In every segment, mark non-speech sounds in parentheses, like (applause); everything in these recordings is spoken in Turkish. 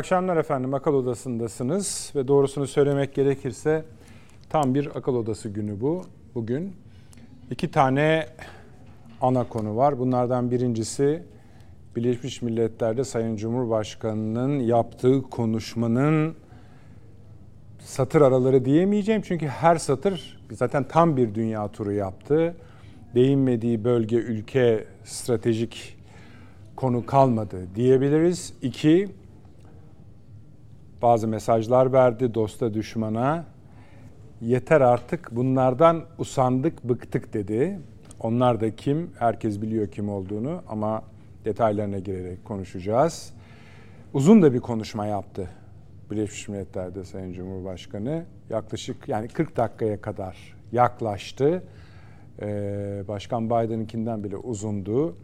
Akşamlar efendim. Akıl Odası'ndasınız ve doğrusunu söylemek gerekirse tam bir akıl odası günü bu. Bugün iki tane ana konu var. Bunlardan birincisi Birleşmiş Milletler'de Sayın Cumhurbaşkanı'nın yaptığı konuşmanın satır araları diyemeyeceğim. Çünkü her satır zaten tam bir dünya turu yaptı. Değinmediği bölge, ülke, stratejik konu kalmadı diyebiliriz. İki, bazı mesajlar verdi dosta düşmana. Yeter artık bunlardan usandık, bıktık dedi. Onlar da kim? Herkes biliyor kim olduğunu ama detaylarına girerek konuşacağız. Uzun da bir konuşma yaptı Birleşmiş Milletler'de Sayın Cumhurbaşkanı. Yaklaşık yani 40 dakikaya kadar yaklaştı. Ee, Başkan Biden'ınkinden bile uzundu.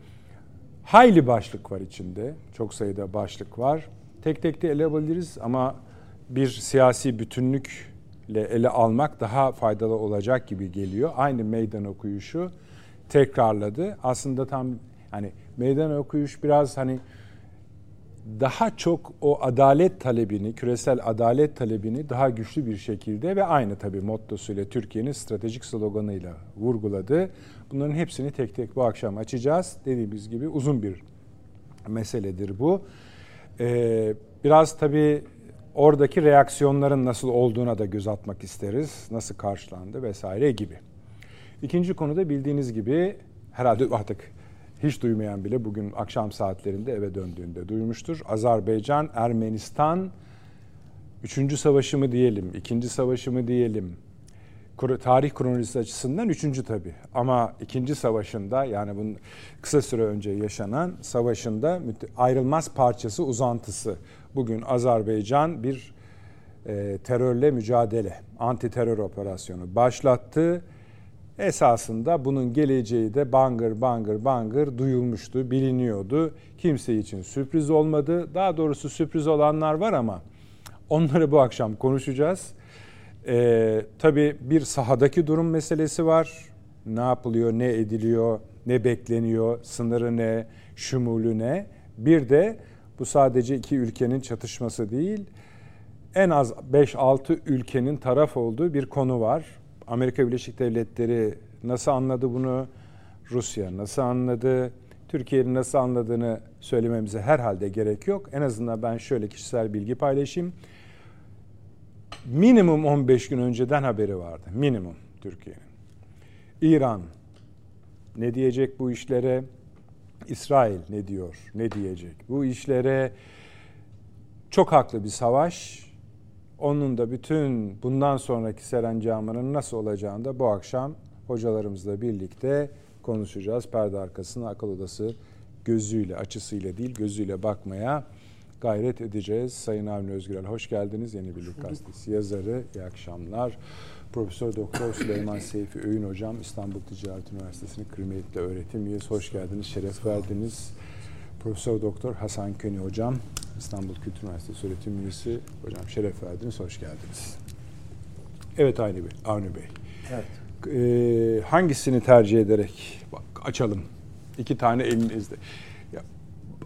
Hayli başlık var içinde. Çok sayıda başlık var. Tek tek de ele alabiliriz ama bir siyasi bütünlükle ele almak daha faydalı olacak gibi geliyor. Aynı meydan okuyuşu tekrarladı. Aslında tam hani meydan okuyuş biraz hani daha çok o adalet talebini, küresel adalet talebini daha güçlü bir şekilde ve aynı tabii mottosuyla Türkiye'nin stratejik sloganıyla vurguladı. Bunların hepsini tek tek bu akşam açacağız. Dediğimiz gibi uzun bir meseledir bu. Ee, biraz tabii oradaki reaksiyonların nasıl olduğuna da göz atmak isteriz. Nasıl karşılandı vesaire gibi. İkinci konu da bildiğiniz gibi herhalde artık hiç duymayan bile bugün akşam saatlerinde eve döndüğünde duymuştur. Azerbaycan, Ermenistan, üçüncü savaşı mı diyelim, ikinci savaşı mı diyelim, tarih kronolojisi açısından üçüncü tabi. Ama ikinci savaşında yani bunun kısa süre önce yaşanan savaşında ayrılmaz parçası uzantısı. Bugün Azerbaycan bir e, terörle mücadele, anti terör operasyonu başlattı. Esasında bunun geleceği de bangır bangır bangır duyulmuştu, biliniyordu. Kimse için sürpriz olmadı. Daha doğrusu sürpriz olanlar var ama onları bu akşam konuşacağız. Ee, tabii bir sahadaki durum meselesi var. Ne yapılıyor, ne ediliyor, ne bekleniyor, sınırı ne, şumulü ne. Bir de bu sadece iki ülkenin çatışması değil, en az 5-6 ülkenin taraf olduğu bir konu var. Amerika Birleşik Devletleri nasıl anladı bunu? Rusya nasıl anladı? Türkiye'nin nasıl anladığını söylememize herhalde gerek yok. En azından ben şöyle kişisel bilgi paylaşayım minimum 15 gün önceden haberi vardı. Minimum Türkiye'nin. İran ne diyecek bu işlere? İsrail ne diyor? Ne diyecek? Bu işlere çok haklı bir savaş. Onun da bütün bundan sonraki serencamının nasıl olacağını da bu akşam hocalarımızla birlikte konuşacağız. Perde arkasına akıl odası gözüyle, açısıyla değil gözüyle bakmaya gayret edeceğiz. Sayın Avni Özgürel hoş geldiniz. Yeni Birlik Gazetesi yazarı. İyi akşamlar. Profesör Doktor Süleyman Seyfi Öğün Hocam İstanbul Ticaret Üniversitesi'nin kıymetli öğretim üyesi. Hoş geldiniz, şeref verdiniz. Profesör Doktor Hasan Köni Hocam İstanbul Kültür Üniversitesi öğretim üyesi. Hocam şeref verdiniz, hoş geldiniz. Evet Avni Bey. Avni Bey. Evet. Ee, hangisini tercih ederek bak, açalım? İki tane elinizde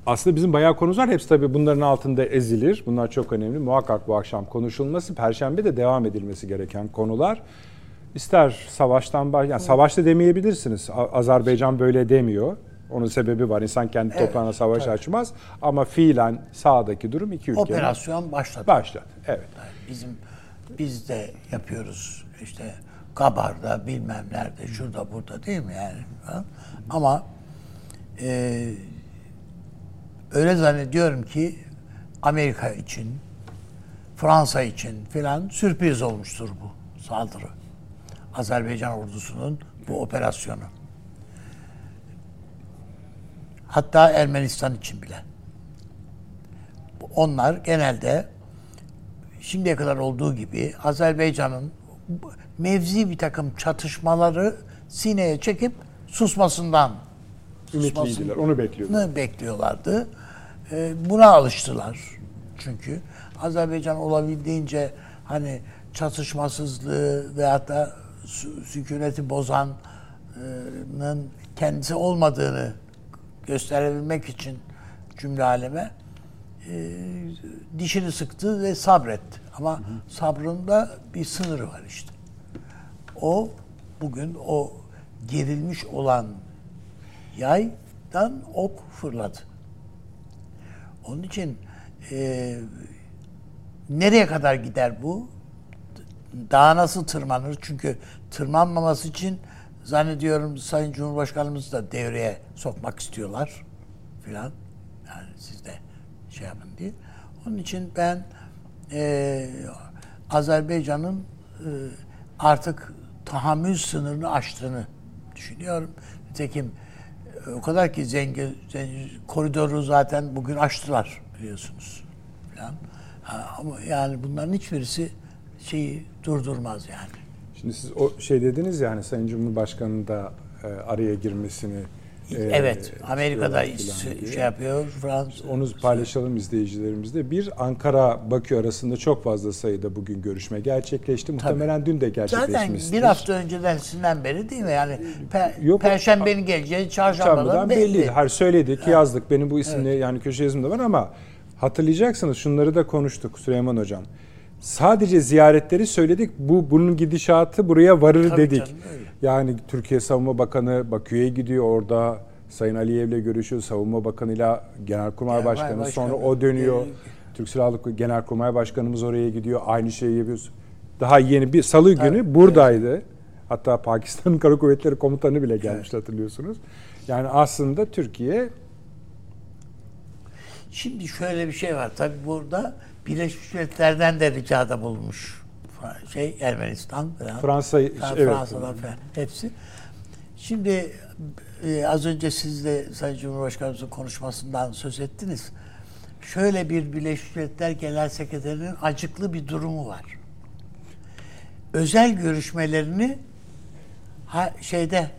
aslında bizim bayağı konumuz var. Hepsi tabii bunların altında ezilir. Bunlar çok önemli. Muhakkak bu akşam konuşulması, perşembe de devam edilmesi gereken konular. İster savaştan baş, yani savaşta demeyebilirsiniz. Azerbaycan böyle demiyor. Onun sebebi var. İnsan kendi evet, toprağına savaş tabii. açmaz. Ama fiilen sağdaki durum iki ülke. Operasyon başladı. Başladı. Evet. Bizim biz de yapıyoruz. İşte Kabar'da bilmem nerede, şurada burada değil mi yani? Ama e, öyle zannediyorum ki Amerika için, Fransa için filan sürpriz olmuştur bu saldırı. Azerbaycan ordusunun bu operasyonu. Hatta Ermenistan için bile. Onlar genelde şimdiye kadar olduğu gibi Azerbaycan'ın mevzi bir takım çatışmaları sineye çekip susmasından ümitliydiler. Onu bekliyorlar. bekliyorlardı. E, buna alıştılar çünkü. Azerbaycan olabildiğince hani çatışmasızlığı veyahut da sükuneti bozanın kendisi olmadığını gösterebilmek için cümle aleme e, dişini sıktı ve sabretti. Ama hı hı. sabrında bir sınırı var işte. O bugün o gerilmiş olan yaydan ok fırladı. Onun için e, nereye kadar gider bu? Daha nasıl tırmanır? Çünkü tırmanmaması için zannediyorum Sayın Cumhurbaşkanımız da devreye sokmak istiyorlar filan. Yani siz de şey yapın diye. Onun için ben e, Azerbaycan'ın e, artık tahammül sınırını aştığını düşünüyorum. Nitekim o kadar ki zengin, zengin koridoru zaten bugün açtılar biliyorsunuz. Falan. ama yani bunların hiçbirisi şeyi durdurmaz yani. Şimdi siz o şey dediniz ya hani Sayın Cumhurbaşkanı da e, araya girmesini e, Evet, Amerika'da şey yapıyor, Fransa. Onu paylaşalım izleyicilerimizle. Bir Ankara Bakü arasında çok fazla sayıda bugün görüşme gerçekleşti. Muhtemelen Tabii. dün de gerçekleşmiştir. Zaten bir hafta önceden sinden beri değil mi? Yani pe, Yok, Perşembenin geleceği çarşambadan belli. belli. Her söyledik, yazdık. Benim bu isimle evet. yani köşe yazımda var ama hatırlayacaksınız şunları da konuştuk Süleyman Hocam. Sadece ziyaretleri söyledik. Bu bunun gidişatı buraya varır Tabii dedik. Canım, yani Türkiye Savunma Bakanı Bakü'ye gidiyor orada Sayın Aliyev'le görüşüyor. Savunma Bakanı'yla Genelkurmay Başkanı. Başkanı. Sonra o dönüyor. Türk Silahlı Genelkurmay Başkanımız oraya gidiyor. Aynı şeyi yapıyoruz. Daha yeni bir salı günü evet, buradaydı. Evet. Hatta Pakistan'ın Kara Kuvvetleri Komutanı bile gelmişti evet. hatırlıyorsunuz. Yani aslında Türkiye Şimdi şöyle bir şey var. Tabi burada Birleşmiş Milletler'den de ricada bulmuş. Şey Ermenistan falan. Fransa, evet. Fransa'dan falan hepsi. Şimdi e, az önce siz de Sayın Cumhurbaşkanımızın konuşmasından söz ettiniz. Şöyle bir Birleşmiş Milletler Genel Sekreterinin acıklı bir durumu var. Özel görüşmelerini ha, şeyde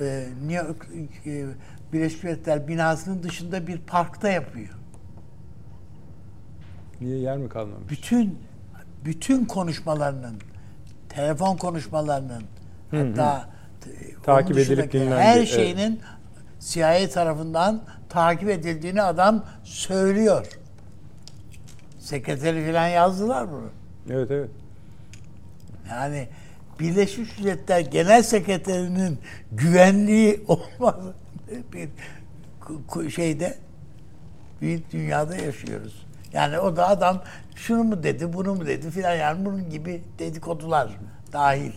e, New York, e, Birleşmiş Milletler binasının dışında bir parkta yapıyor. Niye yer mi kalmamış? Bütün bütün konuşmalarının, telefon konuşmalarının hı hı. hatta takip edilip dinlendi. Her şeyinin evet. CIA tarafından takip edildiğini adam söylüyor. Sekreteri falan yazdılar bunu. Evet evet. Yani Birleşmiş Milletler Genel Sekreterinin güvenliği (laughs) olmalı bir şeyde bir dünyada yaşıyoruz. Yani o da adam şunu mu dedi, bunu mu dedi filan yani bunun gibi dedikodular dahil.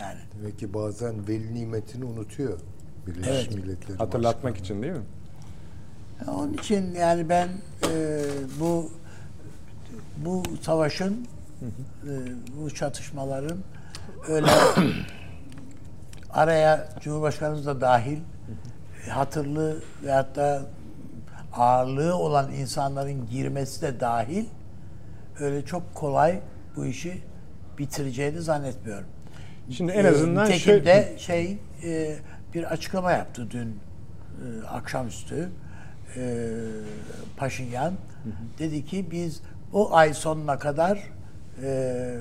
Yani. Demek ki bazen veli nimetini unutuyor Birleşmiş evet. Milletler. Hatırlatmak başkanı. için değil mi? Onun için yani ben e, bu bu savaşın e, bu çatışmaların öyle (coughs) araya Cumhurbaşkanımız da dahil hatırlı ve hatta ağırlığı olan insanların girmesi de dahil öyle çok kolay bu işi bitireceğini zannetmiyorum. Şimdi en azından ee, şöyle... şey e, bir açıklama yaptı dün e, akşamüstü e, Paşinyan. Hı hı. Dedi ki biz o ay sonuna kadar e,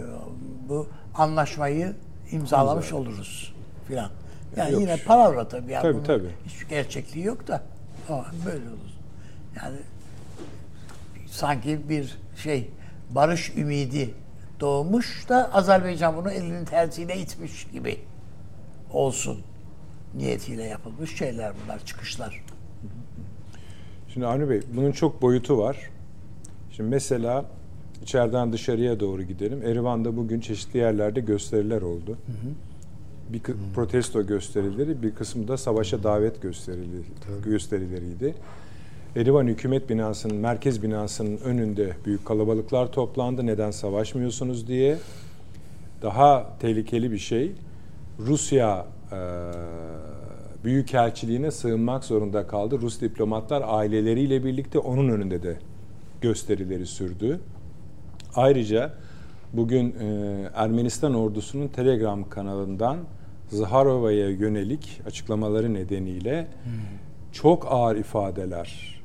bu anlaşmayı imzalamış İmza. oluruz filan. Yani yok. yine palavra tabii. Yani tabii tabii. Hiçbir gerçekliği yok da ama böyle olur. Yani sanki bir şey barış ümidi doğmuş da Azerbaycan bunu elinin tersiyle itmiş gibi olsun niyetiyle yapılmış şeyler bunlar, çıkışlar. Şimdi Avni Bey, bunun çok boyutu var. Şimdi mesela içeriden dışarıya doğru gidelim. Erivan'da bugün çeşitli yerlerde gösteriler oldu. Hı hı. Bir hı. protesto gösterileri, bir kısmı da savaşa davet gösterileri, gösterileriydi. Erivan hükümet binasının, merkez binasının önünde büyük kalabalıklar toplandı. Neden savaşmıyorsunuz diye. Daha tehlikeli bir şey. Rusya e, Büyükelçiliğine sığınmak zorunda kaldı. Rus diplomatlar aileleriyle birlikte onun önünde de gösterileri sürdü. Ayrıca bugün e, Ermenistan ordusunun Telegram kanalından Zaharova'ya yönelik açıklamaları nedeniyle hmm. çok ağır ifadeler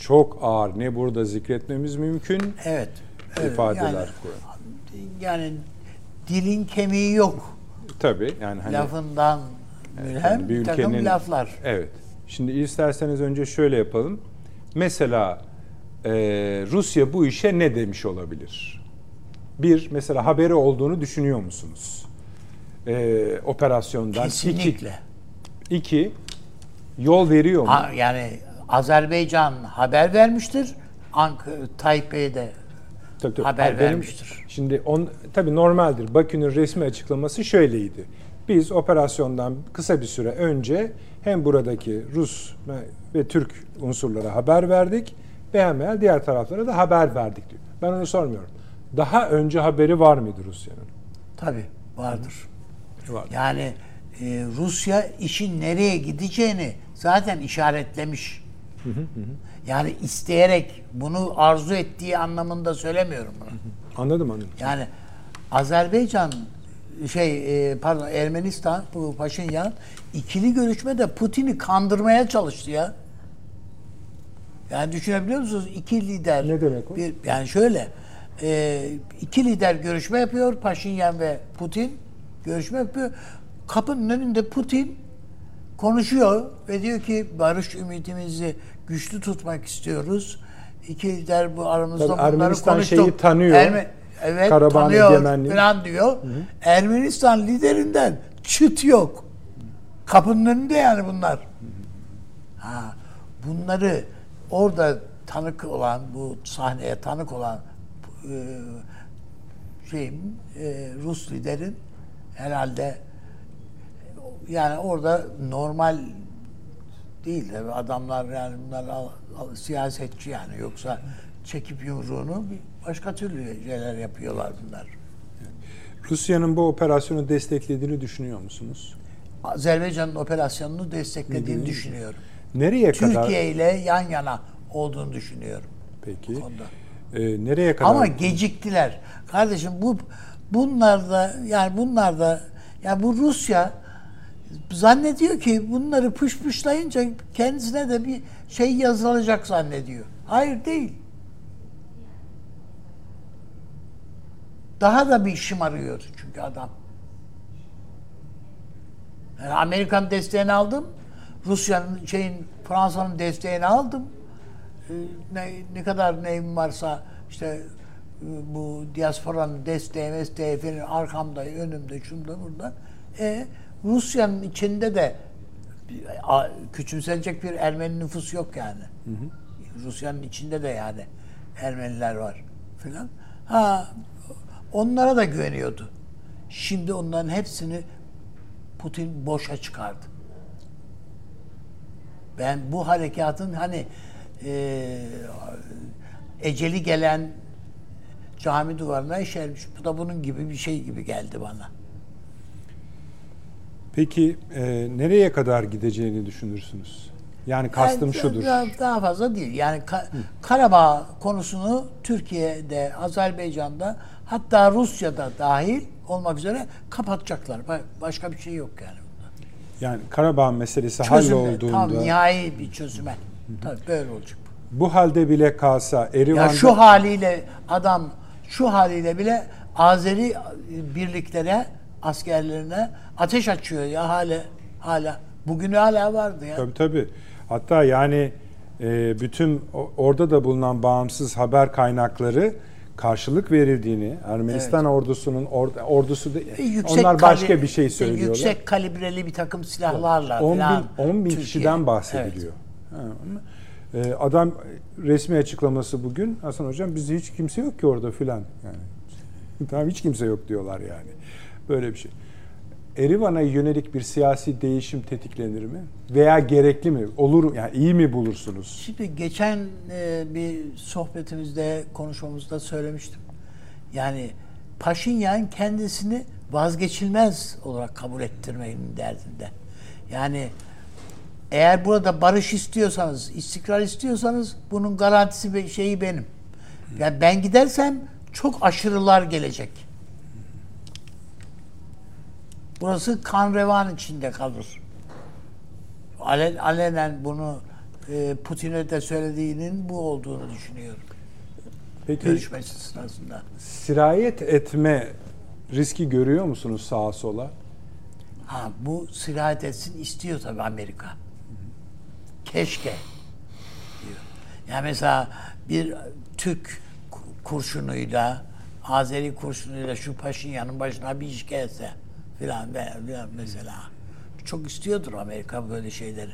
çok ağır ne burada zikretmemiz mümkün. Evet. evet ifadeler. Yani, yani dilin kemiği yok. Tabii yani hani lafından mülhem yani bir ülkenin, laflar. Evet. Şimdi isterseniz önce şöyle yapalım. Mesela e, Rusya bu işe ne demiş olabilir? Bir, mesela haberi olduğunu düşünüyor musunuz? E, operasyondan. Kesinlikle. İki, iki, yol veriyor mu? Ha, yani Azerbaycan haber vermiştir. Ankara, Taipei'de Tabii, tabii. haber Hayır, benim- vermiştir. Şimdi on, tabii normaldir. Bakü'nün resmi açıklaması şöyleydi. Biz operasyondan kısa bir süre önce hem buradaki Rus ve, Türk unsurlara haber verdik ve hemen diğer taraflara da haber verdik diyor. Ben onu sormuyorum. Daha önce haberi var mıydı Rusya'nın? Tabii vardır. Var. Yani e, Rusya işin nereye gideceğini zaten işaretlemiş. Yani isteyerek bunu arzu ettiği anlamında söylemiyorum bunu. Anladım anladım. Yani Azerbaycan şey e, pardon Ermenistan bu Paşinyan ikili görüşmede Putin'i kandırmaya çalıştı ya. Yani düşünebiliyor musunuz? İki lider. Ne demek o? Bir, yani şöyle e, iki lider görüşme yapıyor. Paşinyan ve Putin görüşme yapıyor. Kapının önünde Putin konuşuyor ve diyor ki barış ümidimizi güçlü tutmak istiyoruz. İki lider bu aramızda Tabii bunları Ermenistan konuştuk. şeyi tanıyor. evet Karabağ tanıyor egemenliği. falan diyor. Ermenistan liderinden çıt yok. Kapının önünde yani bunlar. Ha, bunları orada tanık olan, bu sahneye tanık olan e, şeyin e, Rus liderin herhalde yani orada normal değil tabii adamlar yani bunlar al- al- siyasetçi yani yoksa çekip yumruğunu başka türlü şeyler yapıyorlar bunlar. Rusya'nın bu operasyonu desteklediğini düşünüyor musunuz? Azerbaycan'ın operasyonunu desteklediğini düşünüyorum. Nereye kadar? Türkiye ile yan yana olduğunu düşünüyorum. Peki. Ee, nereye kadar? Ama geciktiler. Kardeşim bu bunlar da yani bunlar da ya bu Rusya zannediyor ki bunları pışpışlayınca kendisine de bir şey yazılacak zannediyor. Hayır değil. Daha da bir şımarıyor çünkü adam. Yani Amerikan desteğini aldım. Rusya'nın şeyin Fransa'nın desteğini aldım. Ee, ne, ne kadar neyim varsa işte e, bu diasporanın desteği, desteği falan arkamda, önümde, şunda, burada. E, Rusya'nın içinde de küçümsenecek bir Ermeni nüfus yok yani. Rusya'nın içinde de yani Ermeniler var filan. Ha onlara da güveniyordu. Şimdi onların hepsini Putin boşa çıkardı. Ben bu harekatın hani e, eceli gelen cami duvarına işermiş. Bu da bunun gibi bir şey gibi geldi bana. Peki e, nereye kadar gideceğini düşünürsünüz? Yani kastım Yani şudur. Daha, daha fazla değil. Yani Ka- Karabağ konusunu Türkiye'de, Azerbaycan'da hatta Rusya'da dahil olmak üzere kapatacaklar. Ba- Başka bir şey yok yani. Yani Karabağ meselesi hallolduğunda tam nihai bir çözüme. Tabii böyle olacak. bu halde bile kalsa Erivan'da Ya şu haliyle adam şu haliyle bile Azeri birliklere, askerlerine ateş açıyor ya hala hala. Bugün hala vardı ya. Tabii tabii. Hatta yani e, bütün orada da bulunan bağımsız haber kaynakları karşılık verildiğini, Ermenistan ordusunun or- ordusu da, yüksek onlar başka kali- bir şey söylüyorlar. Yüksek kalibreli bir takım silahlarla 10 falan. bin, 10 bin Türkiye- kişiden bahsediliyor. Ha, ama, e, adam resmi açıklaması bugün Hasan Hocam bizde hiç kimse yok ki orada filan yani. tamam hiç kimse yok diyorlar yani. Böyle bir şey. Erivan'a yönelik bir siyasi değişim tetiklenir mi? Veya gerekli mi? Olur yani iyi mi bulursunuz? Şimdi geçen e, bir sohbetimizde, konuşmamızda söylemiştim. Yani Paşinyan kendisini vazgeçilmez olarak kabul ettirmenin derdinde. Yani eğer burada barış istiyorsanız, istikrar istiyorsanız bunun garantisi ve şeyi benim. Yani ben gidersem çok aşırılar gelecek. Burası kan revan içinde kalır. Alen, alenen bunu e, Putin'e de söylediğinin bu olduğunu düşünüyorum. Peki Görüşmesi sırasında. sirayet etme riski görüyor musunuz sağa sola? Ha bu sirayet etsin istiyor tabii Amerika. Keşke diyor. Yani mesela bir Türk kurşunuyla Azeri kurşunuyla şu Paşinyan'ın başına bir iş gelse filan filan mesela. Çok istiyordur Amerika böyle şeyleri.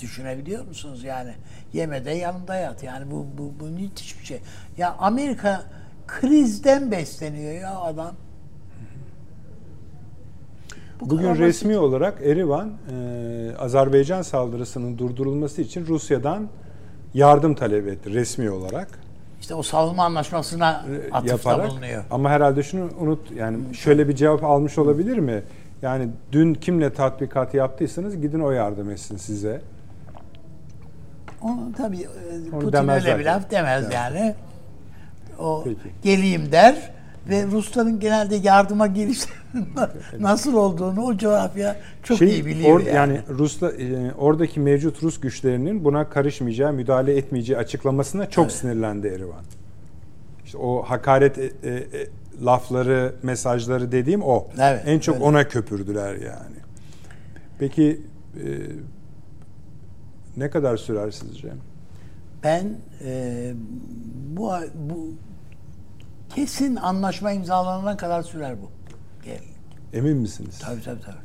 Düşünebiliyor musunuz yani? Yemede yanında yat. Yani bu, bu, bu müthiş bir şey. Ya Amerika krizden besleniyor ya adam. Bu Bugün resmi basit. olarak Erivan e, Azerbaycan saldırısının durdurulması için Rusya'dan yardım talep etti resmi olarak. İşte o savunma anlaşmasına e, atıfta yaparak, bulunuyor. Ama herhalde şunu unut yani şöyle bir cevap almış olabilir mi? Yani dün kimle tatbikat yaptıysanız gidin o yardım etsin size. Onu tabii e, Onu Putin öyle bir laf demez evet. yani. O Peki. geleyim der ve Rusların genelde yardıma geliş (laughs) nasıl olduğunu o coğrafya çok şey, iyi biliyor or, yani. Yani Rusla e, oradaki mevcut Rus güçlerinin buna karışmayacağı, müdahale etmeyeceği açıklamasına çok evet. sinirlendi Erivan. İşte o hakaret e, e, e, lafları, mesajları dediğim o. Evet, en çok öyle. ona köpürdüler yani. Peki e, ne kadar sürer sizce? Ben e, bu bu kesin anlaşma imzalanana kadar sürer bu. Emin misiniz? Tabii tabii tabii.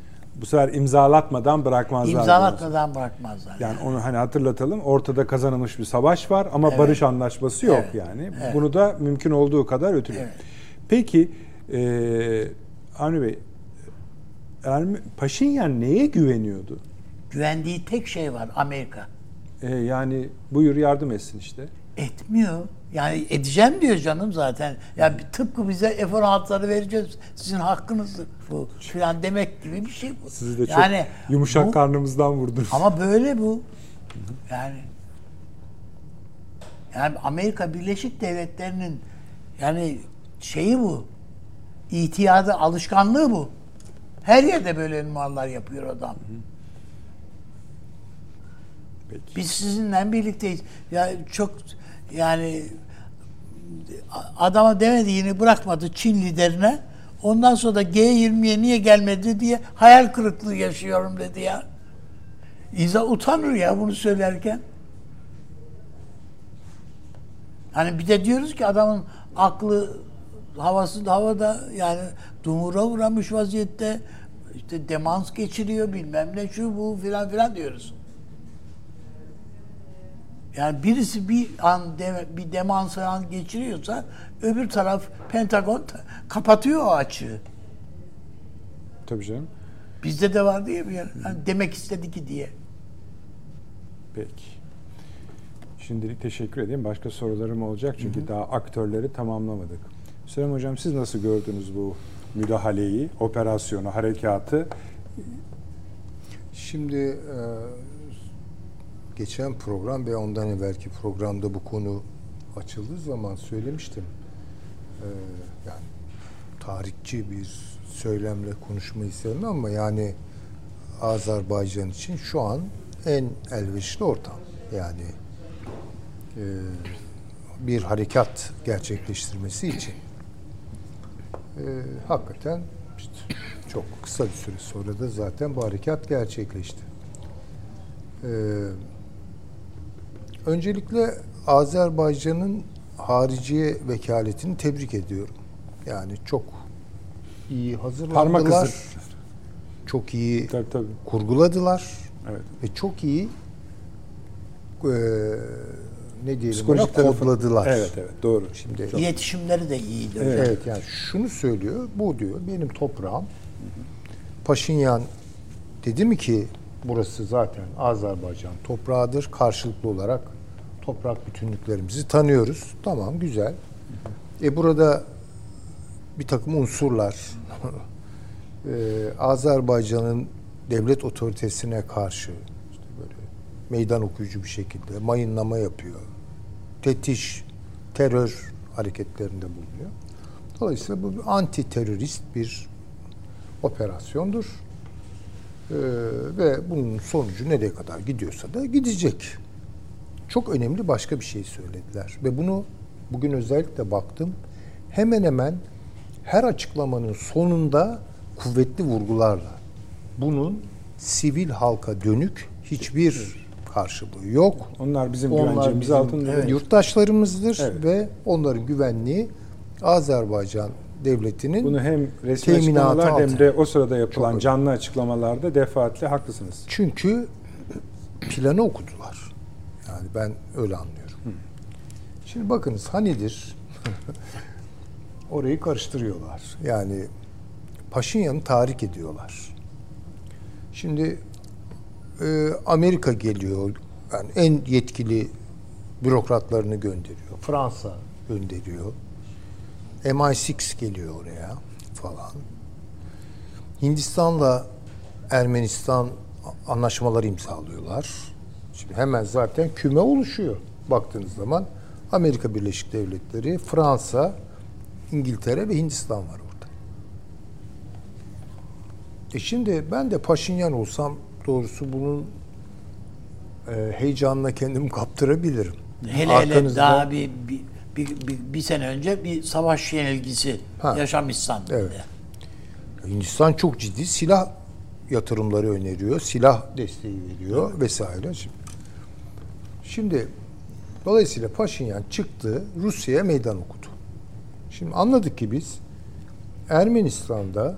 Bu sefer imzalatmadan bırakmazlar. İmzalatmadan bırakmazlar. Yani, yani onu hani hatırlatalım. Ortada kazanılmış bir savaş var ama evet. barış anlaşması yok evet. yani. Evet. Bunu da mümkün olduğu kadar ötürüyor. Evet. Peki e, Avni Bey Ermi, Paşinyan neye güveniyordu? Güvendiği tek şey var Amerika. E, yani buyur yardım etsin işte. Etmiyor. Yani edeceğim diyor canım zaten. Yani tıpkı bize F-16'ları vereceğiz. Sizin hakkınız bu filan demek gibi bir şey bu. Sizi de yani, çok yumuşak bu, karnımızdan vurdunuz. Ama böyle bu. Yani yani Amerika Birleşik Devletleri'nin yani şeyi bu. İtiyadı, alışkanlığı bu. Her yerde böyle numaralar yapıyor adam. Peki. Biz sizinle birlikteyiz. Ya çok yani adama demediğini bırakmadı Çin liderine. Ondan sonra da G20'ye niye gelmedi diye hayal kırıklığı yaşıyorum dedi ya. İza utanır ya bunu söylerken. Hani bir de diyoruz ki adamın aklı havası havada yani dumura uğramış vaziyette işte demans geçiriyor bilmem ne şu bu filan filan diyoruz. Yani birisi bir an de, bir demans an geçiriyorsa öbür taraf Pentagon kapatıyor o açığı. Tabii canım. Bizde de var diye bir yer. Yani demek istedi ki diye. Peki. Şimdilik teşekkür edeyim. Başka sorularım olacak çünkü hı hı. daha aktörleri tamamlamadık. Süleyman Hocam siz nasıl gördünüz bu müdahaleyi, operasyonu, harekatı? Şimdi e, geçen program ve ondan evvelki programda bu konu açıldığı zaman söylemiştim. Ee, yani tarihçi bir söylemle konuşmayı sevmem ama yani Azerbaycan için şu an en elverişli ortam. Yani e, bir harekat gerçekleştirmesi için e, hakikaten işte çok kısa bir süre sonra da zaten bu harekat gerçekleşti. Ee, Öncelikle Azerbaycan'ın hariciye vekaletini tebrik ediyorum. Yani çok iyi hazırlandılar. Çok iyi tabii, tabii. kurguladılar. Evet. Ve çok iyi e, ne diyelim ona kodladılar. Evet evet doğru. Şimdi çok. iletişimleri de iyiydi. Evet. evet yani şunu söylüyor. Bu diyor benim toprağım. Paşinyan dedi mi ki burası zaten Azerbaycan toprağıdır. Karşılıklı olarak toprak bütünlüklerimizi tanıyoruz. Tamam güzel. E burada bir takım unsurlar (laughs) e, Azerbaycan'ın devlet otoritesine karşı işte böyle meydan okuyucu bir şekilde mayınlama yapıyor. Tetiş, terör hareketlerinde bulunuyor. Dolayısıyla bu bir anti terörist bir operasyondur. Ee, ve bunun sonucu nereye kadar gidiyorsa da gidecek çok önemli başka bir şey söylediler. Ve bunu bugün özellikle baktım. Hemen hemen her açıklamanın sonunda kuvvetli vurgularla bunun sivil halka dönük hiçbir karşılığı yok. Onlar bizim Onlar güvencemiz bizim altında. evet, yurttaşlarımızdır Evet. ve onların güvenliği Azerbaycan devletinin Bunu hem resmi açıklamalar hem altı. de o sırada yapılan Çok canlı açıklamalarda defaatle haklısınız. çünkü planı okudular. Yani ben öyle anlıyorum. Şimdi bakınız Hanidir (laughs) orayı karıştırıyorlar. Yani Paşinyan'ı tahrik ediyorlar. Şimdi e, Amerika geliyor. Yani en yetkili bürokratlarını gönderiyor. Fransa gönderiyor. MI6 geliyor oraya falan. Hindistan'la Ermenistan anlaşmaları imzalıyorlar. Şimdi hemen zaten küme oluşuyor baktığınız zaman. Amerika Birleşik Devletleri, Fransa, İngiltere ve Hindistan var orada. E şimdi ben de Paşinyan olsam doğrusu bunun e, heyecanına kendimi kaptırabilirim. Hele hele Arkanızda- daha bir, bir, bir, bir, bir sene önce bir savaş yenilgisi Ha. yaşamışsan. Evet. Hindistan çok ciddi silah yatırımları öneriyor. Silah desteği veriyor vesaire. Şimdi, şimdi dolayısıyla Paşinyan çıktı Rusya'ya meydan okudu. Şimdi anladık ki biz Ermenistan'da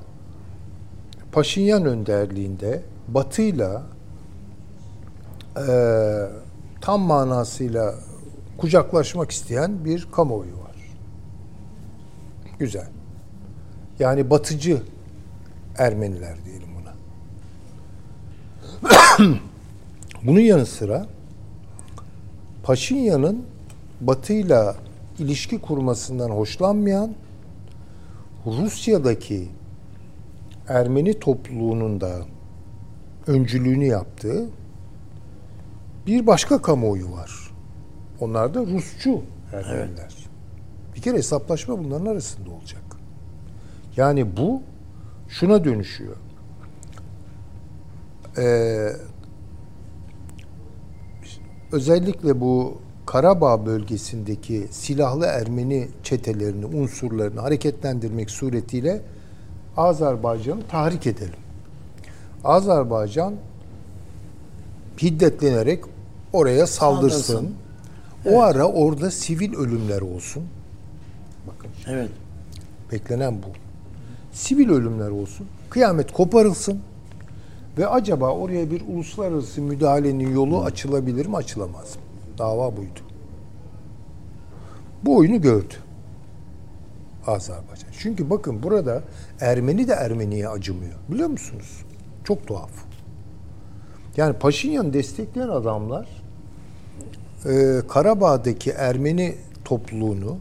Paşinyan önderliğinde Batı'yla eee, tam manasıyla kucaklaşmak isteyen bir kamuoyu var. Güzel. Yani batıcı Ermeniler diyelim buna. (clears throat) Bunun yanı sıra Paşinyan'ın Batı'yla ilişki kurmasından hoşlanmayan Rusya'daki Ermeni topluluğunun da öncülüğünü yaptığı bir başka kamuoyu var. Onlar da Rusçu Ermeniler. Bir kere hesaplaşma bunların arasında olacak. Yani bu şuna dönüşüyor. Ee, özellikle bu Karabağ bölgesindeki silahlı Ermeni çetelerini, unsurlarını hareketlendirmek suretiyle Azerbaycan'ı tahrik edelim. Azerbaycan hiddetlenerek oraya saldırsın. Saldırsın. O ara orada sivil ölümler olsun. Bakın Evet. beklenen bu. Sivil ölümler olsun. Kıyamet koparılsın. Ve acaba oraya bir uluslararası müdahalenin yolu açılabilir mi, açılamaz mı? Dava buydu. Bu oyunu gördü. Azerbaycan. Çünkü bakın burada Ermeni de Ermeniye acımıyor. Biliyor musunuz? Çok tuhaf. Yani Paşinyan'ı destekleyen adamlar e, Karabağ'daki Ermeni topluluğunu,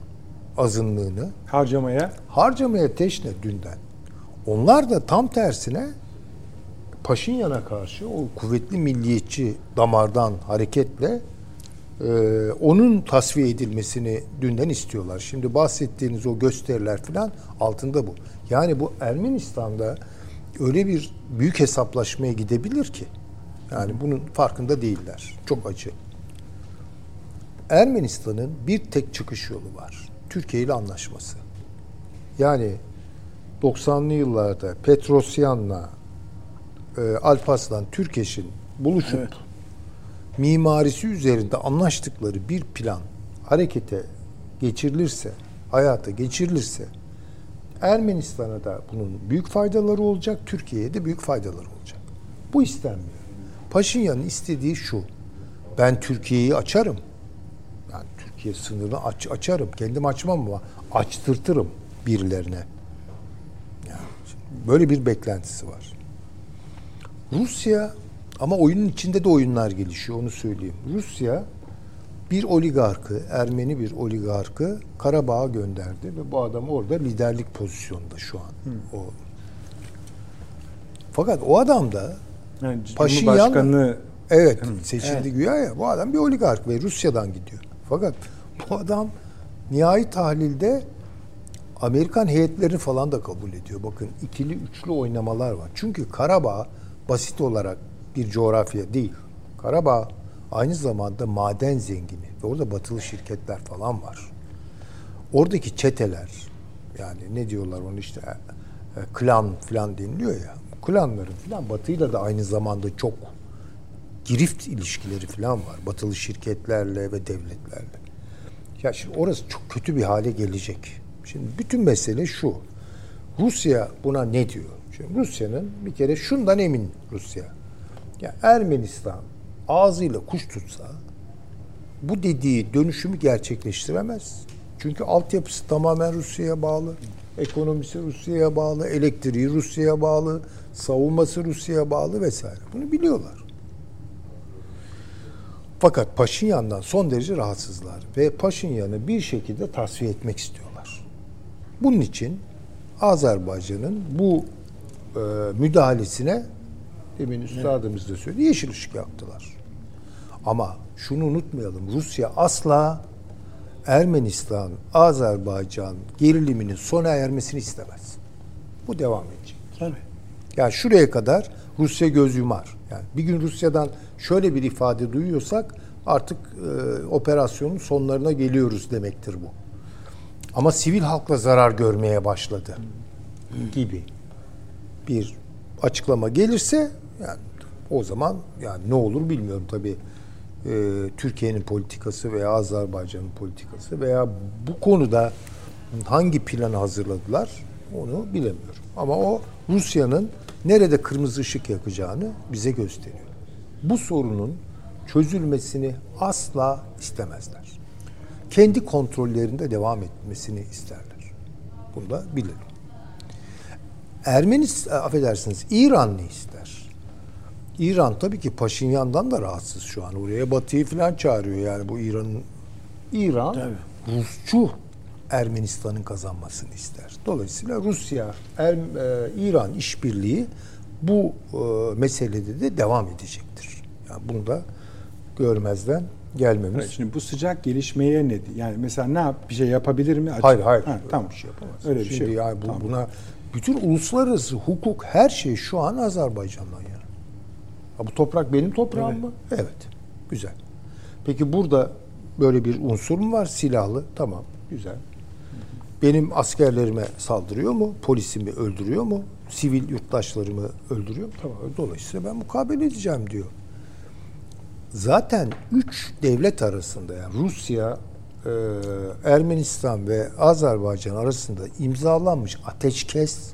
azınlığını Harcamaya harcamaya teşne dünden. Onlar da tam tersine Paşinyan'a karşı o kuvvetli milliyetçi damardan hareketle e, onun tasfiye edilmesini dünden istiyorlar. Şimdi bahsettiğiniz o gösteriler falan altında bu. Yani bu Ermenistan'da öyle bir büyük hesaplaşmaya gidebilir ki. Yani bunun farkında değiller. Çok acı. Ermenistan'ın bir tek çıkış yolu var. Türkiye ile anlaşması. Yani 90'lı yıllarda Petrosyan'la e, Alparslan Türkeş'in buluşup Evet. mimarisi üzerinde anlaştıkları bir plan harekete geçirilirse, hayata geçirilirse Ermenistan'a da bunun büyük faydaları olacak, Türkiye'ye de büyük faydaları olacak. Bu istenmiyor. Paşinyan'ın istediği şu. Ben Türkiye'yi açarım. Türkiye sınırını aç, açarım. Kendim açmam ama açtırtırım birilerine. Yani böyle bir beklentisi var. Rusya ama oyunun içinde de oyunlar gelişiyor onu söyleyeyim. Rusya bir oligarkı, Ermeni bir oligarkı Karabağ'a gönderdi ve bu adam orada liderlik pozisyonunda şu an. O. Fakat o adam da yani Paşinyan- Evet seçildi güya ya. Bu adam bir oligark ve Rusya'dan gidiyor. Fakat bu adam nihai tahlilde Amerikan heyetlerini falan da kabul ediyor. Bakın ikili üçlü oynamalar var. Çünkü Karabağ basit olarak bir coğrafya değil. Karabağ aynı zamanda maden zengini ve orada batılı şirketler falan var. Oradaki çeteler yani ne diyorlar onu işte e, klan falan deniliyor ya. Klanların falan batıyla da aynı zamanda çok girift ilişkileri falan var. Batılı şirketlerle ve devletlerle. Ya şimdi orası çok kötü bir hale gelecek. Şimdi bütün mesele şu. Rusya buna ne diyor? Şimdi Rusya'nın bir kere şundan emin Rusya. Ya Ermenistan ağzıyla kuş tutsa bu dediği dönüşümü gerçekleştiremez. Çünkü altyapısı tamamen Rusya'ya bağlı. Ekonomisi Rusya'ya bağlı, elektriği Rusya'ya bağlı, savunması Rusya'ya bağlı vesaire. Bunu biliyorlar. Fakat Paşinyan'dan son derece rahatsızlar ve Paşinyan'ı bir şekilde tasfiye etmek istiyorlar. Bunun için Azerbaycan'ın bu e, müdahalesine demin üstadımız da söyledi yeşil ışık yaktılar. Ama şunu unutmayalım Rusya asla Ermenistan, Azerbaycan geriliminin sona ermesini istemez. Bu devam edecek. Tabii. Yani şuraya kadar Rusya göz yumar. Yani bir gün Rusya'dan şöyle bir ifade duyuyorsak artık e, operasyonun sonlarına geliyoruz demektir bu. Ama sivil halkla zarar görmeye başladı gibi bir açıklama gelirse yani o zaman yani ne olur bilmiyorum tabii. E, Türkiye'nin politikası veya Azerbaycan'ın politikası veya bu konuda hangi planı hazırladılar onu bilemiyorum. Ama o Rusya'nın nerede kırmızı ışık yakacağını bize gösteriyor. Bu sorunun çözülmesini asla istemezler. Kendi kontrollerinde devam etmesini isterler. Bunu da bilelim. Ermenistan, affedersiniz İran ne ister? İran tabii ki Paşinyan'dan da rahatsız şu an. Oraya Batı'yı falan çağırıyor yani bu İran'ın. İran Tabii. Rusçu Ermenistan'ın kazanmasını ister. Dolayısıyla Rusya, er, e, İran işbirliği bu e, meselede de devam edecektir. Yani bunu da görmezden gelmemiz. Evet, şimdi bu sıcak gelişmeye ne? Yani mesela ne yap? Bir şey yapabilir mi? Açık- Hayır hayır. Ha, tamam. Bir şey yapamaz. Öyle bir Şimdi şey yok. yani bu, Tamam. buna bütün uluslararası hukuk her şey şu an Azerbaycan'dan yana. Ha, bu toprak benim toprağım Evet. mı? Evet. Güzel. Peki burada böyle bir unsur mu var silahlı? Tamam. Güzel. Benim askerlerime saldırıyor mu? Polisimi öldürüyor mu? Sivil yurttaşlarımı öldürüyor mu? Tamam. Dolayısıyla ben mukabele edeceğim diyor. Zaten üç devlet arasında yani Rusya, e, Ermenistan ve Azerbaycan arasında imzalanmış ateşkes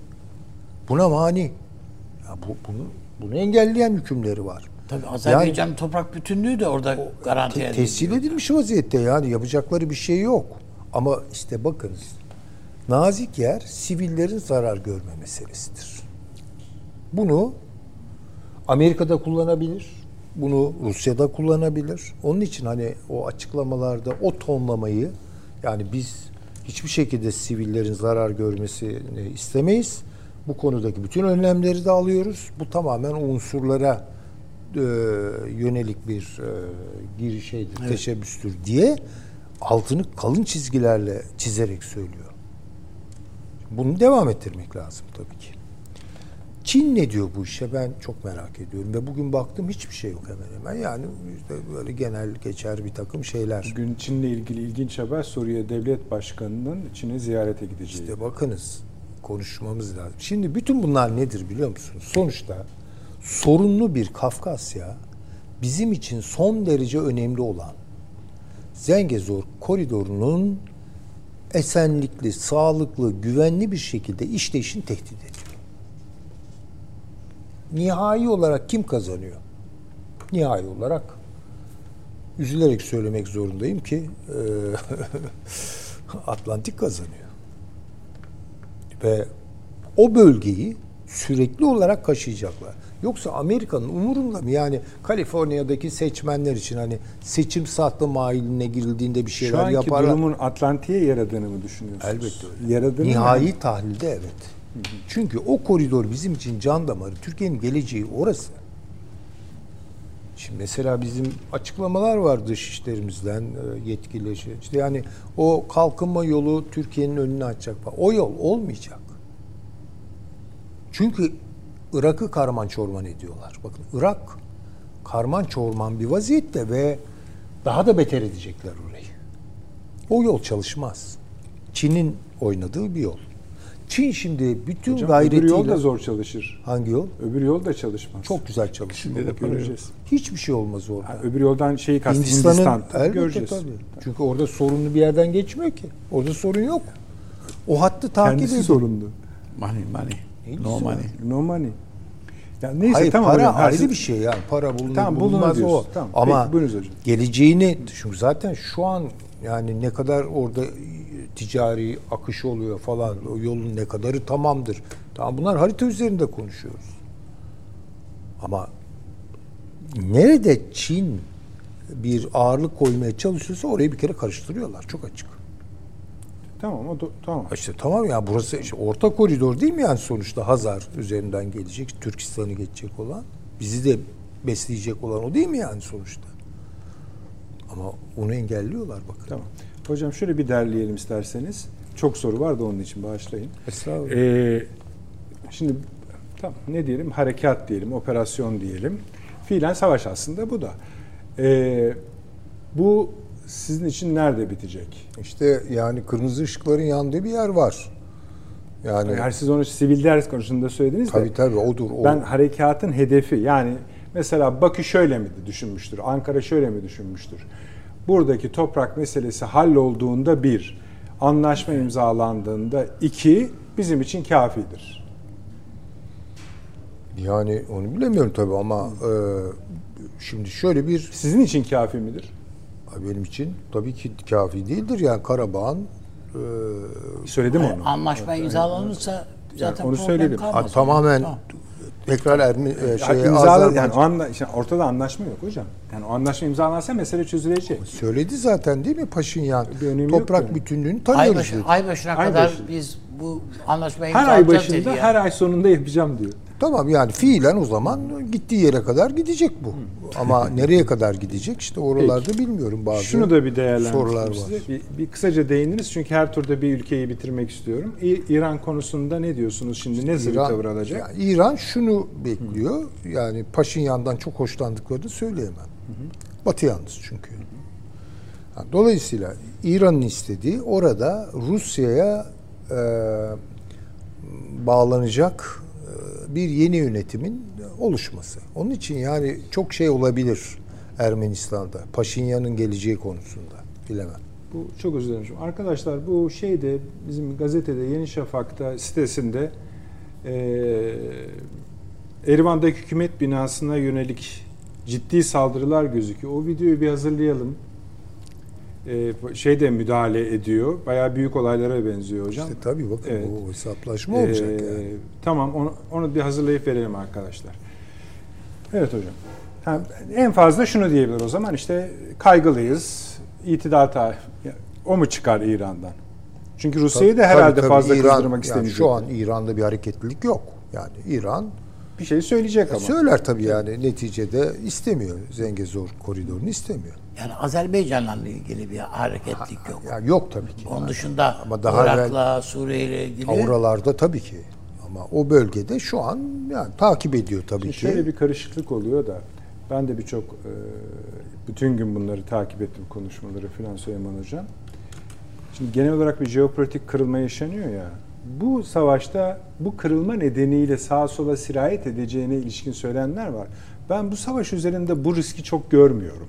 buna mani. Ya bu, bunu, bunu engelleyen hükümleri var. Tabii Azerbaycan'ın toprak bütünlüğü de orada garanti Te- tescil edilmiş vaziyette yani yapacakları bir şey yok. Ama işte bakınız nazik yer sivillerin zarar görme meselesidir. Bunu Amerika'da kullanabilir. Bunu Rusya'da kullanabilir. Onun için hani o açıklamalarda o tonlamayı yani biz hiçbir şekilde sivillerin zarar görmesini istemeyiz. Bu konudaki bütün önlemleri de alıyoruz. Bu tamamen unsurlara e, yönelik bir e, giriş şeydir, teşebbüstür diye altını kalın çizgilerle çizerek söylüyor. Bunu devam ettirmek lazım tabii ki. Çin ne diyor bu işe ben çok merak ediyorum ve bugün baktım hiçbir şey yok hemen hemen yani işte böyle genel geçer bir takım şeyler. Bugün Çin'le ilgili ilginç haber Suriye Devlet Başkanı'nın Çin'e ziyarete gideceği. İşte bakınız konuşmamız lazım. Şimdi bütün bunlar nedir biliyor musunuz? Sonuçta sorunlu bir Kafkasya bizim için son derece önemli olan Zengezur koridorunun esenlikli, sağlıklı, güvenli bir şekilde işleyişini tehdit ediyor. Nihai olarak kim kazanıyor? Nihai olarak üzülerek söylemek zorundayım ki eee, (laughs) Atlantik kazanıyor. Ve o bölgeyi sürekli olarak kaşıyacaklar. Yoksa Amerika'nın umurunda mı? Yani Kaliforniya'daki seçmenler için hani seçim satma mailine girildiğinde bir Şu şeyler anki yaparlar. durumun Atlantik'e yaradığını mı düşünüyorsunuz? Elbette öyle. Yaradığını Nihai yani- tahlilde evet. Çünkü o koridor bizim için can damarı. Türkiye'nin geleceği orası. Şimdi mesela bizim açıklamalar var dış işlerimizden e, yetkili şey. İşte yani o kalkınma yolu Türkiye'nin önünü açacak falan. O yol olmayacak. Çünkü Irak'ı karman çorman ediyorlar. Bakın Irak karman çorman bir vaziyette ve daha da beter edecekler orayı. O yol çalışmaz. Çin'in oynadığı bir yol. Çin şimdi bütün Hocam, gayretiyle... öbür yol da zor çalışır. Hangi yol? Öbür yol da çalışmaz. Çok güzel çalışıyor. Şimdi de göreceğiz. Hiçbir şey olmaz orada. Ha, öbür yoldan şeyi kastım Hindistan'ın Hindistan. Elbette göreceğiz. tabii. Çünkü orada sorunlu bir yerden geçmiyor ki. Orada sorun yok. O hattı takip Kendisi ediyor. sorunlu. Money, money. Neydi No money. No money. Ya neyse Hayır tamam para hocam. Ayrı siz- bir şey yani. Para bulunur Tamam, bulunmaz o. Tamam, Ama peki, geleceğini çünkü zaten şu an yani ne kadar orada ticari akış oluyor falan o yolun ne kadarı tamamdır. Tamam bunlar harita üzerinde konuşuyoruz. Ama nerede Çin bir ağırlık koymaya çalışıyorsa orayı bir kere karıştırıyorlar. Çok açık. Tamam o da, tamam. İşte tamam ya burası işte orta koridor değil mi yani sonuçta Hazar üzerinden gelecek, Türkistan'ı geçecek olan, bizi de besleyecek olan o değil mi yani sonuçta? Ama onu engelliyorlar bakın. Tamam. Hocam şöyle bir derleyelim isterseniz. Çok soru var da onun için bağışlayın. Estağfurullah. Ee, şimdi tamam ne diyelim? Harekat diyelim, operasyon diyelim. Fiilen savaş aslında bu da. Ee, bu sizin için nerede bitecek? İşte yani kırmızı ışıkların yandığı bir yer var. Yani Yani siz onu sivil ders konusunda söylediniz de. tabii tabii odur. O. Ben harekatın hedefi yani mesela Bakü şöyle mi düşünmüştür, Ankara şöyle mi düşünmüştür? Buradaki toprak meselesi hallolduğunda bir, anlaşma imzalandığında iki bizim için kafidir. Yani onu bilemiyorum tabii ama e, şimdi şöyle bir Sizin için kafi midir? benim için tabii ki kafi değildir yani Karabağ'ın e, Söyledim onu. Anlaşma imzalanırsa zaten onu problem söyledim. kalmaz. Ha, tamamen Tamam. Tekrar Ermi, e, Ya şey, imzala, Azerbaycan- yani o anda, işte ortada anlaşma yok hocam. Yani o anlaşma imzalansa mesele çözülecek. söyledi zaten değil mi Paşinyan? Bir yok Toprak yani. bütünlüğünü Ay, tanıyoruz başı, dedi. ay başına Ay kadar başı. biz bu anlaşmayı Her ay başında, her ay sonunda yapacağım diyor. Tamam yani fiilen o zaman gittiği yere kadar gidecek bu. Ama (laughs) nereye kadar gidecek işte oralarda bilmiyorum bazı Şunu da bir sorular var. size. Bir, bir kısaca değindiniz çünkü her turda bir ülkeyi bitirmek istiyorum. İran konusunda ne diyorsunuz şimdi? Ne bir tavır alacak? yani İran şunu bekliyor. Yani Paşinyan'dan çok hoşlandıklarını söyleyemem. Batı yalnız çünkü. Ha, Dolayısıyla İran'ın istediği orada Rusya'ya e, bağlanacak bir yeni yönetimin oluşması. Onun için yani çok şey olabilir Ermenistan'da. Paşinyan'ın geleceği konusunda. Bilemem. Bu çok özür dilerim. Arkadaşlar bu şeyde bizim gazetede Yeni Şafak'ta sitesinde eee Erivan'daki hükümet binasına yönelik ciddi saldırılar gözüküyor. O videoyu bir hazırlayalım. Eee şeyde müdahale ediyor. Bayağı büyük olaylara benziyor hocam. İşte tabii bakın Evet. o hesaplaşma olacak Ee, yani. Tamam onu, onu bir hazırlayıp verelim arkadaşlar. Evet hocam. Ha, en fazla şunu diyebilir o zaman işte kaygılıyız. İtidal o mu çıkar İran'dan? Çünkü Rusya'yı da Tabii, herhalde tabii, fazla İran- kızdırmak yani istemeyecek. Şu an İran'da bir hareketlilik yok. Yani İran bir şey söyleyecek ama. söyler tabii yani neticede istemiyor. Zengezur koridorunu istemiyor. Yani Azerbaycan'la ilgili bir hareketlik yok. Yani yok tabii ki. Onun dışında Ama daha Irak'la, Suriye ile ilgili Oralarda tabii ki. Ama o bölgede şu an yani takip ediyor tabii Şimdi ki. şöyle bir karışıklık oluyor da ben de birçok e, bütün gün bunları takip ettim konuşmaları filan Süleyman Hocam. Şimdi genel olarak bir jeopolitik kırılma yaşanıyor ya. Bu savaşta bu kırılma nedeniyle sağa sola sirayet edeceğine ilişkin söylenenler var. Ben bu savaş üzerinde bu riski çok görmüyorum.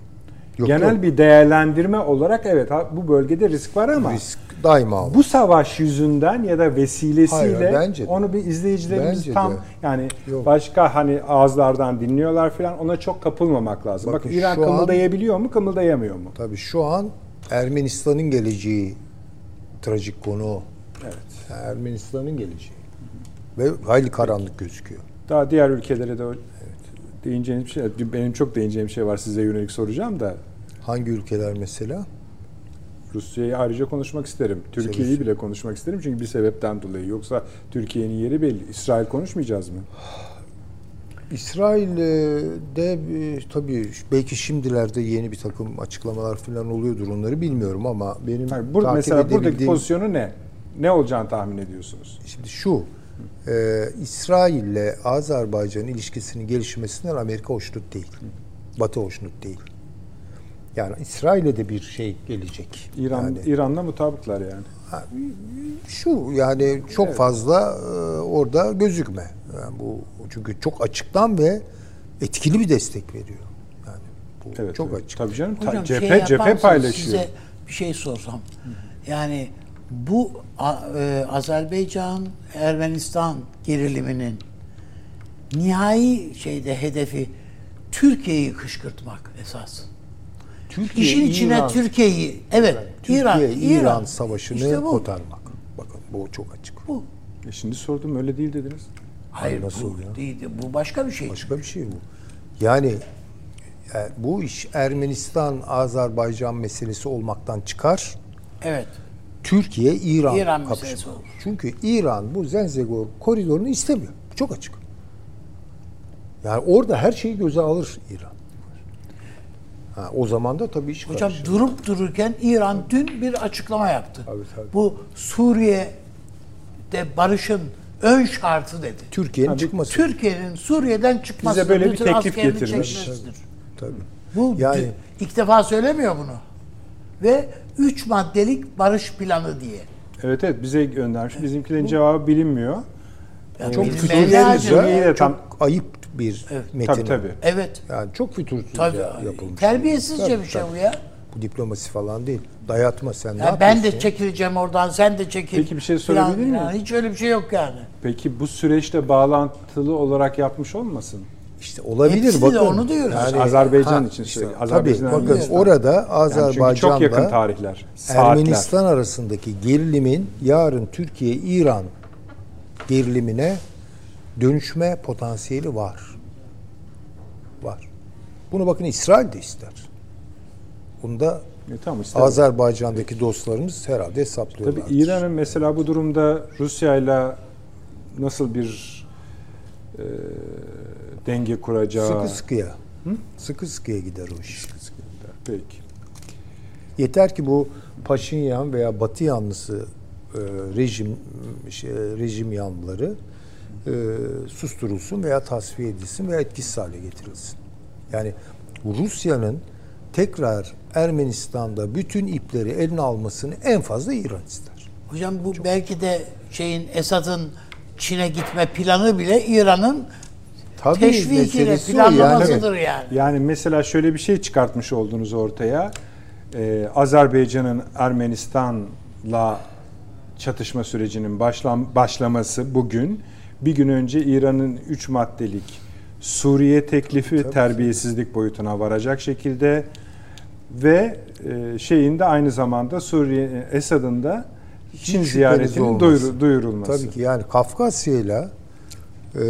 Yok, genel yok. bir değerlendirme olarak evet bu bölgede risk var ama Risk daima var. bu savaş yüzünden ya da vesilesiyle Hayır, bence de. onu bir izleyicilerimiz Bence tam de. yani Yok. başka hani ağızlardan dinliyorlar falan ona çok kapılmamak lazım. Bakın Bak İran şu an- kımıldayabiliyor mu, kımıldayamıyor mu? Tabii şu an Ermenistan'ın geleceği trajik konu. Evet. Ermenistan'ın geleceği. Ve hayli karanlık gözüküyor. Daha diğer ülkelere de evet, değineceğiniz bir şey. Benim çok değineceğim şey var size yönelik soracağım da Hangi ülkeler mesela? Rusya'yı ayrıca konuşmak isterim. Türkiye'yi bile konuşmak isterim çünkü bir sebepten dolayı. Yoksa Türkiye'nin yeri belli. İsrail konuşmayacağız mı? İsrail'de e, tabii belki şimdilerde yeni bir takım açıklamalar falan oluyordur onları bilmiyorum ama benim Hayır, bur- takip mesela buradaki edebildiğim- pozisyonu ne? Ne olacağını tahmin ediyorsunuz? Şimdi şu, e, İsrail'le Azerbaycan ilişkisinin gelişmesinden Amerika hoşnut değil. Batı hoşnut değil. Yani İsrail'e de bir şey gelecek. İran yani, İran'la mutabıklar yani. şu yani çok fazla e, orada gözükme. Yani bu çünkü çok açıktan ve etkili bir destek veriyor. Yani bu Evet, çok evet. açık. Tabii canım ta- Hocam cephe şey cephe paylaşıyor. Size bir şey sorsam. Yani bu e, Azerbaycan Ermenistan geriliminin nihai şeyde hedefi Türkiye'yi kışkırtmak esas. Türkiye, İşin içine İran- Türkiye'yi evet Türkiye İran İran, İran savaşını İşte bu. kotarmak. Bakın bu çok açık. Bu. E şimdi sordum öyle değil dediniz. Hayır nasıl bu ya? değil. Bu başka bir şey. Başka bir şey bu. Yani e, bu iş Ermenistan Azerbaycan meselesi olmaktan çıkar. Evet. Türkiye İran, İran kapışma. meselesi olur. Çünkü İran bu Zenzegor koridorunu istemiyor. Çok açık. Yani orada her şeyi göze alır İran. Ha, o zaman da tabii iş Hocam karışır. durup dururken İran dün bir açıklama yaptı. Tabii, tabii. Bu Suriye'de barışın ön şartı dedi. Türkiye'nin Tabii, çıkması. Türkiye'nin Suriye'den çıkması. Bize böyle bir teklif getirmiş. çekmesidir. Tabii. Bu Yani- ilk defa söylemiyor bunu. Ve üç maddelik barış planı diye. Evet evet bize göndermiş. Bizimkilerin cevabı bilinmiyor. Yani Çok fütursuzca, lazım. Suriye'de çok tam- ayıp bir metin. Tabii tabii. Evet. Yani çok fütursuzca Tabii. yapılmış. Terbiyesizce Tabii, bir şey tabii. bu ya. Bu diplomasi falan değil. Dayatma sen ne Ya ben yapıyorsun? de çekileceğim oradan, sen de çekil. Peki bir şey sorabilir miyim? filan. Hiç öyle bir şey yok yani. Peki bu süreçte bağlantılı olarak yapmış olmasın? İşte olabilir Hepsi de bakın. onu diyoruz. Azerbaycan için söylüyorum. Tabii Azerbaycan, bakın Ermenistan. orada Yani çünkü Azerbaycan'da çok yakın tarihler. Saatler. Ermenistan arasındaki gerilimin yarın Türkiye-İran gerilimine dönüşme potansiyeli var. Var. Bunu bakın İsrail de ister. Bunda E, tamam işte. Azerbaycan'daki dostlarımız herhalde hesaplıyorlar. Tabii İran'ın mesela bu durumda Rusya'yla nasıl bir e, denge kuracağı sıkı sıkıya. Sıkı sıkıya gider o iş. Peki. Yeter ki bu Paşinyan veya Batı yanlısı e, rejim şey, rejim yanlıları e, susturulsun veya tasfiye edilsin veya etkisiz hale getirilsin. Yani Rusya'nın tekrar Ermenistan'da bütün ipleri eline almasını en fazla İran ister. Hocam bu belki de şeyin Esad'ın Çin'e gitme planı bile İran'ın Tabii teşvikiyle, planlamasıdır yani. yani. Yani mesela şöyle bir şey çıkartmış oldunuz ortaya. Ee, Azerbaycan'ın Ermenistan'la çatışma sürecinin başlam başlaması bugün. Bir gün önce İran'ın 3 maddelik Suriye teklifi terbiyesizlik boyutuna varacak şekilde ve e, şeyin de aynı zamanda Suriye Esad'ın da Çin ziyaretinin duyuru- duyurulması. Tabii ki yani Kafkasya ile e,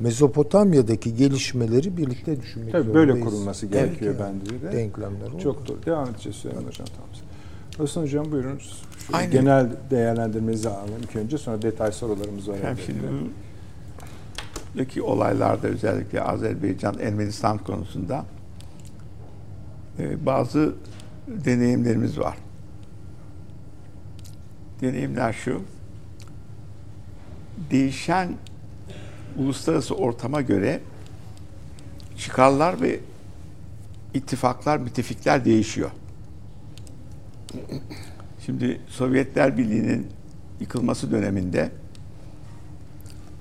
Mezopotamya'daki gelişmeleri birlikte düşünmek Tabii böyle kurulması gerekiyor yani. bence de. Denklemler. Çok doğru. Devam edeceğiz Süleyman Hocam. Tamam. Hasan Hocam buyurun. Şu Aynen. genel değerlendirmenizi alalım ilk önce sonra detay sorularımız var. Şimdi buradaki olaylarda özellikle Azerbaycan, Ermenistan konusunda e, bazı deneyimlerimiz var. Deneyimler şu, değişen uluslararası ortama göre çıkarlar ve ittifaklar, müttefikler değişiyor. Şimdi Sovyetler Birliği'nin yıkılması döneminde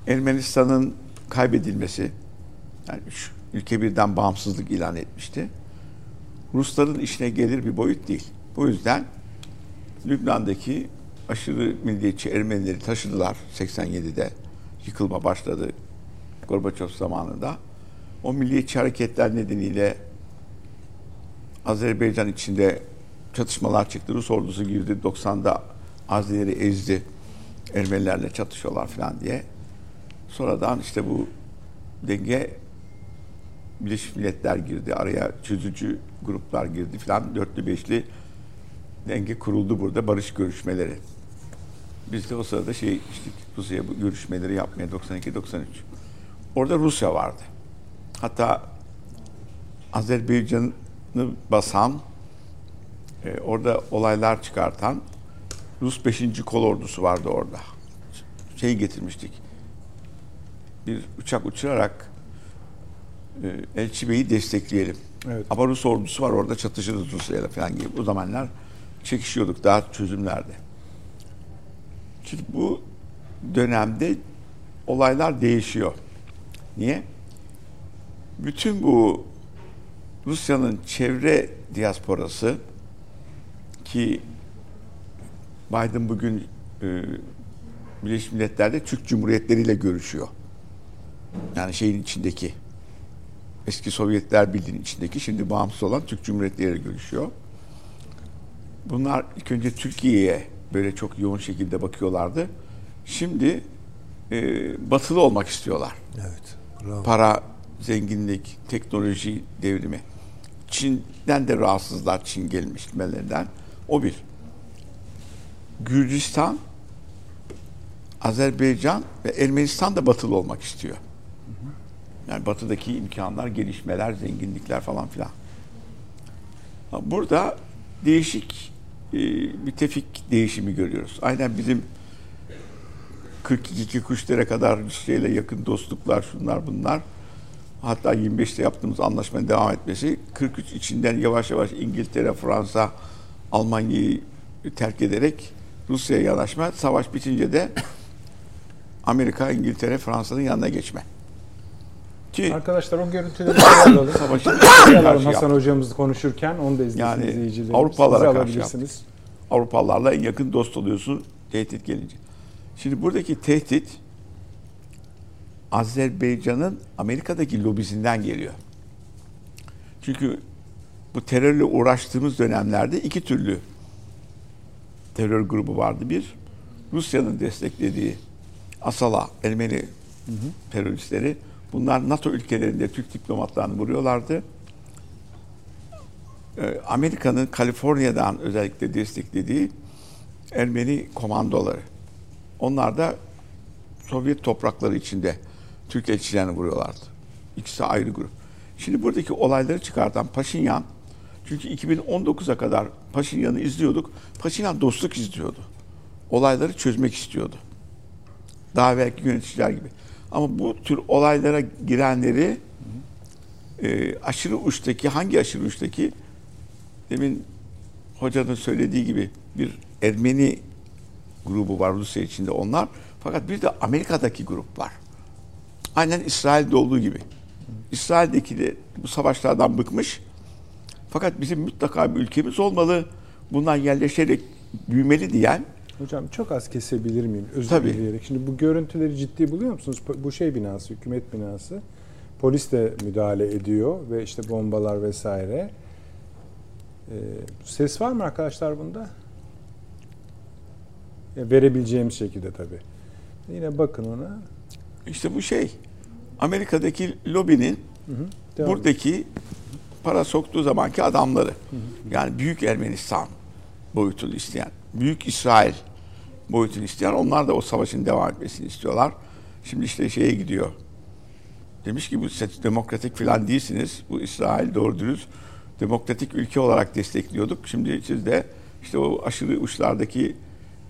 Ermenistan'ın kaybedilmesi, yani şu ülke birden bağımsızlık ilan etmişti. Rusların işine gelir bir boyut değil. Bu yüzden Lübnan'daki aşırı milliyetçi Ermenileri taşıdılar 87'de yıkılma başladı Gorbaçov zamanında. O milliyetçi hareketler nedeniyle Azerbaycan içinde çatışmalar çıktı. Rus ordusu girdi 90'da Azileri ezdi. Ermenilerle çatışıyorlar falan diye. Sonradan işte bu denge Birleşmiş Milletler girdi. Araya çözücü gruplar girdi falan. Dörtlü beşli denge kuruldu burada barış görüşmeleri. Biz de o sırada şey içtik. Rusya'ya bu görüşmeleri yapmaya 92-93. Orada Rusya vardı. Hatta Azerbaycan'ı basan, e, orada olaylar çıkartan Rus 5. Kol Ordusu vardı orada. Şey getirmiştik. Bir uçak uçurarak e, Elçi Bey'i destekleyelim. Evet. Ama Rus ordusu var orada çatışırız Rusya'yla falan gibi. Bu zamanlar çekişiyorduk daha çözümlerde. Şimdi bu dönemde olaylar değişiyor. Niye? Bütün bu Rusya'nın çevre diasporası ki Biden bugün e, Birleşmiş Milletler'de Türk Cumhuriyetleri ile görüşüyor. Yani şeyin içindeki eski Sovyetler Birliği'nin içindeki şimdi bağımsız olan Türk Cumhuriyetleri ile görüşüyor. Bunlar ilk önce Türkiye'ye böyle çok yoğun şekilde bakıyorlardı. Şimdi e, batılı olmak istiyorlar. Evet. Bravo. Para, zenginlik, teknoloji devrimi. Çin'den de rahatsızlar Çin gelmişmelerinden. O bir. Gürcistan, Azerbaycan ve Ermenistan da batılı olmak istiyor. Yani batıdaki imkanlar, gelişmeler, zenginlikler falan filan. Burada değişik e, bir tefik değişimi görüyoruz. Aynen bizim 42 kuşlara kadar ile yakın dostluklar, şunlar bunlar. Hatta 25'te yaptığımız anlaşmanın devam etmesi 43 içinden yavaş yavaş İngiltere, Fransa, Almanya'yı terk ederek Rusya'ya yanaşma. Savaş bitince de Amerika, İngiltere, Fransa'nın yanına geçme. Ki Arkadaşlar o görüntüleri alalım. (coughs) savaşın alalım Hasan yaptı. hocamız konuşurken onu da izlesin Yani izleyicilerimiz. Avrupalılara karşı alabilirsiniz. Avrupalılarla en yakın dost oluyorsun tehdit gelince. Şimdi buradaki tehdit Azerbaycan'ın Amerika'daki lobisinden geliyor. Çünkü bu terörle uğraştığımız dönemlerde iki türlü terör grubu vardı. Bir, Rusya'nın desteklediği Asala, Ermeni teröristleri. Bunlar NATO ülkelerinde Türk diplomatlarını vuruyorlardı. Ee, Amerika'nın Kaliforniya'dan özellikle desteklediği Ermeni komandoları. Onlar da Sovyet toprakları içinde Türk elçilerini vuruyorlardı. İkisi ayrı grup. Şimdi buradaki olayları çıkartan Paşinyan, çünkü 2019'a kadar Paşinyan'ı izliyorduk. Paşinyan dostluk izliyordu. Olayları çözmek istiyordu. Daha belki yöneticiler gibi. Ama bu tür olaylara girenleri e, aşırı uçtaki, hangi aşırı uçtaki demin hocanın söylediği gibi bir Ermeni grubu var Rusya içinde onlar. Fakat bir de Amerika'daki grup var. Aynen İsrail'de olduğu gibi. İsrail'deki de bu savaşlardan bıkmış. Fakat bizim mutlaka bir ülkemiz olmalı. Bundan yerleşerek büyümeli diyen Hocam çok az kesebilir miyim? Özür Tabii. dileyerek. Şimdi bu görüntüleri ciddi buluyor musunuz? Bu şey binası, hükümet binası. Polis de müdahale ediyor ve işte bombalar vesaire. Ee, ses var mı arkadaşlar bunda? Ya verebileceğimiz şekilde tabii. Yine bakın ona. işte bu şey Amerika'daki lobinin Devam buradaki para soktuğu zamanki adamları. Yani Büyük Ermenistan boyutunu isteyen, Büyük İsrail boyutunu isteyen onlar da o savaşın devam etmesini istiyorlar. Şimdi işte şeye gidiyor. Demiş ki bu demokratik falan değilsiniz. Bu İsrail doğru dürüst demokratik ülke olarak destekliyorduk. Şimdi siz de işte o aşırı uçlardaki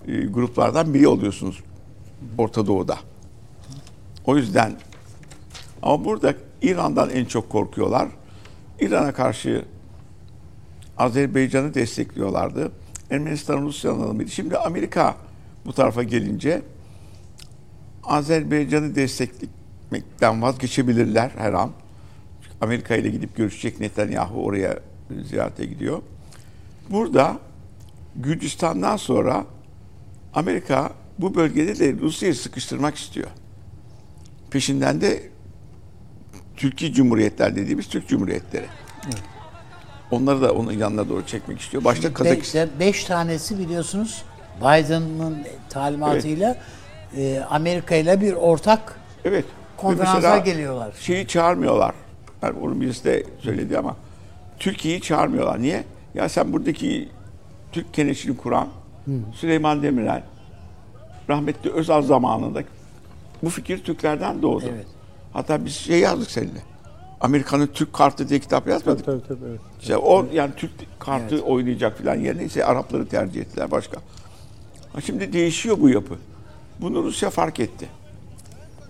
e, gruplardan biri oluyorsunuz Orta Doğu'da. O yüzden ama burada İran'dan en çok korkuyorlar. İran'a karşı Azerbaycan'ı destekliyorlardı. Ermenistan Rusya'nın alımıydı. Şimdi Amerika bu tarafa gelince Azerbaycan'ı desteklemekten vazgeçebilirler her an. Amerika ile gidip görüşecek Netanyahu oraya ziyarete gidiyor. Burada Gürcistan'dan sonra Amerika bu bölgede de Rusya'yı sıkıştırmak istiyor. Peşinden de Türkiye Cumhuriyetler dediğimiz Türk Cumhuriyetleri. Onları da onun yanına doğru çekmek istiyor. Başta Be- Kazakistan. işte beş tanesi biliyorsunuz Biden'ın talimatıyla e, Amerika ile bir ortak Evet. konferansa geliyorlar. Şeyi çağırmıyorlar. Yani onu birisi de söyledi ama Türkiye'yi çağırmıyorlar. Niye? Ya sen buradaki Türk keneşini kuran Süleyman Demirel rahmetli Özal zamanında bu fikir Türklerden doğdu. Evet. Hatta biz şey yazdık seninle. Amerika'nın Türk kartı diye kitap yazmadık. Tabii tabii evet. İşte o yani Türk kartı oynayacak falan yerine ise Arapları tercih ettiler başka. Ha şimdi değişiyor bu yapı. Bunu Rusya fark etti.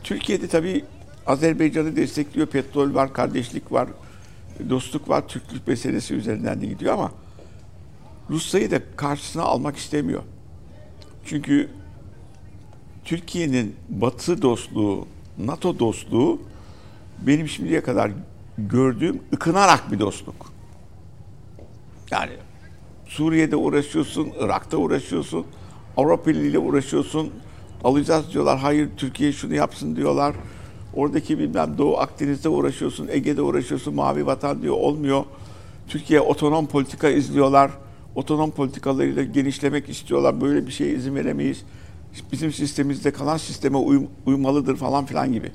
Türkiye'de tabii Azerbaycan'ı destekliyor. Petrol var, kardeşlik var, dostluk var. Türklük meselesi üzerinden de gidiyor ama Rusya'yı da karşısına almak istemiyor. Çünkü Türkiye'nin Batı dostluğu, NATO dostluğu benim şimdiye kadar gördüğüm ıkınarak bir dostluk. Yani Suriye'de uğraşıyorsun, Irak'ta uğraşıyorsun, Avrupa ile uğraşıyorsun. Alacağız diyorlar. Hayır Türkiye şunu yapsın diyorlar. Oradaki bilmem Doğu Akdeniz'de uğraşıyorsun, Ege'de uğraşıyorsun, Mavi Vatan diyor olmuyor. Türkiye otonom politika izliyorlar. Otonom politikalarıyla genişlemek istiyorlar. Böyle bir şeye izin veremeyiz. Bizim sistemimizde kalan sisteme uyum, uymalıdır falan filan gibi.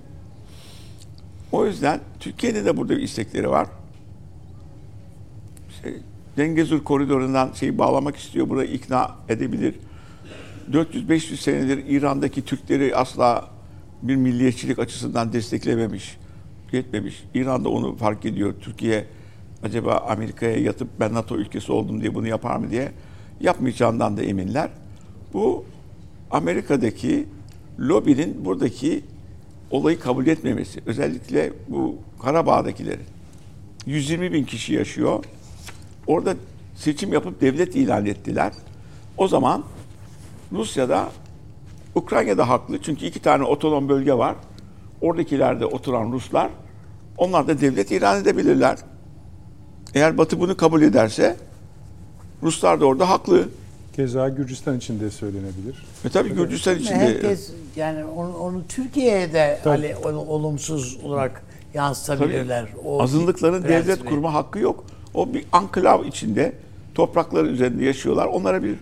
O yüzden Türkiye'de de burada bir istekleri var. Şey, Dengezur koridorundan şeyi bağlamak istiyor. Burayı ikna edebilir. 400-500 senedir İran'daki Türkleri asla bir milliyetçilik açısından desteklememiş, yetmemiş. İran da onu fark ediyor. Türkiye acaba Amerika'ya yatıp ben NATO ülkesi oldum diye bunu yapar mı diye yapmayacağından da eminler. Bu Amerika'daki lobinin buradaki olayı kabul etmemesi. Özellikle bu Karabağ'dakilerin. 120 bin kişi yaşıyor. Orada seçim yapıp devlet ilan ettiler. O zaman Rusya'da Ukrayna'da haklı. Çünkü iki tane otonom bölge var. Oradakilerde oturan Ruslar onlar da devlet ilan edebilirler. Eğer Batı bunu kabul ederse Ruslar da orada haklı. Keza Gürcistan için de söylenebilir. E tabii Gürcistan için de Herkes yani onu, onu Türkiye'ye de Tabii. hani olumsuz olarak yansıtabilirler. O azınlıkların devlet prensibi. kurma hakkı yok. O bir anklav içinde toprakları üzerinde yaşıyorlar. Onlara bir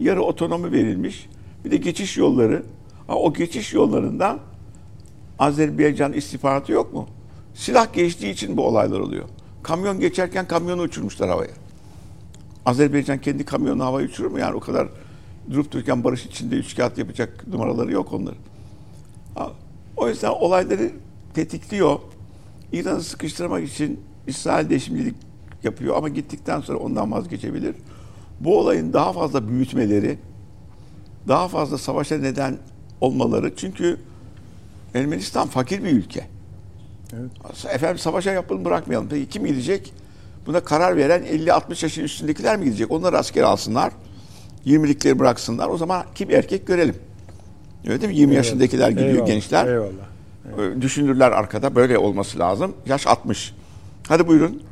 yarı otonomi verilmiş. Bir de geçiş yolları. Ha, o geçiş yollarından Azerbaycan istihbaratı yok mu? Silah geçtiği için bu olaylar oluyor. Kamyon geçerken kamyonu uçurmuşlar havaya. Azerbaycan kendi kamyonu havaya uçurur mu? Yani o kadar durup dururken barış içinde üç kağıt yapacak numaraları yok onların. O yüzden olayları tetikliyor. İran'ı sıkıştırmak için İsrail de şimdilik yapıyor ama gittikten sonra ondan vazgeçebilir. Bu olayın daha fazla büyütmeleri, daha fazla savaşa neden olmaları çünkü Ermenistan fakir bir ülke. Evet. Efendim savaşa yapalım bırakmayalım. Peki kim gidecek? Buna karar veren 50-60 yaşın üstündekiler mi gidecek? Onlar asker alsınlar. 20'likleri bıraksınlar. O zaman kim erkek görelim. Öyle değil mi? 20 yaşındakiler gidiyor Eyvallah, gençler. Eyvallah. Ee, Düşünürler arkada. Böyle olması lazım. Yaş 60. Hadi buyurun.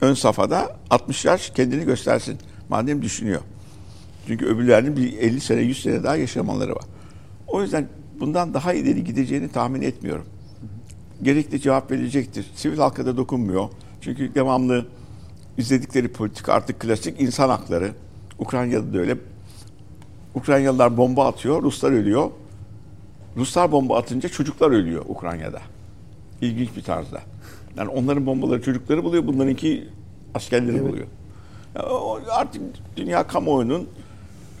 Ön safhada 60 yaş kendini göstersin. Madem düşünüyor. Çünkü öbürlerinin bir 50 sene 100 sene daha yaşamaları var. O yüzden bundan daha ileri gideceğini tahmin etmiyorum. Gerekli cevap verecektir. Sivil halka da dokunmuyor. Çünkü devamlı izledikleri politika artık klasik insan hakları. Ukrayna'da da öyle. Ukraynalılar bomba atıyor, Ruslar ölüyor. Ruslar bomba atınca çocuklar ölüyor Ukrayna'da. İlginç bir tarzda. Yani onların bombaları çocukları buluyor, bunlarınki askerleri buluyor. Ya o artık dünya kamuoyunun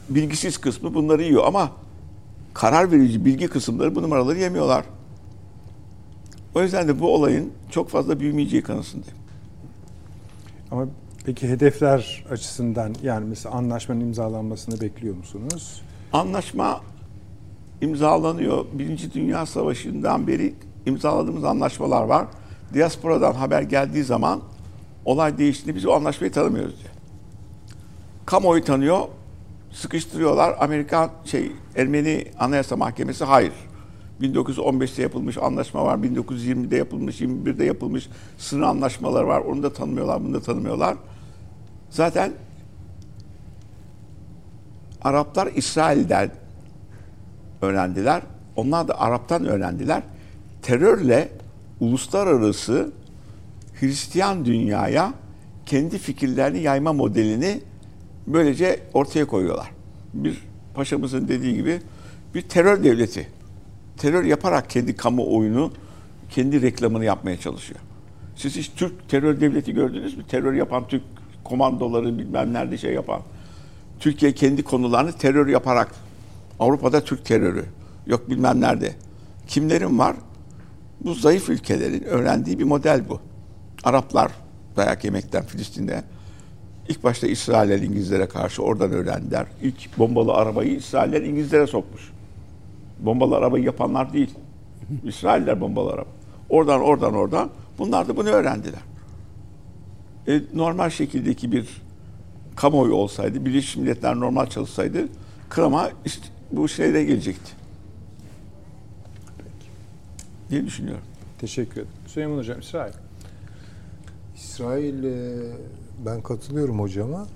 bilgisiz kısmı bunları yiyor ama karar verici bilgi kısımları bu numaraları yemiyorlar. O yüzden de bu olayın çok fazla büyümeyeceği kanısındayım. Ama peki hedefler açısından yani mesela anlaşmanın imzalanmasını bekliyor musunuz? Anlaşma imzalanıyor. Birinci Dünya Savaşı'ndan beri imzaladığımız anlaşmalar var. Diasporadan haber geldiği zaman olay değiştiğinde biz o anlaşmayı tanımıyoruz diyor. Kamuoyu tanıyor, sıkıştırıyorlar. Amerikan şey Ermeni Anayasa Mahkemesi hayır. 1915'te yapılmış anlaşma var, 1920'de yapılmış, 21'de yapılmış sınır anlaşmaları var. Onu da tanımıyorlar, bunu da tanımıyorlar. Zaten Araplar İsrail'den öğrendiler. Onlar da Arap'tan öğrendiler. Terörle uluslararası Hristiyan dünyaya kendi fikirlerini yayma modelini böylece ortaya koyuyorlar. Bir paşamızın dediği gibi bir terör devleti. Terör yaparak kendi kamuoyunu, kendi reklamını yapmaya çalışıyor. Siz hiç Türk terör devleti gördünüz mü? Terör yapan Türk komandoları bilmem nerede şey yapan. Türkiye kendi konularını terör yaparak Avrupa'da Türk terörü yok bilmem nerede. Kimlerin var? Bu zayıf ülkelerin öğrendiği bir model bu. Araplar dayak yemekten Filistin'de ilk başta İsrailler İngilizlere karşı oradan öğrendiler. İlk bombalı arabayı İsrailler İngilizlere sokmuş. Bombalı arabayı yapanlar değil. İsrailler bombalar. Oradan oradan oradan. Bunlar da bunu öğrendiler. E, normal şekildeki bir kamuoyu olsaydı, Birleşmiş Milletler normal çalışsaydı Kırım'a işte bu şeyle gelecekti. diye düşünüyorum. Teşekkür ederim. Süleyman Hocam, İsrail. İsrail e, ben katılıyorum hocama.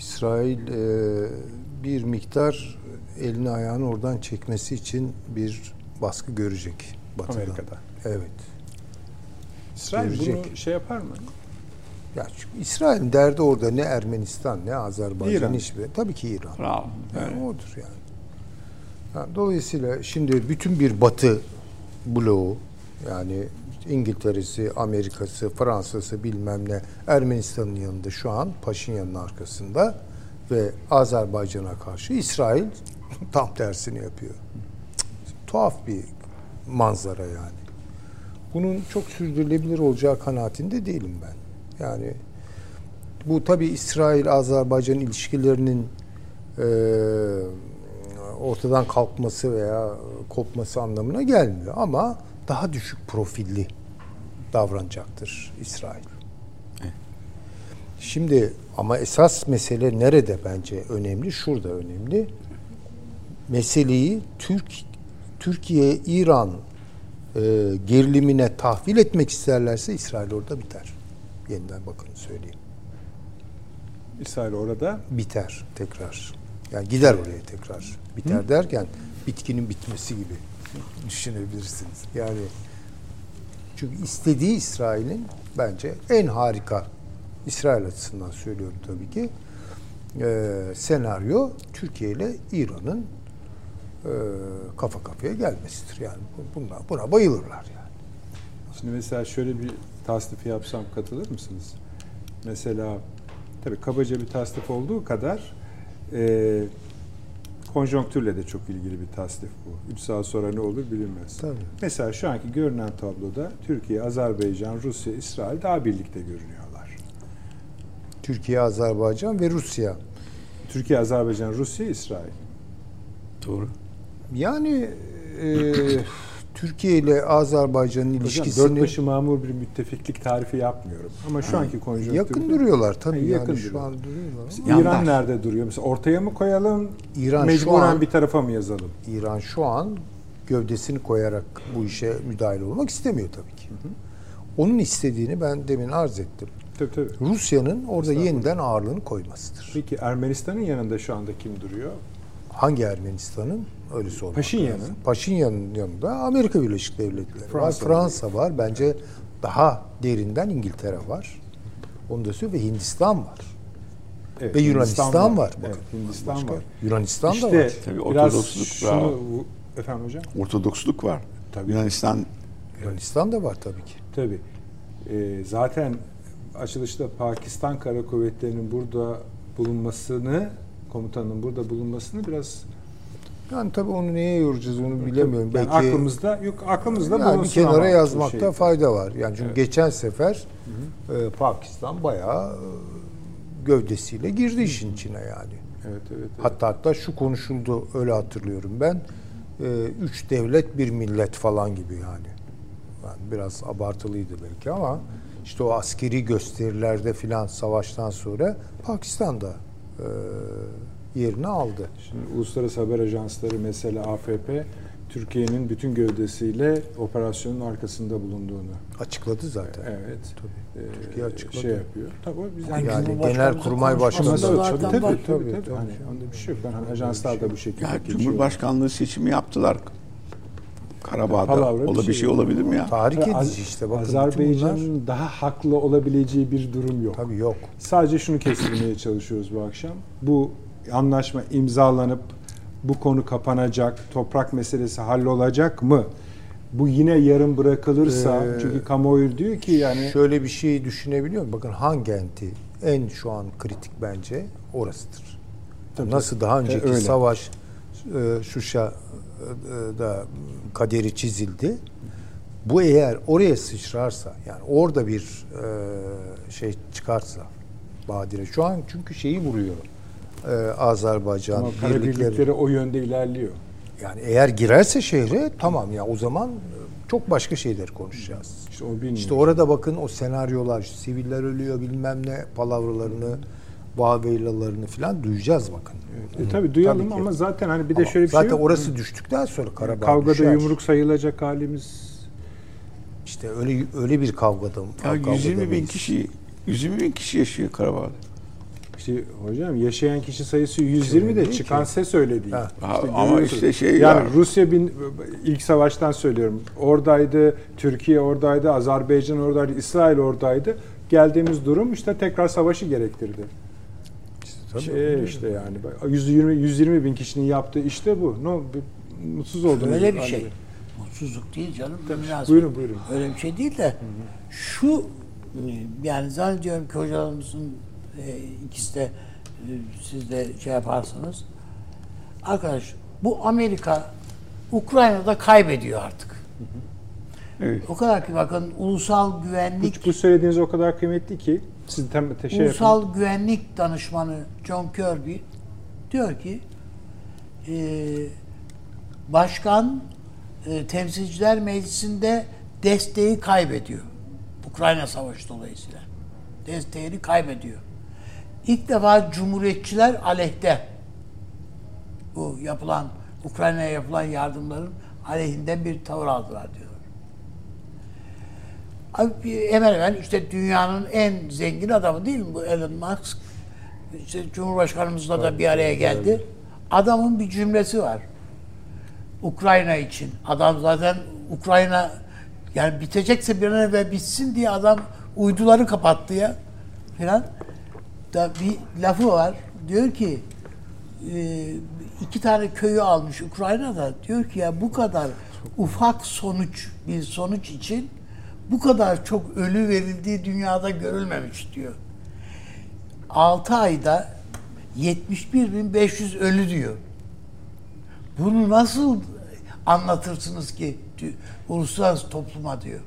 İsrail e, bir miktar elini ayağını oradan çekmesi için bir baskı görecek Batı'dan. Amerika'da. Evet. İsrail Görecek. bunu şey yapar mı? Ya çünkü İsrail'in derdi orada ne Ermenistan ne Azerbaycan İran. hiçbir. Tabii ki İran. Bravo. Yani Evet. odur yani. Ha, Dolayısıyla şimdi bütün bir Batı bloğu yani İngiltere'si, Amerika'sı, Fransa'sı bilmem ne Ermenistan'ın yanında şu an Paşinyan'ın arkasında ve Azerbaycan'a karşı İsrail (laughs) tam tersini yapıyor. Tuhaf bir manzara yani. Bunun çok sürdürülebilir olacağı kanaatinde değilim ben. Yani bu tabi İsrail-Azerbaycan ilişkilerinin e, ortadan kalkması veya kopması anlamına gelmiyor. Ama daha düşük profilli davranacaktır İsrail. Şimdi ama esas mesele nerede bence önemli? Şurada önemli. Meseleyi Türk Türkiye İran e, gerilimine tahvil etmek isterlerse İsrail orada biter. Yeniden bakın söyleyeyim. İsrail orada Biter tekrar. Yani gider oraya tekrar. Biter derken bitkinin bitmesi gibi düşünebilirsiniz. Yani çünkü istediği İsrail'in bence en harika İsrail açısından söylüyorum tabii ki e, senaryo Türkiye ile İran'ın e, kafa kafaya gelmesidir. Yani bu- bunlar buna bayılırlar yani. Şimdi mesela şöyle bir tasnif yapsam katılır mısınız? Mesela tabii kabaca bir tasnif olduğu kadar e, konjonktürle de çok ilgili bir tasnif bu. 3 saat sonra ne olur bilinmez. Tabii. Mesela şu anki görünen tabloda Türkiye, Azerbaycan, Rusya, İsrail daha birlikte görünüyorlar. Türkiye, Azerbaycan ve Rusya. Türkiye, Azerbaycan, Rusya, İsrail. Doğru. Yani e, (clears throat) Türkiye ile Azerbaycan'ın Hocam ilişkisini dört başı mamur bir müttefiklik tarifi yapmıyorum. Ama şu anki konjonktürde... yakın duruyorlar tabii yani yakın şu duruyorlar. an duruyorlar. ama İran Yandaş. nerede duruyor? Mesela ortaya mı koyalım? İran şu mecburen an- bir tarafa mı yazalım? İran şu an gövdesini koyarak bu işe müdahil olmak istemiyor tabii ki. Onun istediğini ben demin arz ettim. Tabii tabii. Rusya'nın orada yeniden ağırlığını koymasıdır. Peki Ermenistan'ın yanında şu anda kim duruyor? Hangi Ermenistan'ın? Öyle sormak Paşinyan'ın. lazım. Paşinyan'ın yanında Amerika Birleşik Devletleri var. Fransa. Fransa var. Bence daha derinden İngiltere var. Onu da söylüyor ve Hindistan var. Evet, Ve Yunanistan var. Evet, Bakın, Hindistan Başka. var. Yunanistan da İşte var. Tabii biraz Ortodoksluk şunu... bu- Efendim hocam? Ortodoksluk var. Tabii. Yunanistan Yunanistan da var tabii ki. Tabii. Ee, zaten açılışta Pakistan Kara Kuvvetleri'nin burada bulunmasını, komutanın burada bulunmasını biraz Yani tabii onu neye yoracağız onu bilemiyorum. yani Belki aklımızda yok aklımızda yani bir kenara yazmakta şey. fayda var. Yani çünkü Evet. geçen sefer e, Pakistan bayağı e, gövdesiyle girdi işin içine yani. Evet evet. evet. Hatta hatta şu konuşuldu öyle hatırlıyorum ben. E, üç devlet bir millet falan gibi yani. yani. Biraz abartılıydı belki ama işte o askeri gösterilerde filan savaştan sonra Pakistan da e, yerini aldı. Şimdi uluslararası haber ajansları mesela AFP Türkiye'nin bütün gövdesiyle operasyonun arkasında bulunduğunu. Açıkladı zaten. Evet. Tabii. Ee, Türkiye açıkladı. Şey yapıyor. Tabii biz Yani Yani Cumhurbaşkanımızın Genelkurmay Başkanı tabii, tabii, tabii, tabii, Tabii, tabii. Hani onda bir şey yok. Ben hani ajanslar da bu şekilde ya. Cumhurbaşkanlığı seçimi yaptılar. Karabağ'da. Palavra bir Ola bir şey şey olabilir mi ya? Tahrik Az- edici işte. Bakın bütün bunlar- Azerbaycan'ın daha haklı olabileceği bir durum yok. Tabii yok. Sadece şunu kestirmeye çalışıyoruz bu akşam. Bu anlaşma imzalanıp bu konu kapanacak, toprak meselesi hallolacak mı? Bu yine yarım bırakılırsa, Ee, çünkü kamuoyu diyor ki yani Şöyle bir şey düşünebiliyor musun? Bakın hangi enti en şu an kritik bence orasıdır. Tabii, Nasıl daha önceki öyle. savaş e, Şuşa'da kaderi çizildi. Bu eğer oraya sıçrarsa yani orada bir e, şey çıkarsa Badire şu an çünkü şeyi vuruyor e, Azerbaycan ama birlikleri. birlikleri o yönde ilerliyor. Yani eğer girerse şehre tamam ya o zaman e, çok başka şeyler konuşacağız. İşte o bilmiyor. İşte orada bakın o senaryolar, işte siviller ölüyor bilmem ne palavralarını, vaveylalarını falan duyacağız bakın. E, tabii duyalım Tabii ki. ama zaten hani bir de Ama şöyle bir zaten şey yok. orası düştükten sonra Karabağ Kavgada düşer. yumruk sayılacak halimiz İşte öyle öyle bir kavgada. Ya kavgada 120 bin kişi 120 bin kişi yaşıyor Karabağ'da. İşte hocam yaşayan kişi sayısı 120 de değil çıkan ki. ses öyle değil. Ha. Ha, İşte ama işte şey yani var. Rusya bin, ilk savaştan söylüyorum. Oradaydı, Türkiye oradaydı, Azerbaycan oradaydı, İsrail oradaydı. Geldiğimiz durum işte tekrar savaşı gerektirdi. Tabii. Şey işte yani 120 120 bin kişinin yaptığı işte bu. No, bir- mutsuz oldum. Öyle bir şey. Mutsuzluk değil canım. münasebet. Buyurun buyurun. Öyle bir şey değil de şu e, yani zannediyorum ki hocalarımızın e, ikisi de e, siz de şey yaparsanız arkadaş bu Amerika Ukrayna'da kaybediyor artık. Evet. O kadar ki bakın ulusal güvenlik Bu, bu söylediğiniz o kadar kıymetli ki siz tem, te- şey yapın. Ulusal Güvenlik Danışmanı John Kirby diyor ki e, başkan e, temsilciler meclisinde desteği kaybediyor. Ukrayna Savaşı dolayısıyla. Desteğini kaybediyor. İlk defa cumhuriyetçiler aleyhte bu yapılan Ukrayna'ya yapılan yardımların aleyhinden bir tavır aldılar diyorlar. Hemen hemen işte dünyanın en zengin adamı değil mi bu Elon Musk? İşte Cumhurbaşkanımızla da bir araya geldi. Adamın bir cümlesi var. Ukrayna için. Adam zaten Ukrayna yani bitecekse bir an evvel bitsin diye adam uyduları kapattı ya filan. Da bir lafı var. Diyor ki e, iki tane köyü almış Ukrayna'da. Diyor ki ya bu kadar ufak sonuç bir sonuç için bu kadar çok ölü verildiği dünyada görülmemiş diyor. 6 ayda 71.500 ölü diyor. Bunu nasıl anlatırsınız ki uluslararası topluma diyor.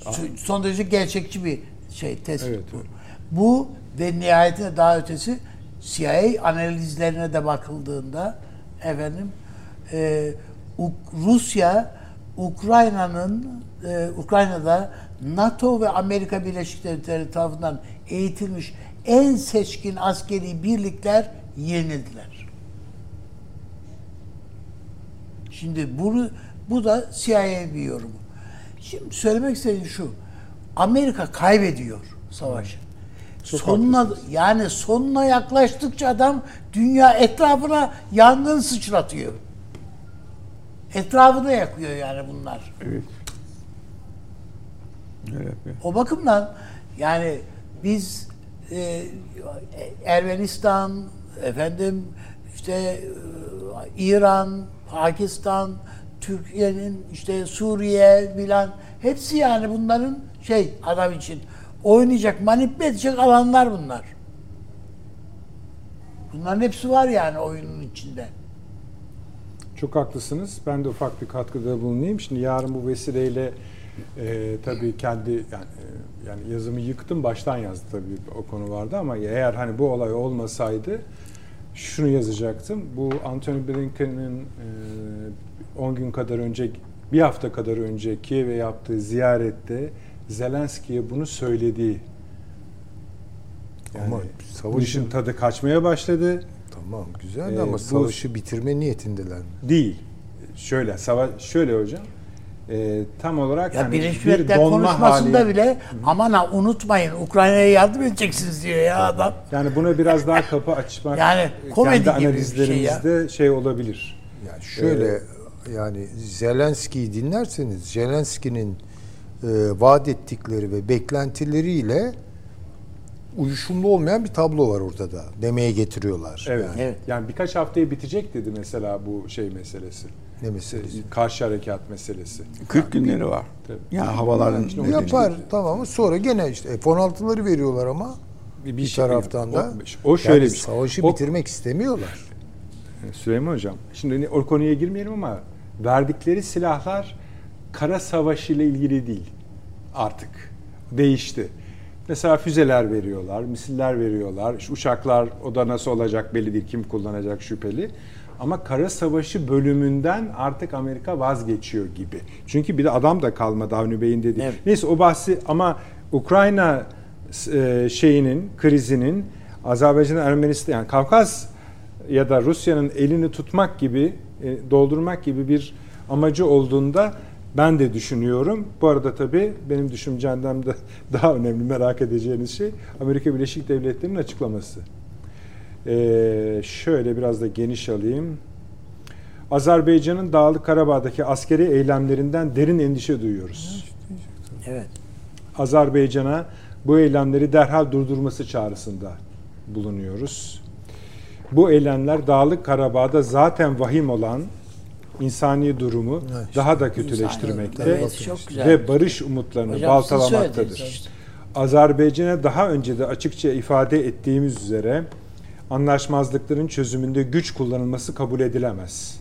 Son- Son derece gerçekçi bir şey tespit Evet, bu. evet. Bu ve nihayetinde daha ötesi CIA analizlerine de bakıldığında efendim e, Rusya Ukrayna'nın e, Ukrayna'da NATO ve Amerika Birleşik Devletleri tarafından eğitilmiş en seçkin askeri birlikler yenildiler. Şimdi bunu bu da CIA bir yorumu. Şimdi söylemek istediğim şu. Amerika kaybediyor savaşı. Çok sonuna haklısınız. yani sonuna yaklaştıkça adam dünya etrafına yangın sıçratıyor. Etrafını yakıyor yani bunlar. Evet. Öyle yapıyor. O bakımdan yani biz e, Ermenistan, efendim işte e, İran, Pakistan, Türkiye'nin işte Suriye filan hepsi yani bunların şey adam için oynayacak, manipüle edecek alanlar bunlar. Bunların hepsi var yani oyunun içinde. Çok haklısınız. Ben de ufak bir katkıda bulunayım. Şimdi yarın bu vesileyle e, tabii kendi yani, e, yani yazımı yıktım baştan yazdı tabii o konu vardı ama eğer hani bu olay olmasaydı şunu yazacaktım. Bu Anthony Blinken'in e, 10 gün kadar önce bir hafta kadar önce Kiev'e yaptığı ziyarette Zelenski'ye bunu söylediği yani Ama savaşın tadı kaçmaya başladı. Tamam güzel Ee, ama bu- savaşı bitirme niyetindeler mi? Değil. Şöyle savaş şöyle hocam. e, tam olarak Ya hani Birleşmiş bir Milletler donma konuşmasında hali. bile aman ha unutmayın Ukrayna'ya yardım edeceksiniz diyor ya adam. Yani buna biraz daha kapı açmak Yani komedi kendi gibi bir şey analizlerimizde şey, olabilir. Yani şöyle yani Zelenski'yi dinlerseniz Zelenski'nin e, vaat ettikleri ve beklentileriyle uyuşumlu olmayan bir tablo var ortada demeye getiriyorlar. Evet. Yani Evet. Yani birkaç haftaya bitecek dedi mesela bu şey meselesi. ne meselesi? Karşı harekat meselesi. 40 günleri var. Tabii. Yani havaların İşte o Yapar tamam mı? Sonra gene işte F-16'ları veriyorlar ama Bir, bir, şey- taraftan da o, o şöyle yani bir şey. savaşı O- bitirmek istemiyorlar. Süleyman Hocam, şimdi hani o konuya girmeyelim ama verdikleri silahlar kara savaşı ile ilgili değil artık. Değişti. Mesela füzeler veriyorlar, misiller veriyorlar. Şu uçaklar o da nasıl olacak belli değil. Kim kullanacak şüpheli. Ama kara savaşı bölümünden artık Amerika vazgeçiyor gibi. Çünkü bir de adam da kalmadı Avni Bey'in dediği. Evet. Neyse o bahsi ama Ukrayna e, şeyinin, krizinin Azerbaycan, Ermenistan yani Kafkas ya da Rusya'nın elini tutmak gibi, e, doldurmak gibi bir amacı olduğunda ben de düşünüyorum. Bu arada tabii benim düşüncemden de (laughs) daha önemli merak edeceğiniz şey Amerika Birleşik Devletleri'nin açıklaması. Ee, şöyle biraz da geniş alayım. Azerbaycan'ın Dağlık Karabağ'daki askeri eylemlerinden derin endişe duyuyoruz. Evet. Azerbaycan'a bu eylemleri derhal durdurması çağrısında bulunuyoruz. Bu eylemler Dağlık Karabağ'da zaten vahim olan insani durumu Evet. daha da kötüleştirmekte Evet, çok güzel. ve barış umutlarını Hocam baltalamaktadır. işte. Azerbaycan'a daha önce de açıkça ifade ettiğimiz üzere anlaşmazlıkların çözümünde güç kullanılması kabul edilemez.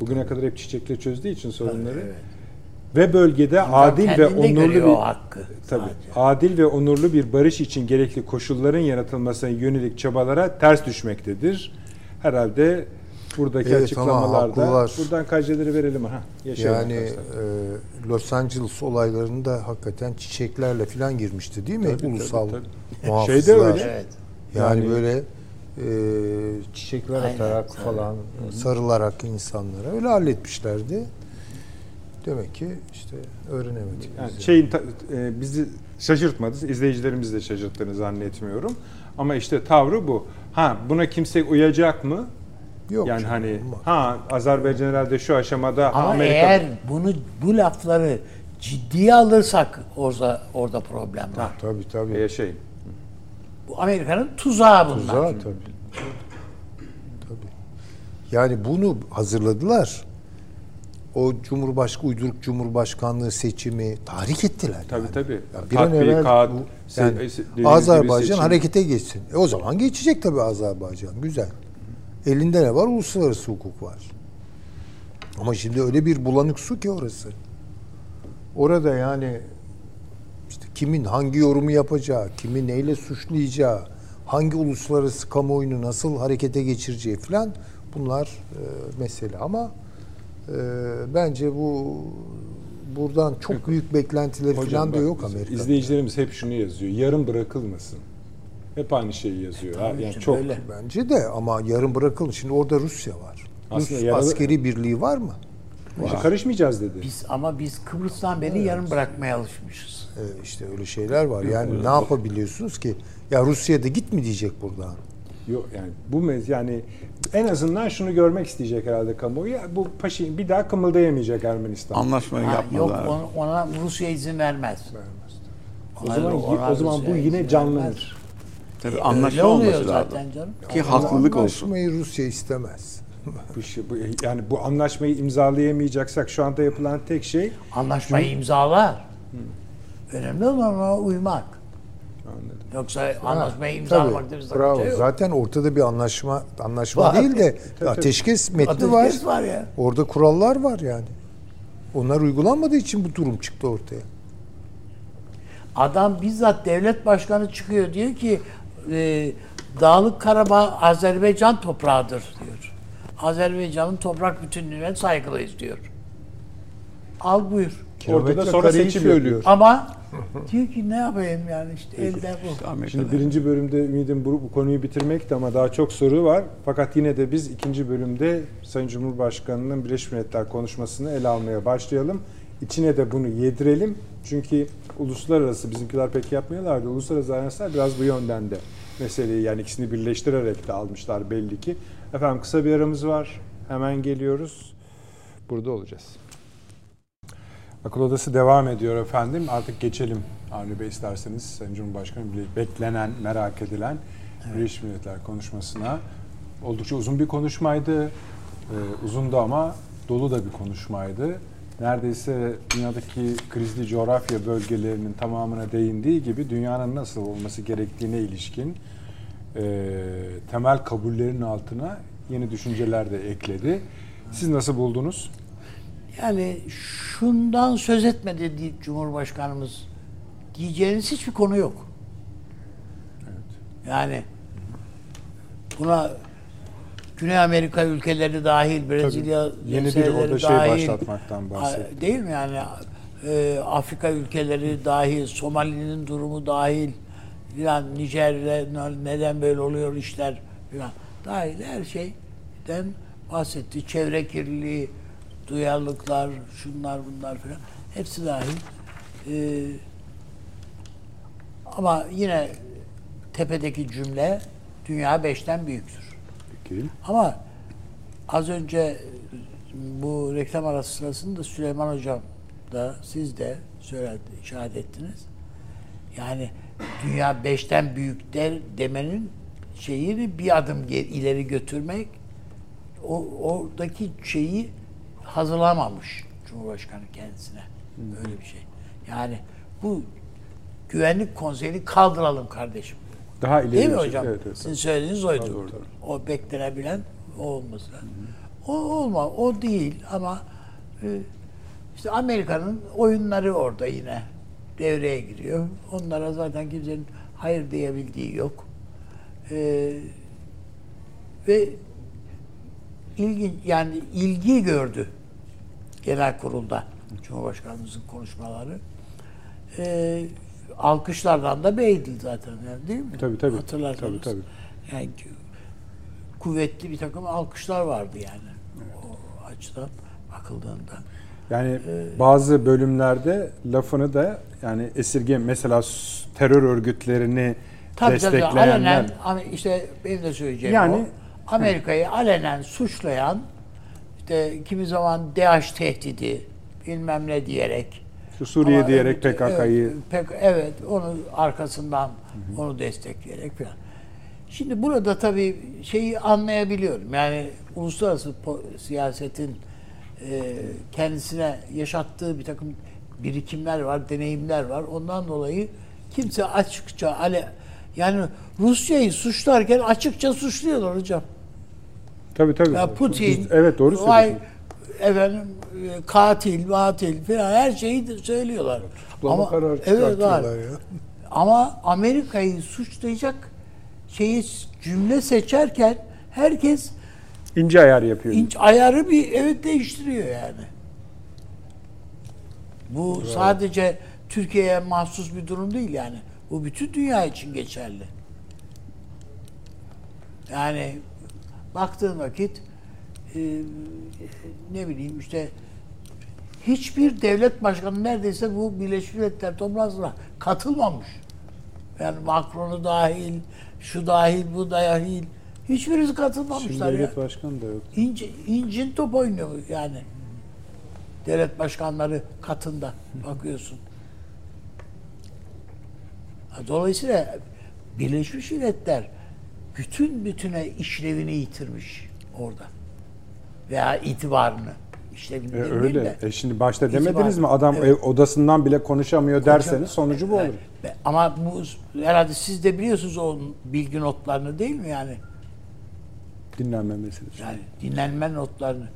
Bugüne kadar hep çiçekle çözdüğü için sorunları Evet. ve bölgede adil ve onurlu bir hakkı. tabii sadece. adil ve onurlu bir barış için gerekli koşulların yaratılmasına yönelik çabalara ters düşmektedir. Herhalde buradaki Evet, ama açıklamalarda haklılar. buradan kaydları verelim ha. Yaşayalım Yani e, Los Angeles olaylarında hakikaten çiçeklerle falan girmişti değil mi? Tabii, tabii, Ulusal tabii. muhafızlar. Şeyde öyle. Evet. Yani, Yani- böyle e, çiçekler Aynen, atarak tabii. falan sarılarak insanlara öyle halletmişlerdi. Demek ki işte öğrenemedik. Yani biz de. şeyin ta- e, bizi şaşırtmadı, izleyicilerimiz de şaşırttığını zannetmiyorum. Ama işte tavrı bu. Ha buna kimse uyacak mı? Yok yani canım, hani olmaz. ha Azerbaycan herhalde şu aşamada Ama Amerika eğer bunu bu lafları ciddiye alırsak orada orada problem var. Tabii tabii. e, şey Bu Amerika'nın tuzağı bunlar. Tuzağı tabii. Tabii. Yani bunu hazırladılar. O Cumhurbaşkanı uyduruk Cumhurbaşkanlığı seçimi tahrik ettiler. tabii yani. tabii. Ya bir an Tatbikat, evvel bu, se- yani Azerbaycan harekete geçsin. E o zaman geçecek tabii Azerbaycan. Güzel. Elinde ne var? Uluslararası hukuk var. Ama şimdi öyle bir bulanık su ki orası. Orada yani işte kimin hangi yorumu yapacağı, kimi neyle suçlayacağı, hangi uluslararası kamuoyunu nasıl harekete geçireceği falan bunlar e, mesele ama e, bence bu buradan çok büyük beklentileri falan da yok Amerika'da. İzleyicilerimiz hep şunu yazıyor. Yarım bırakılmasın. Hep aynı şeyi yazıyor. Ha, yani çok böyle. Bence de ama yarın bırakılın. Şimdi orada Rusya var. Aslında Rus yarın- askeri birliği var mı? İşte karışmayacağız dedi. Biz ama biz Kıbrıs'tan beri yarım bırakmaya alışmışız. Ee, işte öyle şeyler var. Yani ne yapabiliyorsunuz ki? Ya Rusya'da git mi diyecek buradan? Yok yani bu mez yani en azından şunu görmek isteyecek herhalde kamuoyu. Ya Bu paşin bir daha kımıldayamayacak Ermenistan. Anlaşmayı Ha, yok yapmadılar. ona, ona Rusya izin vermez. o Ona- zaman o zaman bu yine vermez. Tabii Öyle anlaşma oluyor olması lazım. zaten canım. Ki haklılık olsun. Anlaşmayı Rusya istemez. (laughs) Bu, şey- bu- yani bu anlaşmayı imzalayamayacaksak şu anda yapılan tek şey Anlaşmayı imzalar. Önemli olan ona uymak. Anladım. Yoksa anlaşmayı Tabii, imzalamakta bir bravo. yok. Zaten ortada bir anlaşma anlaşma Var. değil de ateşkes metni var. Ateşkes var ya. Orada kurallar var yani. Onlar uygulanmadığı için bu durum çıktı ortaya. Adam bizzat devlet başkanı çıkıyor diyor ki e, Dağlık Karabağ Azerbaycan toprağıdır diyor. Azerbaycan'ın toprak bütünlüğüne saygılıyız diyor. Al buyur. Ortada sonra seçim söylüyor. Ama (laughs) diyor ki ne yapayım yani işte elde bu. Amerika'da. Şimdi birinci bölümde ümidim bu, bu konuyu bitirmekti ama daha çok soru var. Fakat yine de biz ikinci bölümde Sayın Cumhurbaşkanı'nın Birleşmiş Milletler konuşmasını ele almaya başlayalım. İçine de bunu yedirelim. Çünkü uluslararası, bizimkiler pek yapmıyorlardı. Uluslararası ajanslar biraz bu yönden de meseleyi yani ikisini birleştirerek de almışlar belli ki. Efendim kısa bir aramız var. Hemen geliyoruz. Burada olacağız. Akıl Odası devam ediyor efendim. Artık geçelim Avni Bey isterseniz Sayın Cumhurbaşkanı beklenen, merak edilen Birleşmiş Milletler konuşmasına. Oldukça uzun bir konuşmaydı. Ee, uzundu ama dolu da bir konuşmaydı. Neredeyse dünyadaki krizli coğrafya bölgelerinin tamamına değindiği gibi dünyanın nasıl olması gerektiğine ilişkin e, temel kabullerin altına yeni düşünceler de ekledi. Siz nasıl buldunuz? Yani şundan söz etmedi deyip Cumhurbaşkanımız diyeceğiniz hiçbir konu yok. Yani buna Güney Amerika ülkeleri dahil, Brezilya Yeni bir orada şey başlatmaktan bahsetti. A- Değil mi yani? E, Afrika ülkeleri dahil, Somali'nin durumu dahil, filan Nijer'de neden böyle oluyor işler filan dahil her şeyden bahsetti. Çevre kirliliği, duyarlılıklar, şunlar bunlar filan hepsi dahil. E, ama yine tepedeki cümle dünya beşten büyüktür. Peki. Ama az önce bu reklam arası sırasında Süleyman Hocam da siz de söyledi, işaret ettiniz. Yani dünya beşten büyük der demenin şeyini bir adım ileri götürmek o oradaki şeyi hazırlamamış Cumhurbaşkanı kendisine. Öyle bir şey. Yani bu güvenlik konseyini kaldıralım kardeşim. Daha ileri Değil mi hocam? Evet, evet. Sizin söylediğiniz oydu. Doğru, doğru. O beklenebilen o olması lazım. O olma, o değil ama e, işte Amerika'nın oyunları orada yine devreye giriyor. Onlara zaten kimsenin hayır diyebildiği yok. E, ve ilgi yani ilgi gördü genel kurulda Cumhurbaşkanımızın konuşmaları. E, alkışlardan da beydi zaten yani değil mi? Tabii, tabii. Hatırlarsanız. Tabii, Yani kuvvetli bir takım alkışlar vardı yani. O açıdan bakıldığında. Yani bazı bölümlerde lafını da yani esirge mesela terör örgütlerini Tabii tabii destekleyenler alenen Am- işte benim de söyleyeceğim Yani- o. Amerika'yı alenen suçlayan işte kimi zaman DAEŞ tehdidi bilmem ne diyerek şu Suriye Ama diyerek PKK'yı Evet, pek evet onu arkasından onu destekleyerek falan. Şimdi burada tabii şeyi anlayabiliyorum. Yani uluslararası siyasetin e, kendisine yaşattığı bir takım birikimler var, deneyimler var. Ondan dolayı kimse açıkça ale yani Rusya'yı suçlarken açıkça suçluyorlar hocam. tabii tabii. Ya Putin, evet doğru söylüyorsun. Efendim e, katil, matil falan her şeyi söylüyorlar. Tutuklama kararı evet, var. ya. Ama Amerika'yı suçlayacak şeyi cümle seçerken herkes İnce ayar yapıyor. inç ayarı bir evet değiştiriyor yani. Bu sadece Türkiye'ye mahsus bir durum değil yani. Bu bütün dünya için geçerli. Yani baktığın vakit e, ne bileyim işte hiçbir devlet başkanı neredeyse bu Birleşmiş Milletler toplantısına katılmamış. Yani Macron'u dahil, şu dahil, bu dahil. Hiçbirisi Şimdi katılmamışlar ya. devlet başkanı da yok. İnci, incin top oynuyor yani. Devlet başkanları katında bakıyorsun. Dolayısıyla Birleşmiş Milletler bütün bütüne işlevini yitirmiş orada. Veya itibarını. İşlevini E, öyle. de. E şimdi başta demediniz mi adam Evet. ev odasından bile konuşamıyor derseniz sonucu bu olur. Ama bu herhalde siz de biliyorsunuz o bilgi notlarını değil mi yani? Dinlenme meselesi. Yani dinlenme notlarını.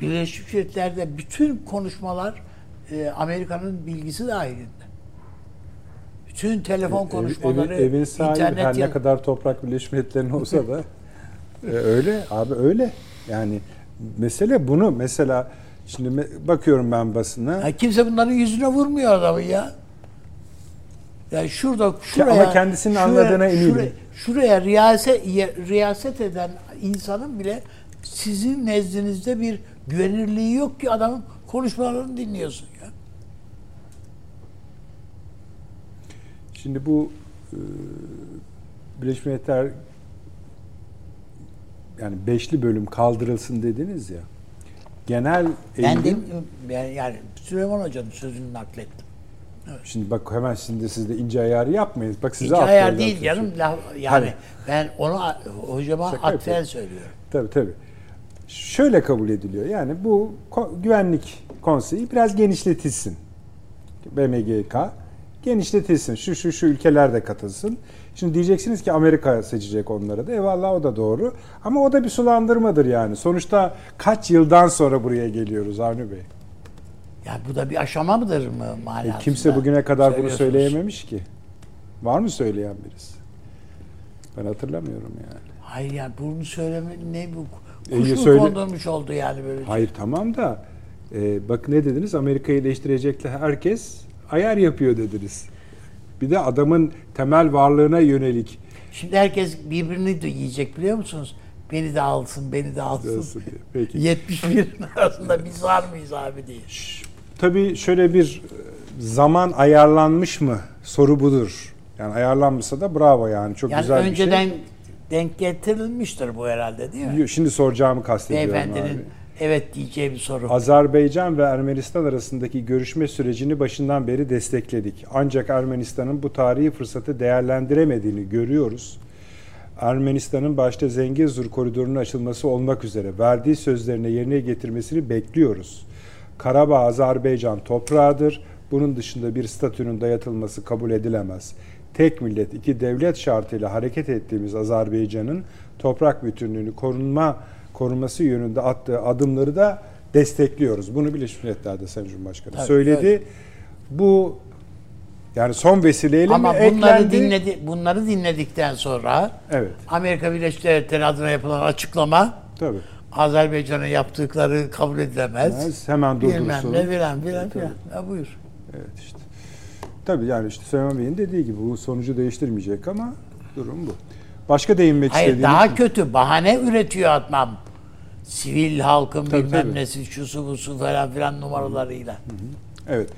Birleşmiş Milletler'de bütün konuşmalar e, Amerika'nın bilgisi dahilinde. Bütün telefon Ev- konuşmaları, evin, evin sahibi internet her ne kadar toprak Birleşmiş Milletler'in olsa da (laughs) e, öyle abi öyle. Yani mesele bunu mesela şimdi bakıyorum ben basına. Ya kimse bunların yüzüne vurmuyor adamı ya. Yani şurada şuraya ama kendisinin anladığına eminim. Şuraya, şuraya riyaset riyaset eden insanın bile sizin nezdinizde bir güvenirliği yok ki adamın konuşmalarını dinliyorsun ya. Şimdi bu e, Birleşmiş Milletler yani beşli bölüm kaldırılsın dediniz ya. Genel Ben eğilim, yani, yani Süleyman Hoca'nın sözünü naklettim. şimdi bak hemen şimdi siz de ince ayarı yapmayın. Bak size İki ayar değil canım. laf- Yani Hani- ben onu a- hocama Şaka atfen yapıyorum. söylüyorum. Tabii tabii. Şöyle kabul ediliyor. Yani bu ko- güvenlik konseyi biraz genişletilsin. BMGK genişletilsin. Şu şu şu ülkeler de katılsın. Şimdi diyeceksiniz ki Amerika seçecek onları da. Eyvallah o da doğru. Ama o da bir sulandırmadır yani. Sonuçta kaç yıldan sonra buraya geliyoruz Avni Bey? Ya bu da bir aşama mıdır mı E, manasında? kimse bugüne kadar bunu söyleyememiş ki. Var mı söyleyen birisi? Ben hatırlamıyorum yani. Hayır yani bunu söyleme ne bu? E, Kuş mu söyle- kondurmuş oldu yani böyle? Hayır tamam da e, bak ne dediniz? Amerika'yı eleştirecekler herkes ayar yapıyor dediniz. Bir de adamın temel varlığına yönelik Şimdi herkes birbirini de yiyecek biliyor musunuz? Beni de alsın, beni de alsın. diyorsun. Peki. 71'in arasında biz var mıyız abi diye. Tabii şöyle bir e, zaman ayarlanmış mı? Soru budur. Yani ayarlanmışsa da bravo yani çok Yani güzel önceden bir şey. denk getirilmiştir bu herhalde değil mi? Şimdi soracağımı kastediyorum Beyefendinin abi. Evet diyeceği bir soru. Azerbaycan ve Ermenistan arasındaki görüşme sürecini başından beri destekledik. Ancak Ermenistan'ın bu tarihi fırsatı değerlendiremediğini görüyoruz. Ermenistan'ın başta Zengezur koridorunun açılması olmak üzere verdiği sözlerine yerine getirmesini bekliyoruz. Karabağ Azerbaycan toprağıdır. Bunun dışında bir statünün dayatılması kabul edilemez. Tek millet, iki devlet şartıyla hareket ettiğimiz Azerbaycan'ın toprak bütünlüğünü korunma korunması yönünde attığı adımları da destekliyoruz. Bunu Birleşmiş Milletler'de Sayın Cumhurbaşkanı Tabii, söyledi. öyle. Bu yani son vesileyle Ama mi bunları eklendi? dinledi bunları dinledikten sonra Evet. Amerika Birleşik Devletleri adına yapılan açıklama Tabii. Azerbaycan'ın yaptıkları kabul edilemez. Evet, hemen Bilmem durdursun. ne filan filan filan. Ha, buyur. Evet işte. Tabii yani işte Süleyman Bey'in dediği gibi bu sonucu değiştirmeyecek ama durum bu. Başka değinmek Hayır istediğiniz daha kötü bahane üretiyor atmam. Sivil halkın Tabii, bilmem tabii. nesi şusu busu falan filan numaralarıyla. Evet.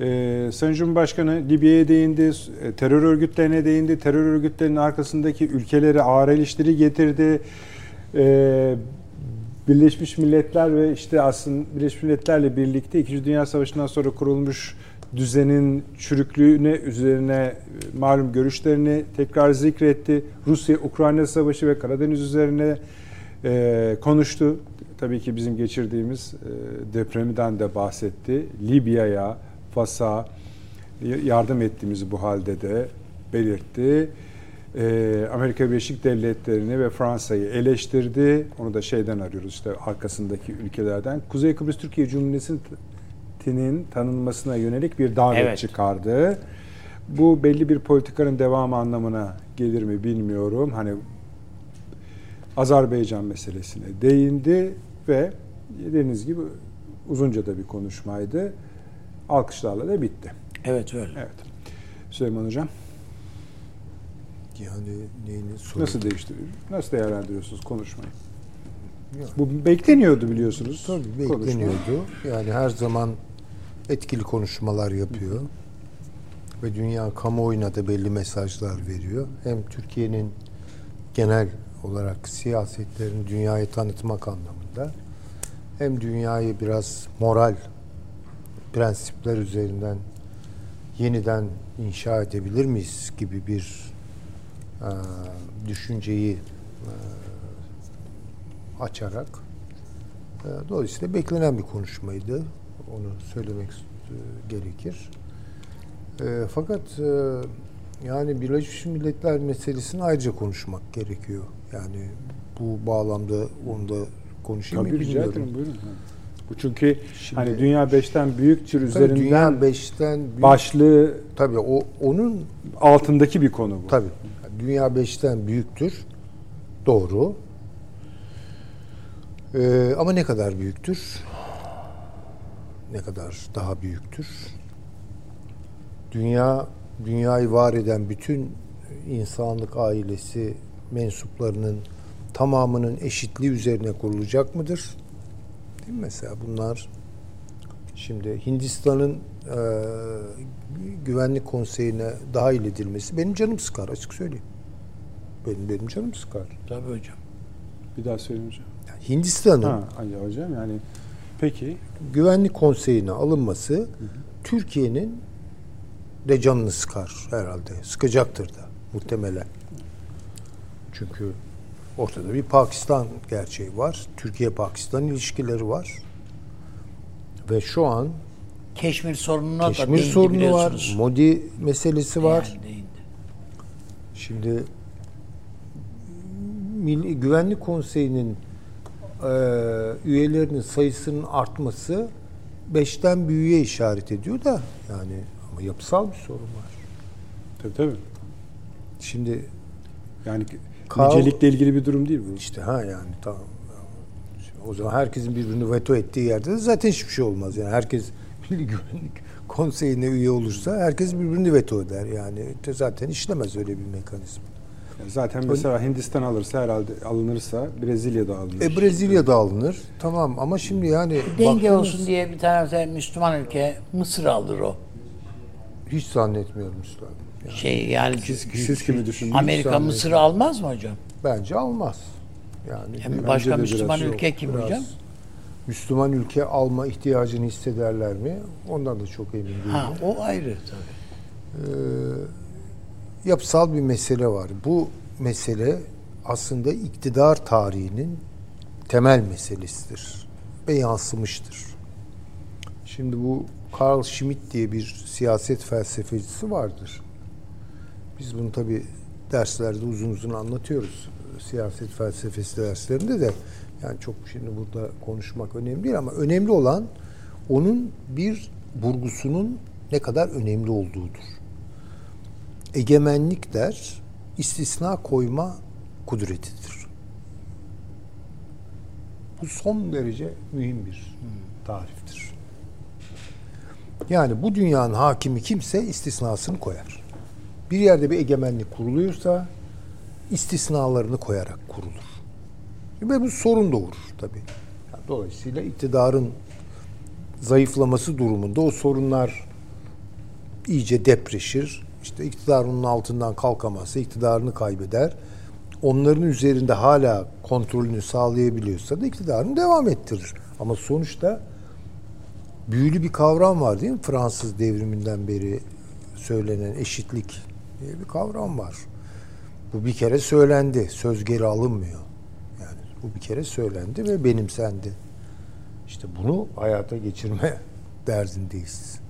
Ee, Sayın Cumhurbaşkanı Libya'ya değindi, e, terör örgütlerine değindi, terör örgütlerinin arkasındaki ülkelere ağır eleştiri getirdi. Ee, Birleşmiş Milletler ve işte aslında Birleşmiş Milletler'le birlikte İkinci Dünya Savaşı'ndan sonra kurulmuş düzenin çürüklüğüne üzerine e, malum görüşlerini tekrar zikretti. Rusya-Ukrayna Savaşı ve Karadeniz üzerine e, konuştu. Tabii ki bizim geçirdiğimiz e, depremden de bahsetti. Libya'ya, Fas'a yardım ettiğimizi bu halde de belirtti. E, Amerika Birleşik Devletleri'ni ve Fransa'yı eleştirdi. Onu da şeyden arıyoruz işte arkasındaki ülkelerden. Kuzey Kıbrıs Türkiye Cumhuriyeti'nin tanınmasına yönelik bir davet Evet. çıkardı. Bu belli bir politikanın devamı anlamına gelir mi bilmiyorum. Hani Azerbaycan meselesine değindi ve dediğiniz gibi uzunca da bir konuşmaydı. Alkışlarla da bitti. Evet öyle. Evet. Süleyman Hocam Yani neyini sorun? nasıl değiştiriyor? Nasıl değerlendiriyorsunuz konuşmayı? Yok. Bu bekleniyordu biliyorsunuz. Tabii konuşma. bekleniyordu. Yani her zaman etkili konuşmalar yapıyor. Ve dünya kamuoyuna da belli mesajlar veriyor. Hem Türkiye'nin genel olarak siyasetlerini dünyaya tanıtmak anlamında hem dünyayı biraz moral prensipler üzerinden yeniden inşa edebilir miyiz gibi bir e, düşünceyi e, açarak e, dolayısıyla beklenen bir konuşmaydı. Onu söylemek e, gerekir. E, fakat e, yani Birleşmiş Milletler meselesini ayrıca konuşmak gerekiyor. Yani bu bağlamda onu da konuşayım mı Tabii rica bilmiyorum. ederim buyurun. Bu çünkü Şimdi- hani dünya beşten büyüktür Tabii üzerinden Dünya 5'ten büyük, başlığı tabii o onun altındaki bir konu bu. tabii Dünya 5'ten büyüktür. Doğru. Ee, ama ne kadar büyüktür? Ne kadar daha büyüktür? Dünya dünyayı var eden bütün insanlık ailesi mensuplarının tamamının eşitliği üzerine kurulacak mıdır? Değil mi mesela bunlar şimdi Hindistan'ın e, güvenlik konseyine dahil edilmesi benim canım sıkar açık söyleyeyim. Benim benim canım sıkar. Tabii hocam. Bir daha söyleyeyim hocam. Yani Hindistan'ın Ha, hocam yani peki güvenlik konseyine alınması Türkiye'nin de canını sıkar herhalde. Sıkacaktır da muhtemelen. Çünkü ortada bir Pakistan gerçeği var. Türkiye-Pakistan ilişkileri var. Ve şu an Keşmir sorununa da Keşmir değindi sorunu var. Modi meselesi var. Yani. Şimdi Milli Güvenlik Konseyi'nin e, üyelerinin sayısının artması beşten büyüğe işaret ediyor da yani ama yapısal bir sorun var. tabii tabii. Şimdi Yani Karl- Nicelikle ilgili bir durum değil bu. İşte ha yani tamam. O zaman herkesin birbirini veto ettiği yerde de zaten hiçbir şey olmaz. Yani herkes (laughs) Milli Güvenlik Konseyi'ne üye olursa herkes birbirini veto eder. Yani zaten işlemez öyle bir mekanizma. Zaten mesela Hindistan alırsa herhalde alınırsa Brezilya'da alınır. E Brezilya'da alınır. Tamam ama şimdi yani Denge baktınız- olsun diye bir tane mesela Müslüman ülke Mısır alır o. hiç zannetmiyorum Müslüman. Yani Şey yani siz, siz kimi düşündünüz? Amerika. Mısır'ı almaz mı hocam? bence almaz. Yani Hem başka Müslüman ülke kim biraz hocam? Müslüman ülke alma ihtiyacını hissederler mi? Ondan da çok emin değilim. Ha o ayrı tabii. Ee, yapısal bir mesele var. Bu mesele aslında iktidar tarihinin temel meselesidir ve yansımıştır. Şimdi bu Carl Schmitt diye bir siyaset felsefecisi vardır. Biz bunu tabi derslerde uzun uzun anlatıyoruz. Siyaset felsefesi derslerinde de yani çok şimdi burada konuşmak önemli değil ama önemli olan onun bir vurgusunun ne kadar önemli olduğudur. Egemenlik der, istisna koyma kudretidir. Bu son derece mühim bir tariftir. Yani bu dünyanın hakimi kimse istisnasını koyar. Bir yerde bir egemenlik kuruluyorsa istisnalarını koyarak kurulur. Ve bu sorun doğurur tabii. Dolayısıyla iktidarın zayıflaması durumunda o sorunlar iyice depreşir. İşte iktidar onun altından kalkamazsa iktidarını kaybeder. Onların üzerinde hala kontrolünü sağlayabiliyorsa da iktidarını devam ettirir. Ama sonuçta büyülü bir kavram var değil mi? Fransız devriminden beri söylenen eşitlik diye bir kavram var. Bu bir kere söylendi. Söz geri alınmıyor. Yani bu bir kere söylendi ve benimsendi. İşte bunu hayata geçirme (laughs) derdindeyiz.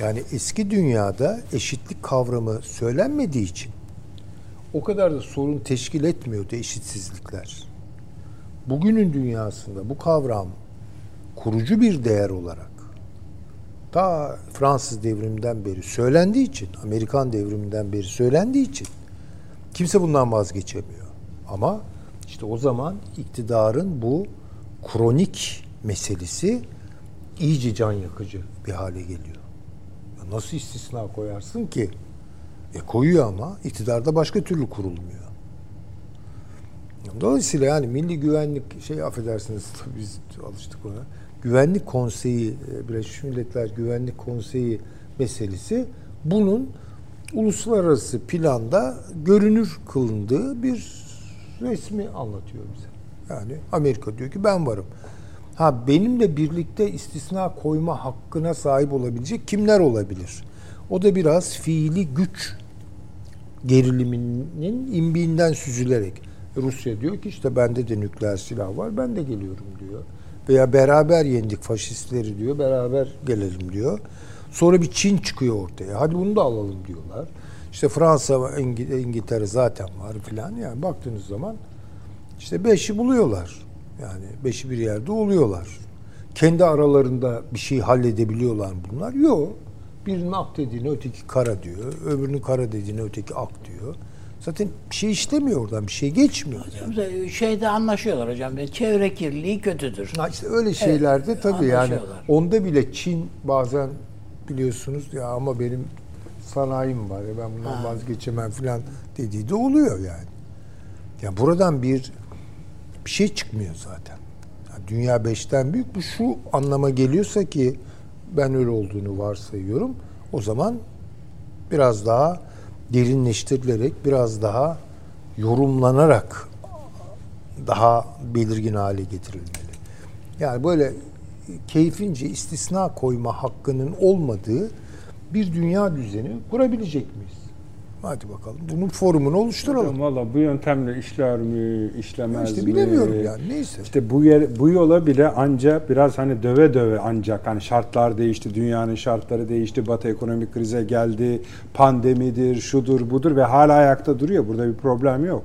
Yani eski dünyada eşitlik kavramı söylenmediği için o kadar da sorun teşkil etmiyordu eşitsizlikler. Bugünün dünyasında bu kavram kurucu bir değer olarak ta Fransız devriminden beri söylendiği için, Amerikan devriminden beri söylendiği için kimse bundan vazgeçemiyor. Ama işte o zaman iktidarın bu kronik meselesi iyice can yakıcı bir hale geliyor. Nasıl istisna koyarsın ki? E koyuyor ama iktidarda başka türlü kurulmuyor. Dolayısıyla yani milli güvenlik şey affedersiniz (laughs) biz alıştık ona. Güvenlik konseyi e, Birleşmiş Milletler Güvenlik Konseyi meselesi bunun uluslararası planda görünür kılındığı bir resmi anlatıyor bize. Yani Amerika diyor ki ben varım. Ha benimle birlikte istisna koyma hakkına sahip olabilecek kimler olabilir? O da biraz fiili güç geriliminin imbiğinden süzülerek Rusya diyor ki işte bende de nükleer silah var ben de geliyorum diyor. Veya beraber yendik faşistleri diyor beraber gelelim diyor. Sonra bir Çin çıkıyor ortaya. Hadi bunu da alalım diyorlar. İşte Fransa, İngi- İngiltere zaten var filan. Yani baktığınız zaman işte beşi buluyorlar. Yani beşi bir yerde oluyorlar. Kendi aralarında bir şey halledebiliyorlar bunlar? Yok. Birinin ak dediğine öteki kara diyor. Öbürünün kara dediğine öteki ak diyor. Zaten bir şey işlemiyor oradan. Bir şey geçmiyor. Yani. Şeyde anlaşıyorlar hocam. Çevre kirliliği kötüdür. Ha işte öyle şeylerde tabii yani onda bile Çin bazen biliyorsunuz ya ama benim sanayim var ya ben bundan vazgeçemem falan dediği de oluyor yani. Ya buradan bir bir şey çıkmıyor zaten. Yani dünya beşten büyük. Bu şu anlama geliyorsa ki ben öyle olduğunu varsayıyorum. O zaman biraz daha derinleştirilerek, biraz daha yorumlanarak daha belirgin hale getirilmeli. Yani böyle keyfince istisna koyma hakkının olmadığı bir dünya düzeni kurabilecek miyiz? Hadi bakalım. Bunun formunu oluşturalım. Valla bu yöntemle işler mi, işlemez işte mi? bilemiyorum yani neyse. İşte bu yer, bu yola bile ancak biraz hani döve döve ancak hani şartlar değişti, dünyanın şartları değişti, Batı ekonomik krize geldi, pandemidir, şudur budur ve hala ayakta duruyor. Burada bir problem yok.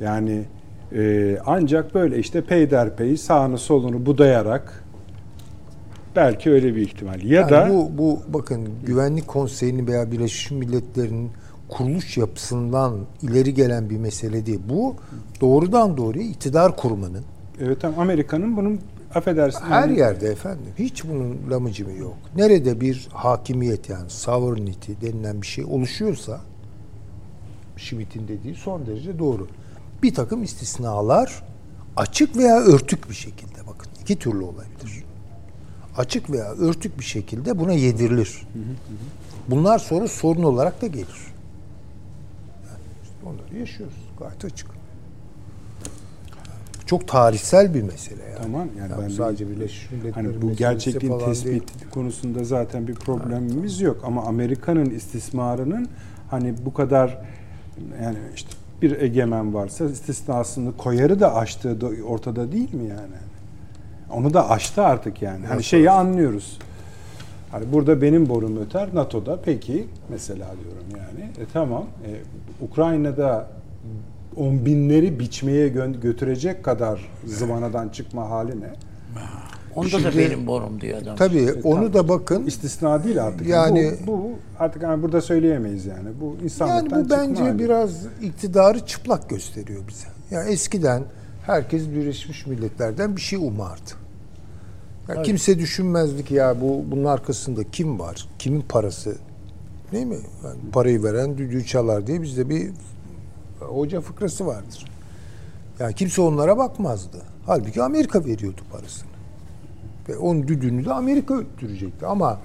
Yani e, ancak böyle işte peyderpey sağını solunu budayarak belki öyle bir ihtimal. Ya Yani da bu bu bakın Güvenlik Konseyi'nin veya Birleşmiş Milletler'in kuruluş yapısından ileri gelen bir mesele değil. Bu doğrudan doğruya iktidar kurmanın Evet ama Amerika'nın bunun affedersin. her yani- yerde efendim hiç bunun lamıcımı yok. Nerede bir hakimiyet yani sovereignty denilen bir şey oluşuyorsa Schmitt'in dediği son derece doğru. Bir takım istisnalar açık veya örtük bir şekilde bakın iki türlü olabilir. Açık veya örtük bir şekilde buna yedirilir. Bunlar sonra sorun olarak da gelir. Yani işte onları yaşıyoruz gayet açık. Çok tarihsel bir mesele yani. Tamam yani Yani ben sadece bir- Birleşmiş Milletler'in hani bu gerçekliğin tespiti değil. konusunda zaten bir problemimiz yok ama Amerika'nın istismarının hani bu kadar yani işte bir egemen varsa istisnasını koyarı da aştığı da ortada değil mi yani? Onu da aştı artık yani. Hani şeyi anlıyoruz. Hani burada benim borum öter, NATO'da peki mesela diyorum yani. E tamam. E, Ukrayna'da on binleri biçmeye gö- götürecek kadar zıvanadan çıkma hali ne? Onda da benim borum diyor adam. Tabii onu da bakın. İstisna değil artık. Yani- bu, bu artık hani burada söyleyemeyiz yani. Bu insanlıktan Yani bu bence hali. biraz iktidarı çıplak gösteriyor bize. Yani eskiden herkes Birleşmiş Milletler'den bir şey umardı. Ya kimse düşünmezdi ki ya bu bunun arkasında kim var? Kimin parası? Değil mi? Yani parayı veren düdüğü çalar diye bizde bir hoca fıkrası vardır. Yani kimse onlara bakmazdı. Halbuki Amerika veriyordu parasını. Ve onun düdüğünü de Amerika öttürecekti. Ama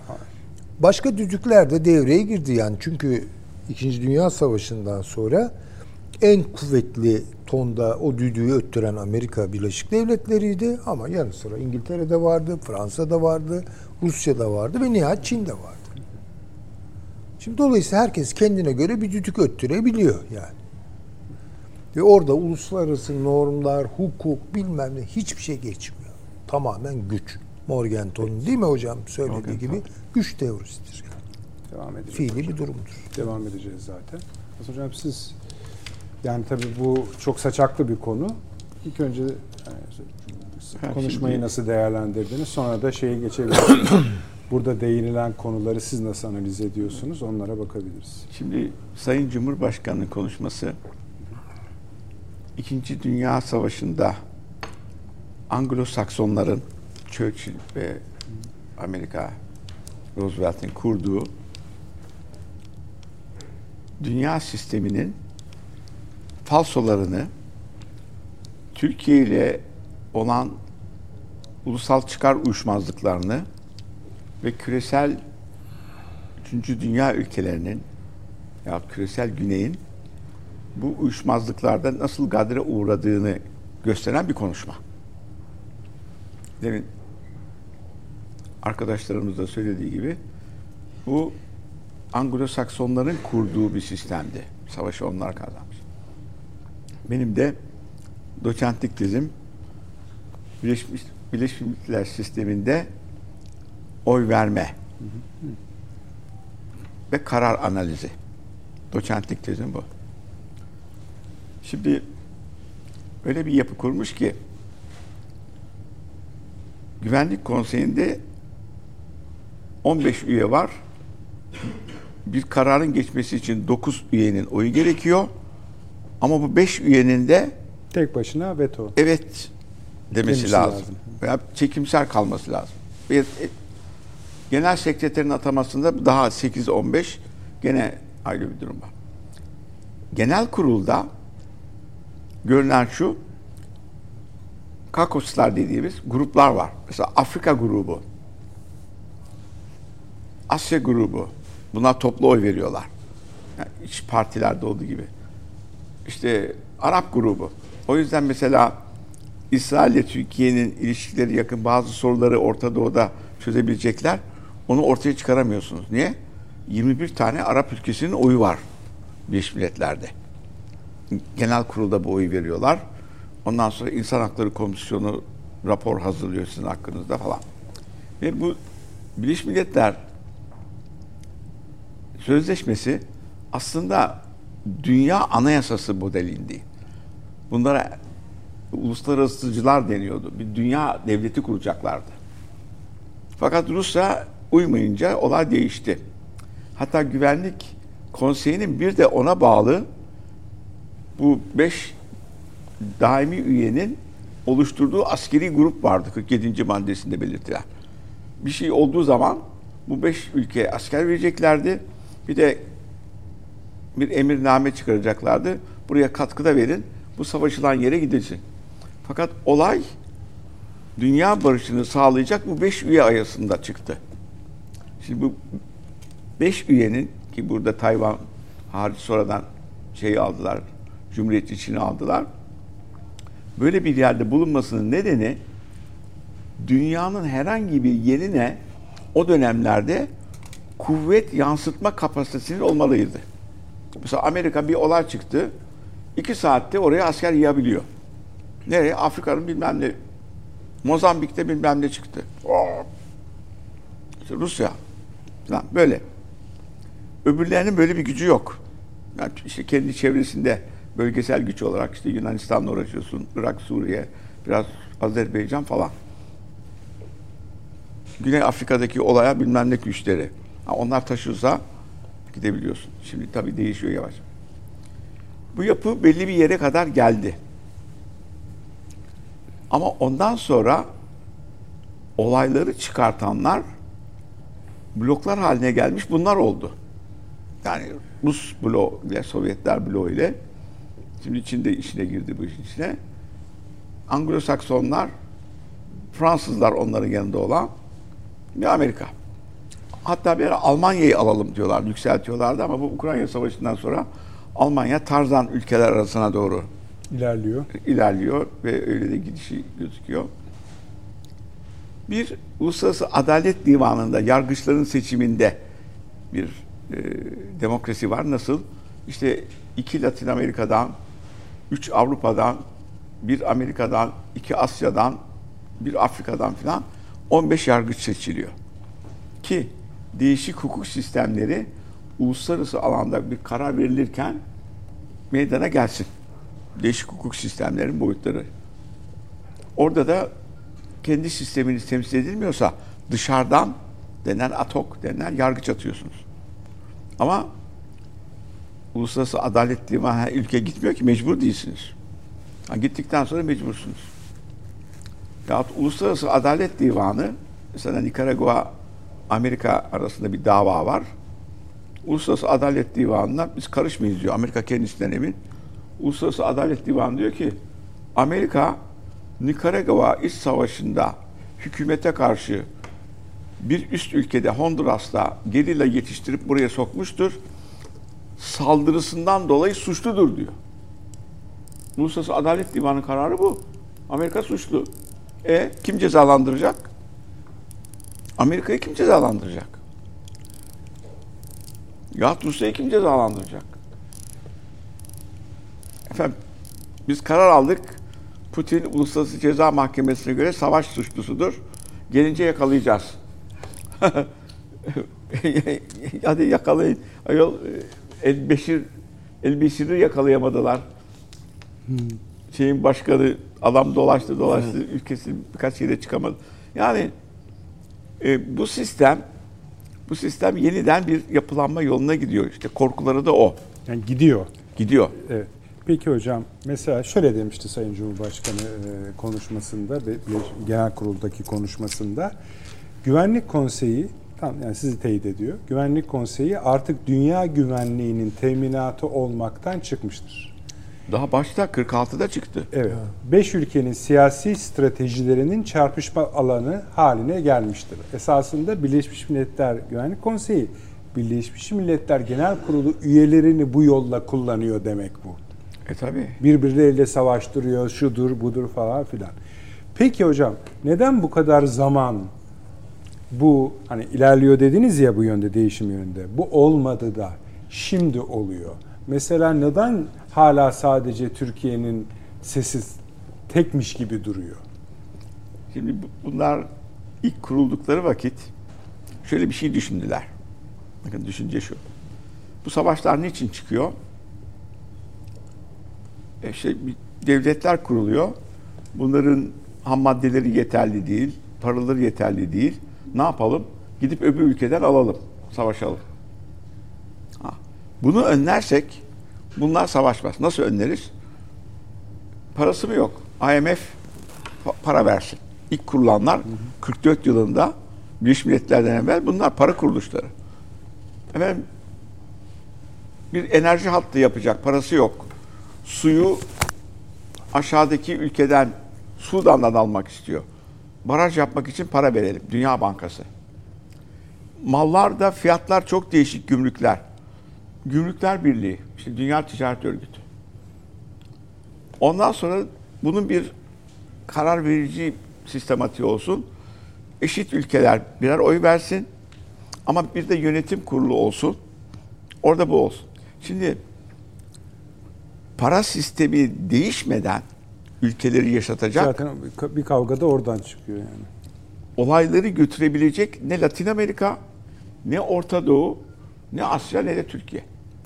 başka düdükler de devreye girdi yani. Çünkü İkinci Dünya Savaşı'ndan sonra en kuvvetli tonda o düdüğü öttüren Amerika Birleşik Devletleri'ydi. Ama yanı sıra İngiltere'de vardı, Fransa'da vardı, Rusya'da vardı ve nihayet Çin'de vardı. Şimdi dolayısıyla herkes kendine göre bir düdük öttürebiliyor yani. Ve orada uluslararası normlar, hukuk bilmem ne hiçbir şey geçmiyor. Tamamen güç. Morgenthau'nun değil mi hocam söylediği gibi güç teorisidir. Yani. devam edeceğiz. Fiili hocam. bir durumdur. Devam edeceğiz zaten. Hocam siz yani tabii bu çok saçaklı bir konu. İlk önce yani, konuşmayı şimdi- nasıl değerlendirdiniz? Sonra da şeye geçebiliriz. (coughs) Burada değinilen konuları siz nasıl analiz ediyorsunuz? Onlara bakabiliriz. Şimdi Sayın Cumhurbaşkanı'nın konuşması İkinci Dünya Savaşı'nda Anglo-Saksonların Churchill ve Amerika Roosevelt'in kurduğu dünya sisteminin falsolarını Türkiye ile olan ulusal çıkar uyuşmazlıklarını ve küresel üçüncü dünya ülkelerinin ya küresel güneyin bu uyuşmazlıklarda nasıl gadre uğradığını gösteren bir konuşma. Demin arkadaşlarımız da söylediği gibi bu Anglo-Saksonların kurduğu bir sistemdi. Savaşı onlar kazanmış. Benim de doçentlik tezim Birleşmiş, Birleşmiş Milletler sisteminde oy verme ve karar analizi. Doçentlik tezim bu. Şimdi öyle bir yapı kurmuş ki Güvenlik Konseyi'nde 15 üye var. Bir kararın geçmesi için 9 üyenin oyu gerekiyor. Ama bu 5 üyenin de Tek başına veto. evet demesi lazım. lazım. Veya çekimser kalması lazım. Bir, e, genel sekreterin atamasında daha 8-15 gene ayrı bir durum var. Genel kurulda görünen şu kakoslar dediğimiz gruplar var. Mesela Afrika grubu, Asya grubu. Bunlar toplu oy veriyorlar. Yani iç partilerde olduğu gibi. İşte Arap grubu. O yüzden mesela İsrail ile Türkiye'nin ilişkileri yakın bazı soruları Orta Doğu'da çözebilecekler. Onu ortaya çıkaramıyorsunuz. Niye? 21 tane Arap ülkesinin oyu var Birleşmiş Milletler'de. Genel kurulda bu oyu veriyorlar. Ondan sonra İnsan Hakları Komisyonu rapor hazırlıyor sizin hakkınızda falan. Ve bu Birleşmiş Milletler sözleşmesi aslında dünya anayasası modelindi. Bunlara uluslararasıcılar deniyordu. Bir dünya devleti kuracaklardı. Fakat Rusya uymayınca olay değişti. Hatta Güvenlik konseyinin bir de ona bağlı bu beş daimi üyenin oluşturduğu askeri grup vardı 47. maddesinde belirtilen. Bir şey olduğu zaman bu beş ülkeye asker vereceklerdi. Bir de bir emirname çıkaracaklardı. Buraya katkıda verin. Bu savaşılan yere gidilsin. Fakat olay dünya barışını sağlayacak bu beş üye arasında çıktı. Şimdi bu beş üyenin ki burada Tayvan hariç sonradan şeyi aldılar, Cumhuriyet içine aldılar. Böyle bir yerde bulunmasının nedeni dünyanın herhangi bir yerine o dönemlerde kuvvet yansıtma kapasitesinin olmalıydı. Mesela Amerika bir olay çıktı. iki saatte oraya asker yığabiliyor. Nereye? Afrika'nın bilmem ne. Mozambik'te bilmem ne çıktı. İşte Rusya. Falan böyle. Öbürlerinin böyle bir gücü yok. Yani işte kendi çevresinde bölgesel güç olarak işte Yunanistan'la uğraşıyorsun, Irak, Suriye, biraz Azerbaycan falan. Güney Afrika'daki olaya bilmem ne güçleri. Ha, onlar taşırsa gidebiliyorsun. Şimdi tabii değişiyor yavaş. Bu yapı belli bir yere kadar geldi. Ama ondan sonra olayları çıkartanlar bloklar haline gelmiş bunlar oldu. Yani Rus bloğu ile Sovyetler bloğu ile şimdi Çin içine girdi bu işin içine. Anglo-Saksonlar, Fransızlar onların yanında olan bir Amerika. Hatta bir ara Almanya'yı alalım diyorlar, yükseltiyorlardı ama bu Ukrayna Savaşı'ndan sonra Almanya Tarzan ülkeler arasına doğru ilerliyor. ilerliyor ve öyle de gidişi gözüküyor. Bir Uluslararası Adalet Divanı'nda yargıçların seçiminde bir e, demokrasi var. Nasıl? İşte iki Latin Amerika'dan, üç Avrupa'dan, bir Amerika'dan, iki Asya'dan, bir Afrika'dan filan 15 yargıç seçiliyor. Ki değişik hukuk sistemleri uluslararası alanda bir karar verilirken meydana gelsin. Değişik hukuk sistemlerin boyutları. Orada da kendi sisteminiz temsil edilmiyorsa dışarıdan denen atok denen yargıç atıyorsunuz. Ama Uluslararası Adalet Divanı ülke gitmiyor ki mecbur değilsiniz. Ha, gittikten sonra mecbursunuz. Yahut Uluslararası Adalet Divanı mesela Nikaragua Amerika arasında bir dava var. Uluslararası Adalet Divanı'na biz karışmayız diyor. Amerika kendisinden emin. Uluslararası Adalet Divanı diyor ki Amerika Nikaragua iç savaşında hükümete karşı bir üst ülkede Honduras'ta gerilla yetiştirip buraya sokmuştur. Saldırısından dolayı suçludur diyor. Uluslararası Adalet Divanı kararı bu. Amerika suçlu. E kim cezalandıracak? Amerika'yı kim cezalandıracak? Ya Rusya'yı kim cezalandıracak? Efendim biz karar aldık. Putin Uluslararası Ceza Mahkemesi'ne göre savaş suçlusudur. Gelince yakalayacağız. (laughs) Hadi yakalayın. Ayol El Beşir El Beşir'i yakalayamadılar. Hmm. Şeyin başkanı adam dolaştı dolaştı evet. ülkesi birkaç yere çıkamadı. Yani e, bu sistem bu sistem yeniden bir yapılanma yoluna gidiyor. İşte korkuları da o. Yani gidiyor. Gidiyor. Evet. Peki hocam mesela şöyle demişti Sayın Cumhurbaşkanı e, konuşmasında genel kuruldaki konuşmasında Güvenlik Konseyi tam yani sizi teyit ediyor. Güvenlik Konseyi artık dünya güvenliğinin teminatı olmaktan çıkmıştır. Daha başta 46'da çıktı. Evet. Beş ülkenin siyasi stratejilerinin çarpışma alanı haline gelmiştir. Esasında Birleşmiş Milletler Güvenlik Konseyi Birleşmiş Milletler Genel Kurulu üyelerini bu yolla kullanıyor demek bu. E tabi. Birbirleriyle savaştırıyor, şudur budur falan filan. Peki hocam neden bu kadar zaman bu hani ilerliyor dediniz ya bu yönde değişim yönünde. Bu olmadı da şimdi oluyor. Mesela neden hala sadece Türkiye'nin sesi tekmiş gibi duruyor? Şimdi bunlar ilk kuruldukları vakit şöyle bir şey düşündüler. Bakın düşünce şu. Bu savaşlar niçin çıkıyor? E şey, devletler kuruluyor. Bunların ham maddeleri yeterli değil, paraları yeterli değil. Ne yapalım? Gidip öbür ülkeden alalım, savaşalım. Ha. Bunu önlersek bunlar savaşmaz. Nasıl önleriz? Parası mı yok? IMF pa- para versin. İlk kurulanlar 44 yılında Birleşmiş Milletler'den evvel bunlar para kuruluşları. Efendim bir enerji hattı yapacak parası yok. Suyu aşağıdaki ülkeden Sudan'dan almak istiyor. Baraj yapmak için para verelim. Dünya Bankası. Mallarda fiyatlar çok değişik gümrükler. Gümrükler Birliği, işte Dünya Ticaret Örgütü. Ondan sonra bunun bir karar verici sistematiği olsun. Eşit ülkeler birer oy versin. Ama bir de yönetim kurulu olsun. Orada bu olsun. Şimdi para sistemi değişmeden ülkeleri yaşatacak Zaten bir kavga da oradan çıkıyor yani. olayları götürebilecek ne Latin Amerika, ne Orta Doğu, ne Asya ne de Türkiye.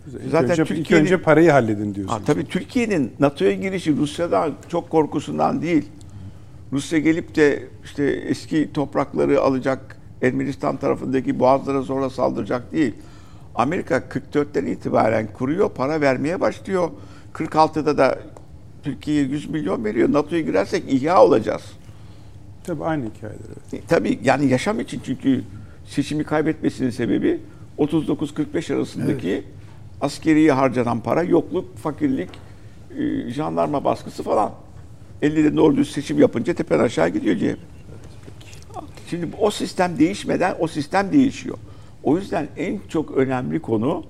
İlk Zaten önce, ilk Türkiye'nin- önce parayı halledin diyorsun. Ha, tabii Türkiye'nin NATO'ya girişi Rusya'dan çok korkusundan değil. Rusya gelip de işte eski toprakları alacak, Ermenistan tarafındaki boğazlara zorla saldıracak değil. Amerika 44'ten itibaren kuruyor, para vermeye başlıyor. 46'da da Türkiye'ye 100 milyon veriyor. NATO'ya girersek ihya olacağız. Tabii aynı hikayeler. evet. E, Tabii yani yaşam için çünkü seçimi kaybetmesinin sebebi 39-45 arasındaki askeriye harcanan para, yokluk, fakirlik, e, jandarma baskısı falan. 50'de doğru düz seçim yapınca tepen aşağı gidiyor CHP. Şimdi o sistem değişmeden o sistem değişiyor. O yüzden en çok önemli konu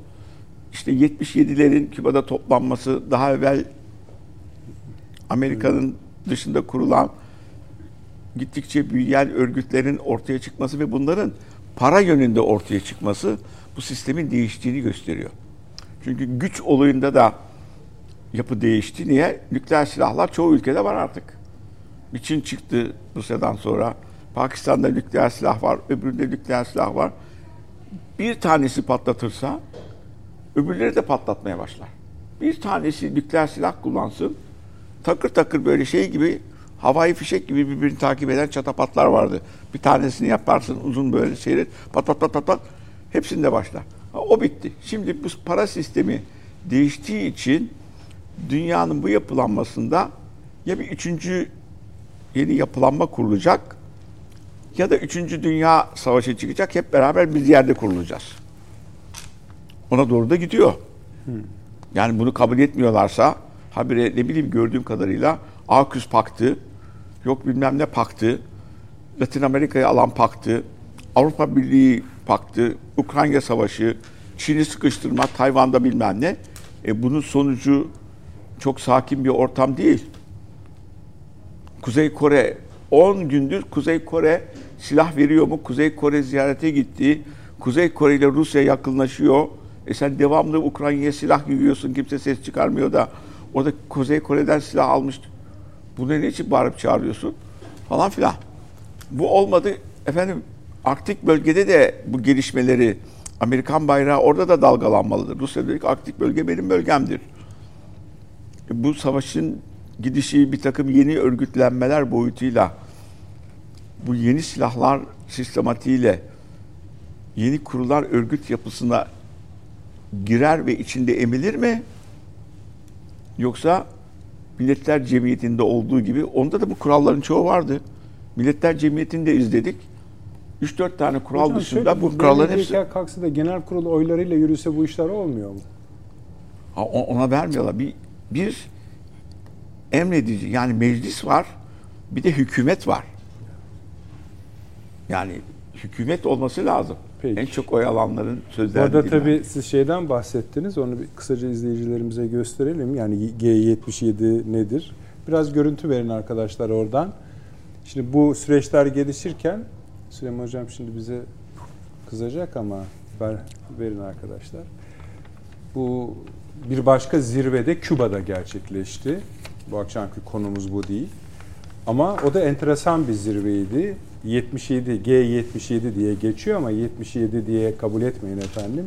işte 77'lerin Küba'da toplanması, daha evvel Amerika'nın dışında kurulan gittikçe büyüyen örgütlerin ortaya çıkması ve bunların para yönünde ortaya çıkması bu sistemin değiştiğini gösteriyor. Çünkü güç olayında da yapı değişti. Niye? Nükleer silahlar çoğu ülkede var artık. Çin çıktı Rusya'dan sonra. Pakistan'da nükleer silah var, öbüründe nükleer silah var. Bir tanesi patlatırsa öbürleri de patlatmaya başlar. Bir tanesi nükleer silah kullansın, takır takır böyle şey gibi havai fişek gibi birbirini takip eden çatapatlar vardı. Bir tanesini yaparsın uzun böyle seyret pat pat pat pat pat hepsinde başlar. Ha, O bitti. Şimdi bu para sistemi değiştiği için dünyanın bu yapılanmasında ya bir üçüncü yeni yapılanma kurulacak ya da üçüncü dünya savaşı çıkacak. Hep beraber bir yerde kurulacağız. Ona doğru da gidiyor. Yani bunu kabul etmiyorlarsa habire ne bileyim gördüğüm kadarıyla AUKUS paktı, yok bilmem ne paktı, Latin Amerika'yı alan paktı, Avrupa Birliği paktı, Ukrayna savaşı, Çin'i sıkıştırma, Tayvan'da bilmem ne. E bunun sonucu çok sakin bir ortam değil. Kuzey Kore 10 gündür Kuzey Kore silah veriyor mu? Kuzey Kore ziyarete gitti. Kuzey Kore ile Rusya yakınlaşıyor. E sen devamlı Ukrayna'ya silah yürüyorsun. Kimse ses çıkarmıyor da orada Kuzey Kore'den silah almış. Bunu ne için bağırıp çağırıyorsun? Falan filan. Bu olmadı. Efendim Arktik bölgede de bu gelişmeleri Amerikan bayrağı orada da dalgalanmalıdır. Rusya diyor ki Arktik bölge benim bölgemdir. E, Bu savaşın gidişi bir takım yeni örgütlenmeler boyutuyla bu yeni silahlar sistematiğiyle yeni kurulan örgüt yapısına girer ve içinde emilir mi? Yoksa Milletler Cemiyeti'nde olduğu gibi onda da bu kuralların çoğu vardı. Milletler Cemiyeti'ni de izledik. 3-4 tane kural Hocam dışında şöyle, bu kuralların hepsi kalksa da genel kurul oylarıyla yürüse bu işler olmuyor mu? Ha, ona vermiyorlar. Bir, bir emredici yani meclis var bir de hükümet var. Yani hükümet olması lazım. Peki. En çok oy alanların sözlerini Orada dinleyen. tabii siz şeyden bahsettiniz. Onu bir kısaca izleyicilerimize gösterelim. Yani G77 nedir? Biraz görüntü verin arkadaşlar oradan. Şimdi bu süreçler gelişirken Süleyman Hocam şimdi bize kızacak ama ver, verin arkadaşlar. Bu bir başka zirvede Küba'da gerçekleşti. Bu akşamki konumuz bu değil. Ama o da enteresan bir zirveydi. 77, G77 diye geçiyor ama 77 diye kabul etmeyin efendim.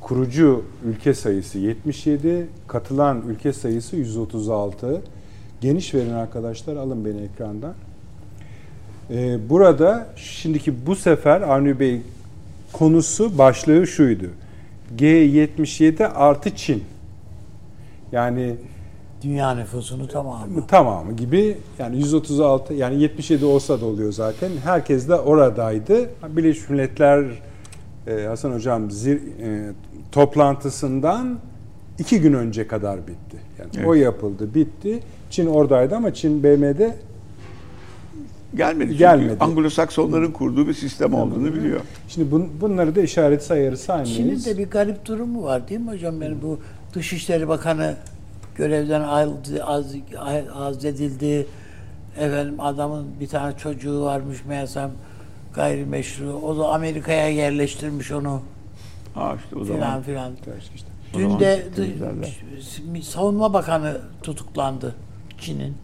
Kurucu ülke sayısı 77, katılan ülke sayısı 136. Geniş verin arkadaşlar, alın beni ekrandan. Ee, burada şimdiki bu sefer Avni Bey konusu başlığı şuydu. G77 artı Çin. Yani Dünya nüfusunu tamamı. tamamı gibi yani 136 yani 77 olsa da oluyor zaten. Herkes de oradaydı. Birleşmiş Milletler e, Hasan Hocam zir, e, toplantısından iki gün önce kadar bitti. Yani Evet. o yapıldı, bitti. Çin oradaydı ama Çin BM'de Gelmedi çünkü Gelmedi. Anglo-Saksonların kurduğu bir sistem olduğunu biliyor. Şimdi bun, bunları da işaret sayarı Çin'in saymayız. de bir garip durumu var değil mi hocam? Yani bu Dışişleri Bakanı görevden ayrıldı, az, azledildi. Efendim adamın bir tane çocuğu varmış meğersem gayrimeşru. O da Amerika'ya yerleştirmiş onu Ha işte o filan zaman. filan. işte. O Dün zaman de temizlerler. savunma bakanı tutuklandı Çin'in.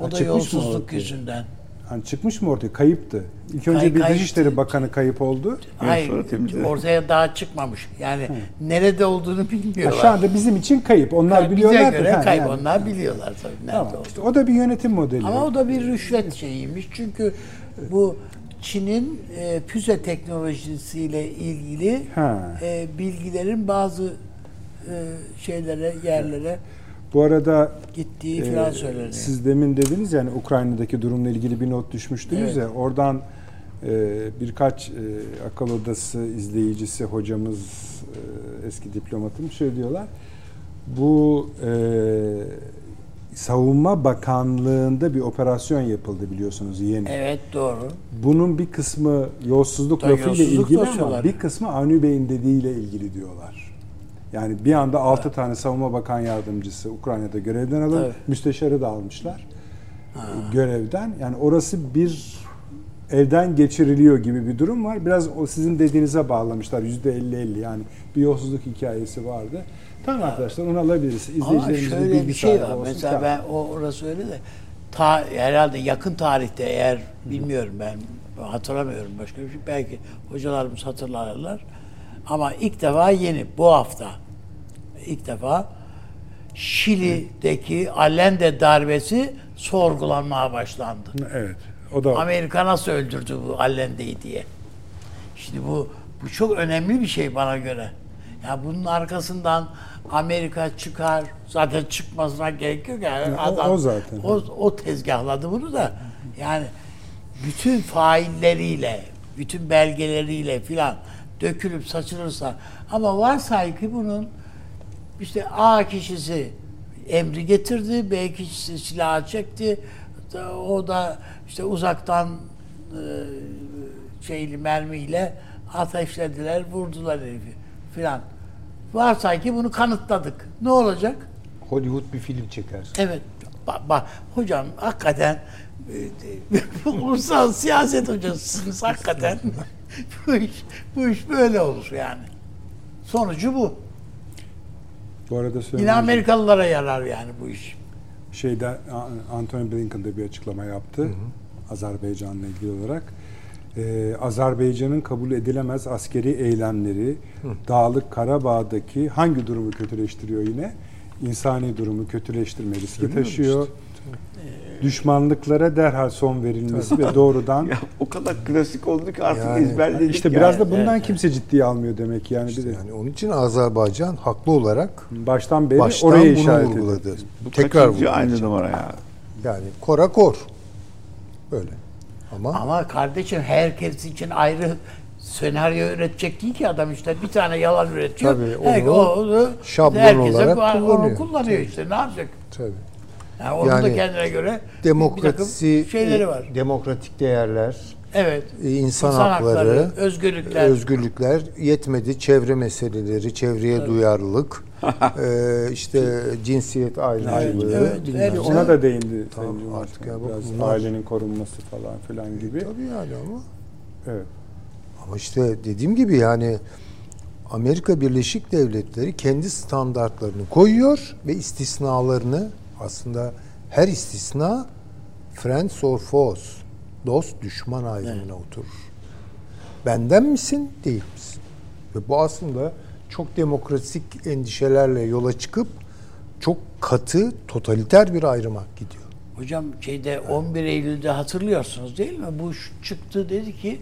O Ha, da yolsuzluk yüzünden. Hani çıkmış mı ortaya? Kayıptı. İlk önce Kay- bir kayıptı. Dışişleri Bakanı kayıp oldu. Hayır, sonra temizledi. ortaya daha çıkmamış. Yani nerede olduğunu Ha, bilmiyorlar. şu anda bizim için kayıp. Onlar Bize biliyorlar. göre Ha, kayıp. yani. Onlar biliyorlar tabii nerede Tamam. olduğunu. İşte o da bir yönetim modeli. Ama o da bir rüşvet şeyiymiş. Çünkü bu Çin'in e, füze teknolojisiyle ilgili Ha. e, bilgilerin bazı e, şeylere, yerlere Bu arada gittiği e, falan söyleniyor. siz demin dediniz yani Ukrayna'daki durumla ilgili bir not düşmüştünüz Evet. ya oradan e, birkaç e, akıl odası izleyicisi hocamız e, eski diplomatım şöyle diyorlar. Bu e, Savunma Bakanlığı'nda bir operasyon yapıldı biliyorsunuz yeni. Evet doğru. Bunun bir kısmı yolsuzluk lafıyla ilgili ama bir kısmı Avni Bey'in dediğiyle ilgili diyorlar. Yani bir anda 6 tane savunma bakan yardımcısı Ukrayna'da görevden alın. Tabii. Müsteşarı da almışlar e, görevden. Yani orası bir evden geçiriliyor gibi bir durum var. Biraz o sizin dediğinize bağlamışlar. %50-50 yani bir yolsuzluk hikayesi vardı. Tamam arkadaşlar onu alabiliriz. Ama İzleyicilerimiz de şöyle bilgi bir şey var. olsun. Mesela Tamam. ben o orası öyle de ta, herhalde yakın tarihte eğer bilmiyorum ben hatırlamıyorum başka bir şey. Belki hocalarımız hatırlarlar. Ama ilk defa yeni bu hafta ilk defa Şili'deki Allende darbesi sorgulanmaya başlandı. Evet. O da Amerika nasıl öldürdü bu Allende'yi diye. Şimdi bu bu çok önemli bir şey bana göre. Ya bunun arkasından Amerika çıkar, zaten çıkmasına gerek yok yani o- adam o zaten. o, o tezgahladı bunu da. Yani bütün failleriyle, bütün belgeleriyle filan dökülüp saçılırsa ama varsay ki bunun işte A kişisi emri getirdi, B kişisi silahı çekti. O da işte uzaktan e, şeyli mermiyle ateşlediler, vurdular herifi filan. Varsay ki bunu kanıtladık. Ne olacak? Hollywood bir film çeker. Evet. Bak, bak hocam hakikaten e, (laughs) ulusal siyaset hocasısınız hakikaten. bu iş bu iş böyle olur yani. Sonucu bu. Bu arada Yine söyleyeyim. Amerikalılara yarar yani bu iş. şeyde Anthony Blinken de bir açıklama yaptı. Azerbaycan'la ilgili olarak. Ee, Azerbaycan'ın kabul edilemez askeri eylemleri Dağlık Karabağ'daki hangi durumu kötüleştiriyor yine? İnsani durumu kötüleştirme riski taşıyor. Düşmanlıklara derhal son verilmesi ve doğrudan (laughs) Ya o kadar klasik oldu ki artık Yani- ezberledik. işte yani. biraz da bundan evet. kimse ciddiye almıyor demek yani bir de Yani onun için Azerbaycan haklı olarak baştan beri baştan oraya bunu işaret vurguladı. Bu Tekrar kaçıncı aynı numara ya. Yani kora kor. Böyle. Ama, Ama kardeşim herkes için ayrı senaryo üretecek değil ki adam işte bir tane yalan üretiyor. Tabii, onu Her- onu şablon olarak kullanıyor. kullanıyor işte ne yapacak? tabii. Yani onun da Yani kendine göre bir Demokrasi, takım şeyleri var. demokratik değerler, Evet. e, insan, hakları, özgürlükler. özgürlükler yetmedi. Çevre meseleleri, çevreye duyarlılık, (laughs) e, işte cinsiyet ayrımcılığı, evet, evet. Ona da değindi Tamam, artık ya bak Biraz bunlar- ailenin korunması falan filan gibi. Tabii yani ama. Evet. Ama işte dediğim gibi yani Amerika Birleşik Devletleri kendi standartlarını koyuyor ve istisnalarını aslında her istisna friends or foes, dost düşman ayrımına oturur. Benden misin, değil misin? Ve bu aslında çok demokratik endişelerle yola çıkıp çok katı, totaliter bir ayrıma gidiyor. Hocam şeyde 11 Eylül'de hatırlıyorsunuz değil mi? Bush çıktı dedi ki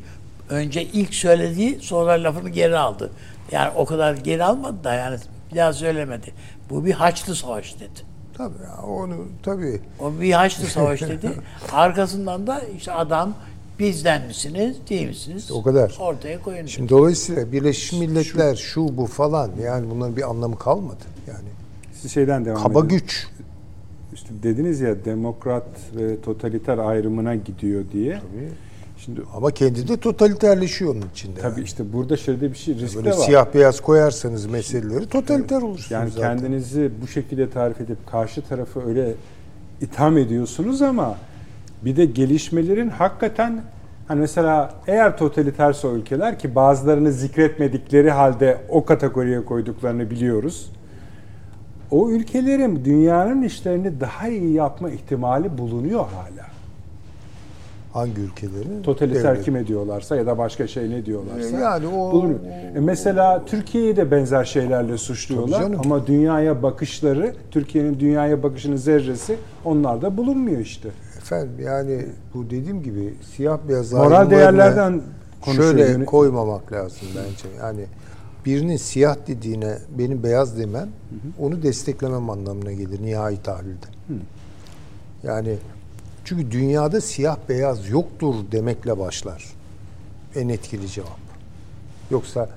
önce ilk söylediği sonra lafını geri aldı. Yani o kadar geri almadı da yani bir daha söylemedi. Bu bir Haçlı Savaş dedi. Tabii ya, onu tabii. O bir Haçlı Savaş dedi. (laughs) Arkasından da işte adam bizden misiniz, değil misiniz? O kadar. Ortaya koyun. Şimdi dolayısıyla Birleşmiş Milletler şu bu falan yani bunların bir anlamı kalmadı. Yani Siz şeyden devam kaba edin. güç. İşte dediniz ya demokrat ve totaliter ayrımına gidiyor diye. Şimdi Ama kendi de totaliterleşiyor onun içinde. tabii yani. işte burada şöyle bir şey risk Böyle de var. siyah beyaz koyarsanız meseleleri totaliter olursunuz Yani zaten. kendinizi bu şekilde tarif edip karşı tarafı öyle itham ediyorsunuz ama bir de gelişmelerin hakikaten hani mesela eğer totaliterse ülkeler ki bazılarını zikretmedikleri halde o kategoriye koyduklarını biliyoruz. O ülkelerin dünyanın işlerini daha iyi yapma ihtimali bulunuyor hala. Hangi ülkelerin? Totaliter devlet. kim ediyorlarsa ya da başka şey ne diyorlarsa Yani o- bulunuyor. E mesela Türkiye'yi de benzer şeylerle suçluyorlar ama dünyaya bakışları, Türkiye'nin dünyaya bakışının zerresi onlarda bulunmuyor işte. Efendim yani bu dediğim gibi siyah beyaz Moral değerlerden şöyle koymamak lazım bence. Yani birinin siyah dediğine benim beyaz demem onu desteklemem anlamına gelir nihai tahlilde. Yani çünkü dünyada siyah beyaz yoktur demekle başlar. En etkili cevap. Yoksa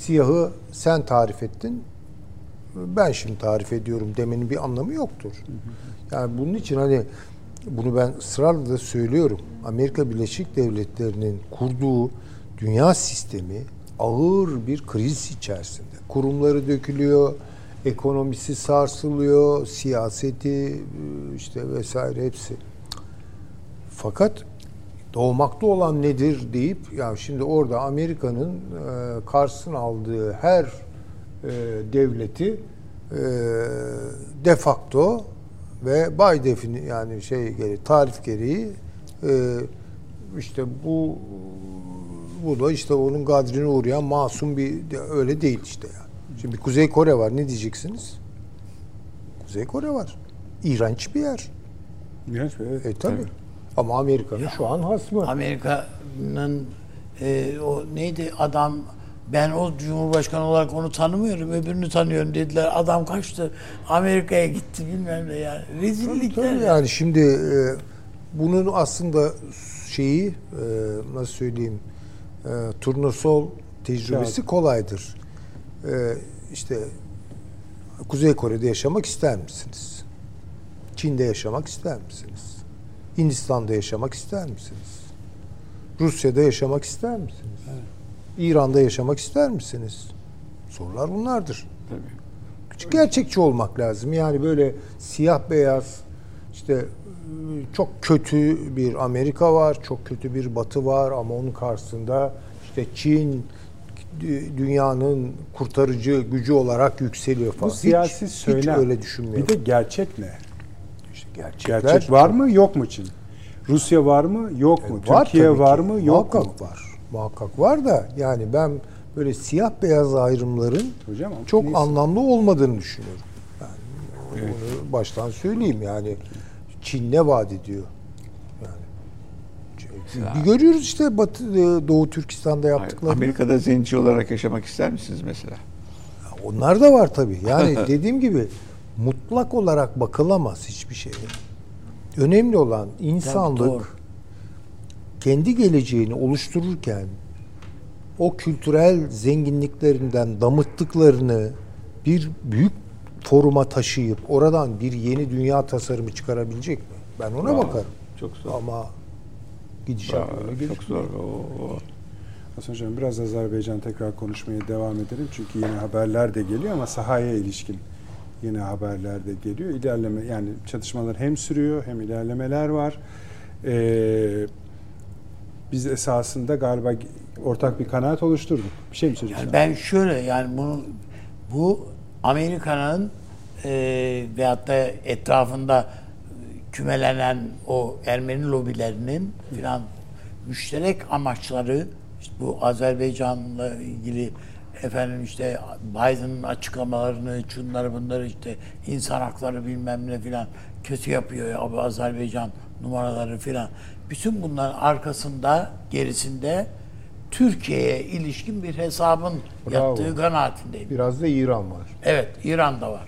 siyahı sen tarif ettin, ben şimdi tarif ediyorum demenin bir anlamı yoktur. Yani bunun için hani bunu ben ısrarla da söylüyorum. Amerika Birleşik Devletleri'nin kurduğu dünya sistemi ağır bir kriz içerisinde. Kurumları dökülüyor, ekonomisi sarsılıyor, siyaseti işte vesaire hepsi. Fakat doğmakta olan nedir deyip ya şimdi orada Amerika'nın e, karşısına aldığı her e, devleti e, de facto ve by defini yani şey gereği tarif gereği e, işte bu bu da işte onun gadrine uğrayan masum bir de öyle değil işte yani. Şimdi Kuzey Kore var ne diyeceksiniz? Kuzey Kore var. İğrenç bir yer. İğrenç bir- evet. E tabi. Ama Amerika'nın şu an hasmı. Amerika'nın e, o neydi adam ben o Cumhurbaşkanı olarak onu tanımıyorum öbürünü tanıyorum dediler. Adam kaçtı Amerika'ya gitti bilmem ne yani. Rezillikler. Tabii yani şimdi e, bunun aslında şeyi e, nasıl söyleyeyim e, turnusol tecrübesi Kağıt. kolaydır. E, işte Kuzey Kore'de yaşamak ister misiniz? Çin'de yaşamak ister misiniz? Hindistan'da yaşamak ister misiniz? Rusya'da yaşamak ister misiniz? İran'da yaşamak ister misiniz? Sorular bunlardır. Tabii. Gerçekçi olmak lazım. Yani böyle siyah beyaz işte çok kötü bir Amerika var, çok kötü bir Batı var ama onun karşısında işte Çin dü- dünyanın kurtarıcı gücü olarak yükseliyor falan. Bu siyasi hiç, söylem. hiç öyle düşünmüyorum. Bir de gerçek ne? Gerçekler Gerçek var mı yok mu Çin? Rusya var mı yok mu? E, Var Türkiye var ki. mı yok Muhakkak mu? var. Muhakkak var da yani ben böyle siyah beyaz ayrımların Hocam çok neyse. anlamlı olmadığını düşünüyorum. Yani onu baştan söyleyeyim yani Çin ne vaat ediyor? Yani bir görüyoruz işte Batı e, Doğu Türkistan'da Hayır, yaptıklarını. Amerika'da zenci olarak yaşamak ister misiniz mesela? Onlar da var tabii. Yani (laughs) dediğim gibi mutlak olarak bakılamaz hiçbir şeye. Önemli olan insanlık kendi geleceğini oluştururken o kültürel zenginliklerinden damıttıklarını bir büyük foruma taşıyıp oradan bir yeni dünya tasarımı çıkarabilecek mi? Ben ona Bravo. bakarım. Çok zor. Ama gidişat Aa, öyle çok zor. Oo. Hasan Hocam biraz Azerbaycan tekrar konuşmaya devam edelim. Çünkü yeni haberler de geliyor ama sahaya ilişkin yeni haberler de geliyor. İlerleme yani çatışmalar hem sürüyor hem ilerlemeler var. Ee, biz esasında galiba ortak bir kanaat oluşturduk. Bir şey mi söyleyeceksin? Yani ben şöyle yani bunu bu Amerika'nın e, veyahut da etrafında kümelenen o Ermeni lobilerinin filan müşterek amaçları işte bu Azerbaycan'la ilgili efendim işte Biden'ın açıklamalarını, şunları bunları işte insan hakları bilmem ne filan kötü yapıyor ya bu Azerbaycan numaraları filan. Bütün bunların arkasında, gerisinde Türkiye'ye ilişkin bir hesabın Bravo. yattığı kanaatindeyim. Biraz da İran var. Evet, İran'da var.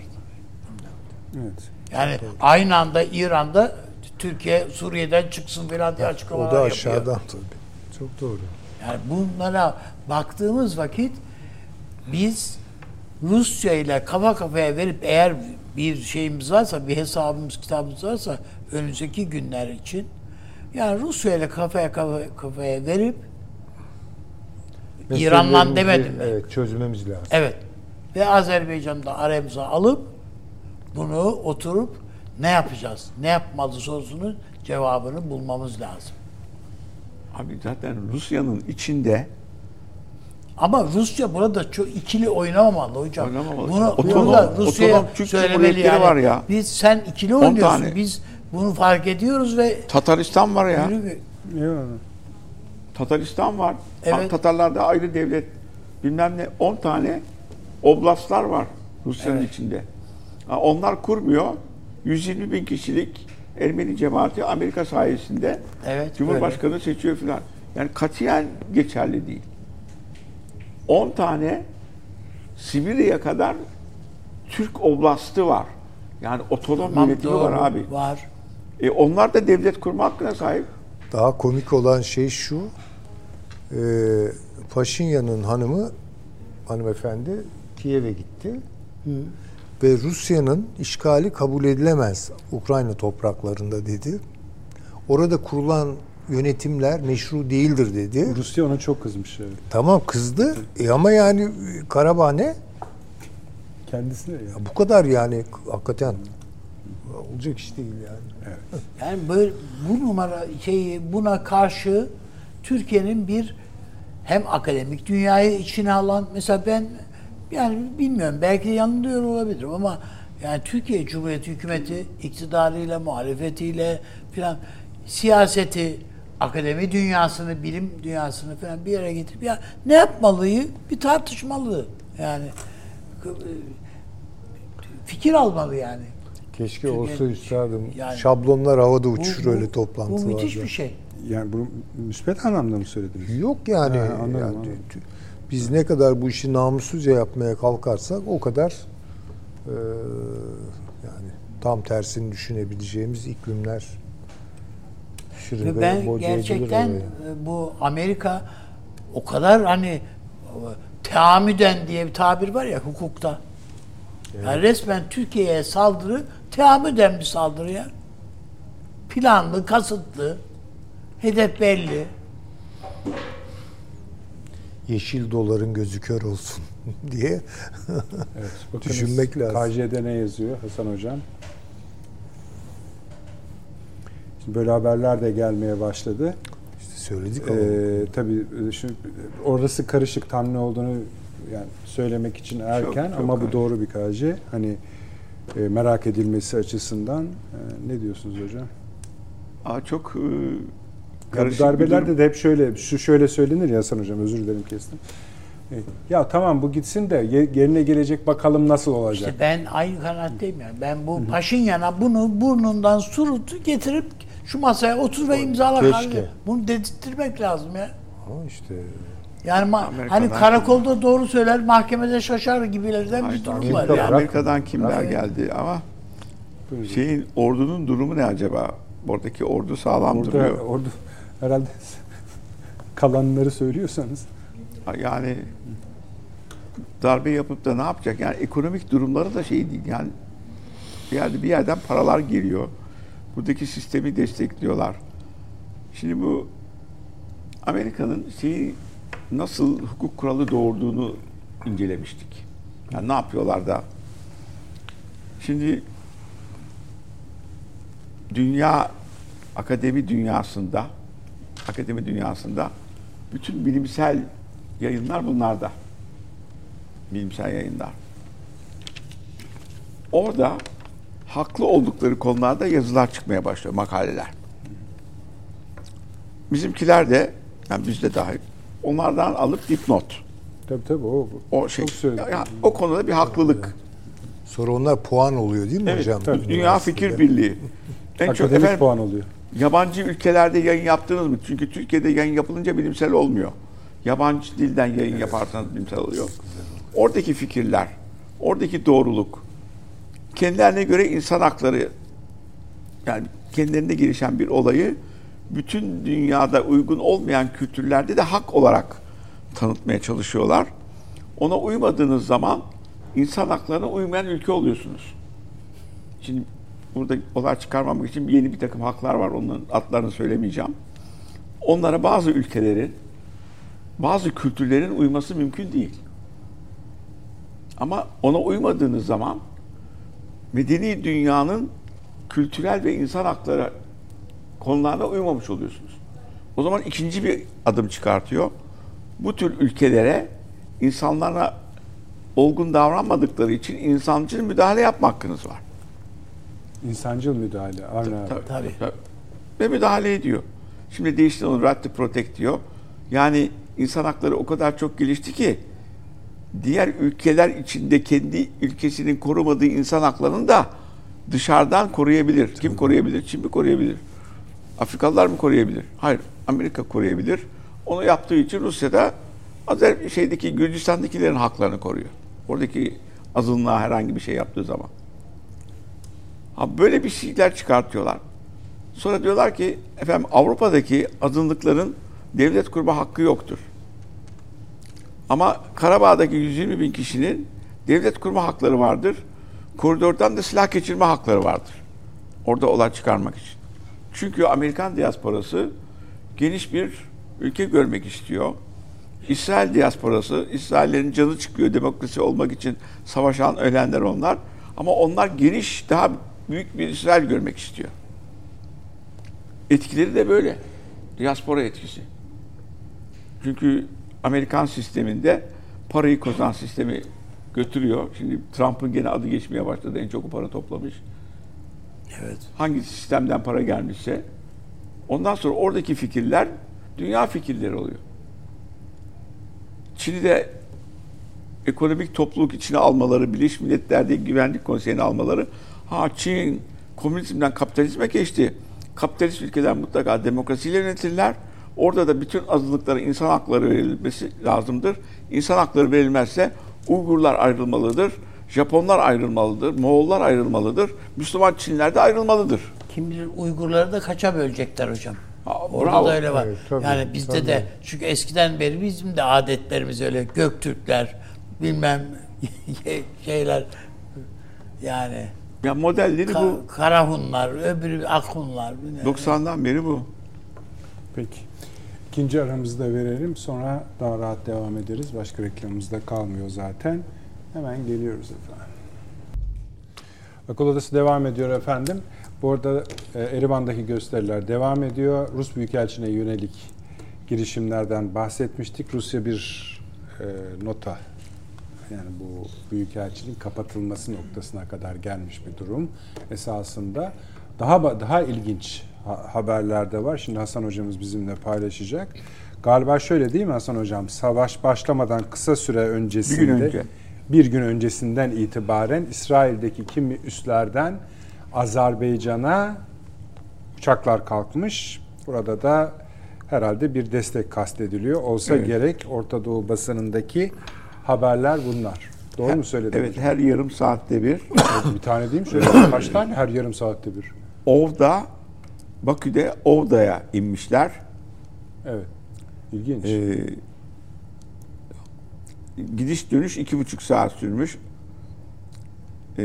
Evet. Yani aynı anda İran'da Türkiye Suriye'den çıksın falan diye O açıklamalar da yapıyor. aşağıdan tabii. Çok doğru. Yani bunlara baktığımız vakit biz Rusya ile kafa kafaya verip eğer bir şeyimiz varsa, bir hesabımız, kitabımız varsa önümüzdeki günler için yani Rusya ile kafaya kafaya, kafaya verip İran'dan Meselelerimizi, demedim ben. Evet çözmemiz lazım. Evet. Ve Azerbaycan'ı da aramıza alıp bunu oturup ne yapacağız? Ne yapmalı sorusunun cevabını bulmamız lazım. Abi zaten Rusya'nın içinde Ama Rusya burada çok ikili oynamamalı hocam. Oynamamalı. Bunu, Otonom- bunu da Rusya'ya söylemeli yani. var ya. Biz sen ikili oynuyorsun. tane. Biz bunu fark ediyoruz ve Tataristan var ya. yürü-. Tataristan var. Evet. Tatarlarda ayrı devlet. Bilmem ne 10 tane oblastlar var Rusya'nın Evet. içinde. Onlar kurmuyor. 120 bin kişilik Ermeni cemaati Amerika sayesinde Evet, Cumhurbaşkanı seçiyor filan. Yani katiyen geçerli değil. 10 tane Sibirya'ya kadar Türk oblastı var. Yani otonom Tamam, yönetimi doğru, var abi. Var. E onlar da devlet kurma hakkına sahip. Daha komik olan şey şu. E, Paşinyan'ın hanımı hanımefendi Kiev'e gitti. Ve Rusya'nın işgali kabul edilemez Ukrayna topraklarında dedi. Orada kurulan yönetimler meşru değildir dedi. Rusya ona çok kızmış. Evet. Tamam kızdı. E ama yani e, Karabağ ne? Kendisine ya. Ya bu kadar yani hakikaten olacak iş değil yani. (laughs) Yani böyle bu numara şeyi buna karşı Türkiye'nin bir hem akademik dünyayı içine alan mesela ben yani bilmiyorum belki yanılıyor olabilirim ama yani Türkiye Cumhuriyeti hükümeti iktidarıyla muhalefetiyle filan siyaseti akademi dünyasını bilim dünyasını falan bir yere getirip ya ne yapmalıyı bir tartışmalı yani fikir almalı yani. Keşke Çünkü- olsa üstadım. yani- Şablonlar havada uçuşur Bu- bu- öyle toplantılarda. Bu müthiş bir şey. Yani bunu müspet anlamda mı söylediniz? Yok yani. Ha, anladım, yani anladım. biz ne kadar bu işi namussuzca yapmaya kalkarsak o kadar e, yani tam tersini düşünebileceğimiz iklimler şirin Ve ben gerçekten e, bu Amerika o kadar hani e, teamüden diye bir tabir var ya hukukta. Yani resmen Türkiye'ye saldırı teamüden bir saldırı ya. Planlı, kasıtlı, hedef belli. Yeşil doların gözü kör olsun (laughs) diye. Evet. Düşünmek lazım. KJ'de ne yazıyor Hasan Hocam? Şimdi böyle haberler de gelmeye başladı. İşte söyledik ama. Ee, tabii e, şu orası karışık tam ne olduğunu yani söylemek için erken çok ama bu karışık. doğru bir KJ. Hani e, merak edilmesi açısından e, ne diyorsunuz hocam? Aa, çok e, Ya bu karışık bir darbelerde durum. de hep şöyle şu şöyle söylenir ya Hasan hocam özür dilerim kestim. E, Ya tamam bu gitsin de ye- yerine gelecek bakalım nasıl olacak. İşte ben aynı kanaatteyim yani. Ben bu Paşinyan'a bunu burnundan surutu getirip şu masaya otur ve imzala Keşke. kardeşim. Bunu dedirtmek lazım ya. Ama işte Yani ma- Amerika'dan hani karakolda doğru söyler, mahkemede şaşar gibilerden bir durum var yani. Amerika'dan kimler geldi ama şeyin ordunun durumu ne acaba? Oradaki ordu sağlam Orada, duruyor. orada herhalde (laughs) kalanları söylüyorsanız. Yani darbe yapıp da ne yapacak? Yani ekonomik durumları da şey değil. Yani bir yerde bir yerden paralar geliyor. Buradaki sistemi destekliyorlar. Şimdi bu Amerika'nın şeyi nasıl hukuk kuralı doğurduğunu incelemiştik. Yani ne yapıyorlar da? Şimdi dünya akademi dünyasında akademi dünyasında bütün bilimsel yayınlar bunlarda. Bilimsel yayınlar. Orada haklı oldukları konularda yazılar çıkmaya başlıyor, makaleler. Bizimkiler de, yani biz de dahil, onlardan alıp dipnot. Tabii tabii o, O şey, çok söyledim. ya, o konuda bir haklılık. sonra onlar puan oluyor değil mi Evet, hocam? tabii. Dünya. Fikir Birliği. En çok efendim, puan oluyor. yabancı ülkelerde yayın yaptınız mı? Çünkü Türkiye'de yayın yapılınca bilimsel olmuyor. Yabancı dilden yayın yaparsanız bilimsel oluyor. Oradaki fikirler, oradaki doğruluk, kendilerine göre insan hakları yani kendilerinde gelişen bir olayı bütün dünyada uygun olmayan kültürlerde de hak olarak tanıtmaya çalışıyorlar. Ona uymadığınız zaman insan haklarına uymayan ülke oluyorsunuz. Şimdi burada olay çıkarmamak için yeni bir takım haklar var. Onların adlarını söylemeyeceğim. Onlara bazı ülkelerin, bazı kültürlerin uyması mümkün değil. Ama ona uymadığınız zaman medeni dünyanın kültürel ve insan hakları konularına uymamış oluyorsunuz. O zaman ikinci bir adım çıkartıyor. Bu tür ülkelere insanlara olgun davranmadıkları için insancıl müdahale yapma hakkınız var. İnsancıl müdahale. Avni abi. Tabii. Ve müdahale ediyor. Şimdi değişti onu right to protect diyor. Yani insan hakları o kadar çok gelişti ki diğer ülkeler içinde kendi ülkesinin korumadığı insan haklarını da dışarıdan koruyabilir. Kim koruyabilir? Çin mi koruyabilir? Afrikalılar mı koruyabilir? Hayır. Amerika koruyabilir. Onu yaptığı için Rusya'da Azer şeydeki Gürcistan'dakilerin haklarını koruyor. Oradaki azınlığa herhangi bir şey yaptığı zaman. Ha böyle bir şeyler çıkartıyorlar. Sonra diyorlar ki efendim Avrupa'daki azınlıkların devlet kurma hakkı yoktur. Ama Karabağ'daki 120 bin kişinin devlet kurma hakları vardır. Koridordan da silah geçirme hakları vardır. Orada olay çıkarmak için. Çünkü Amerikan diasporası geniş bir ülke görmek istiyor. İsrail diasporası, İsraillerin canı çıkıyor demokrasi olmak için savaşan ölenler onlar. Ama onlar geniş, daha büyük bir İsrail görmek istiyor. Etkileri de böyle. Diaspora etkisi. Çünkü Amerikan sisteminde parayı kozan sistemi götürüyor. Şimdi Trump'ın gene adı geçmeye başladı. En çok o para toplamış. Evet. Hangi sistemden para gelmişse ondan sonra oradaki fikirler dünya fikirleri oluyor. Çin'de ekonomik topluluk içine almaları, Birleşmiş Milletler'de Güvenlik Konseyi'ne almaları, ha Çin komünizmden kapitalizme geçti. Kapitalist ülkeler mutlaka demokrasiyle yönetirler. Orada da bütün azınlıklara insan hakları verilmesi lazımdır. İnsan hakları verilmezse Uygurlar ayrılmalıdır, Japonlar ayrılmalıdır, Moğollar ayrılmalıdır, Müslüman Çinliler de ayrılmalıdır. Kim bilir Uygurları da kaça bölecekler hocam. Ha, Orada bravo. da öyle var. Evet, tabii, yani bizde tabii. de çünkü eskiden beri bizim de adetlerimiz öyle Göktürkler bilmem (laughs) şeyler yani Ya modelleri bu. Ka- Karahunlar, öbürü Akhunlar. bilmem. 90'dan beri bu. Peki. İkinci aramızı da verelim. Sonra daha rahat devam ederiz. Başka reklamımız da kalmıyor zaten. Hemen geliyoruz efendim. Akıl Odası devam ediyor efendim. Bu arada e, Erivan'daki gösteriler devam ediyor. Rus Büyükelçine yönelik girişimlerden bahsetmiştik. Rusya bir e, nota yani bu büyükelçiliğin kapatılması noktasına kadar gelmiş bir durum esasında. Daha daha ilginç ha- haberler de var. Şimdi Hasan hocamız bizimle paylaşacak. Galiba şöyle değil mi Hasan hocam? Savaş başlamadan kısa süre öncesinde Bir gün önce. bir gün öncesinden itibaren İsrail'deki kimi üslerden Azerbaycan'a uçaklar kalkmış. Burada da herhalde bir destek kastediliyor. Olsa Evet. gerek Orta Doğu basınındaki haberler bunlar. Doğru mu söyledim? Evet, her yarım saatte bir hocam? Bir tane değil mi? Şöyle (laughs) kaç tane? Her yarım saatte bir. Ovda, Bakü'de Ovda'ya inmişler. Evet. İlginç. Ee, gidiş dönüş iki buçuk saat sürmüş. Ee,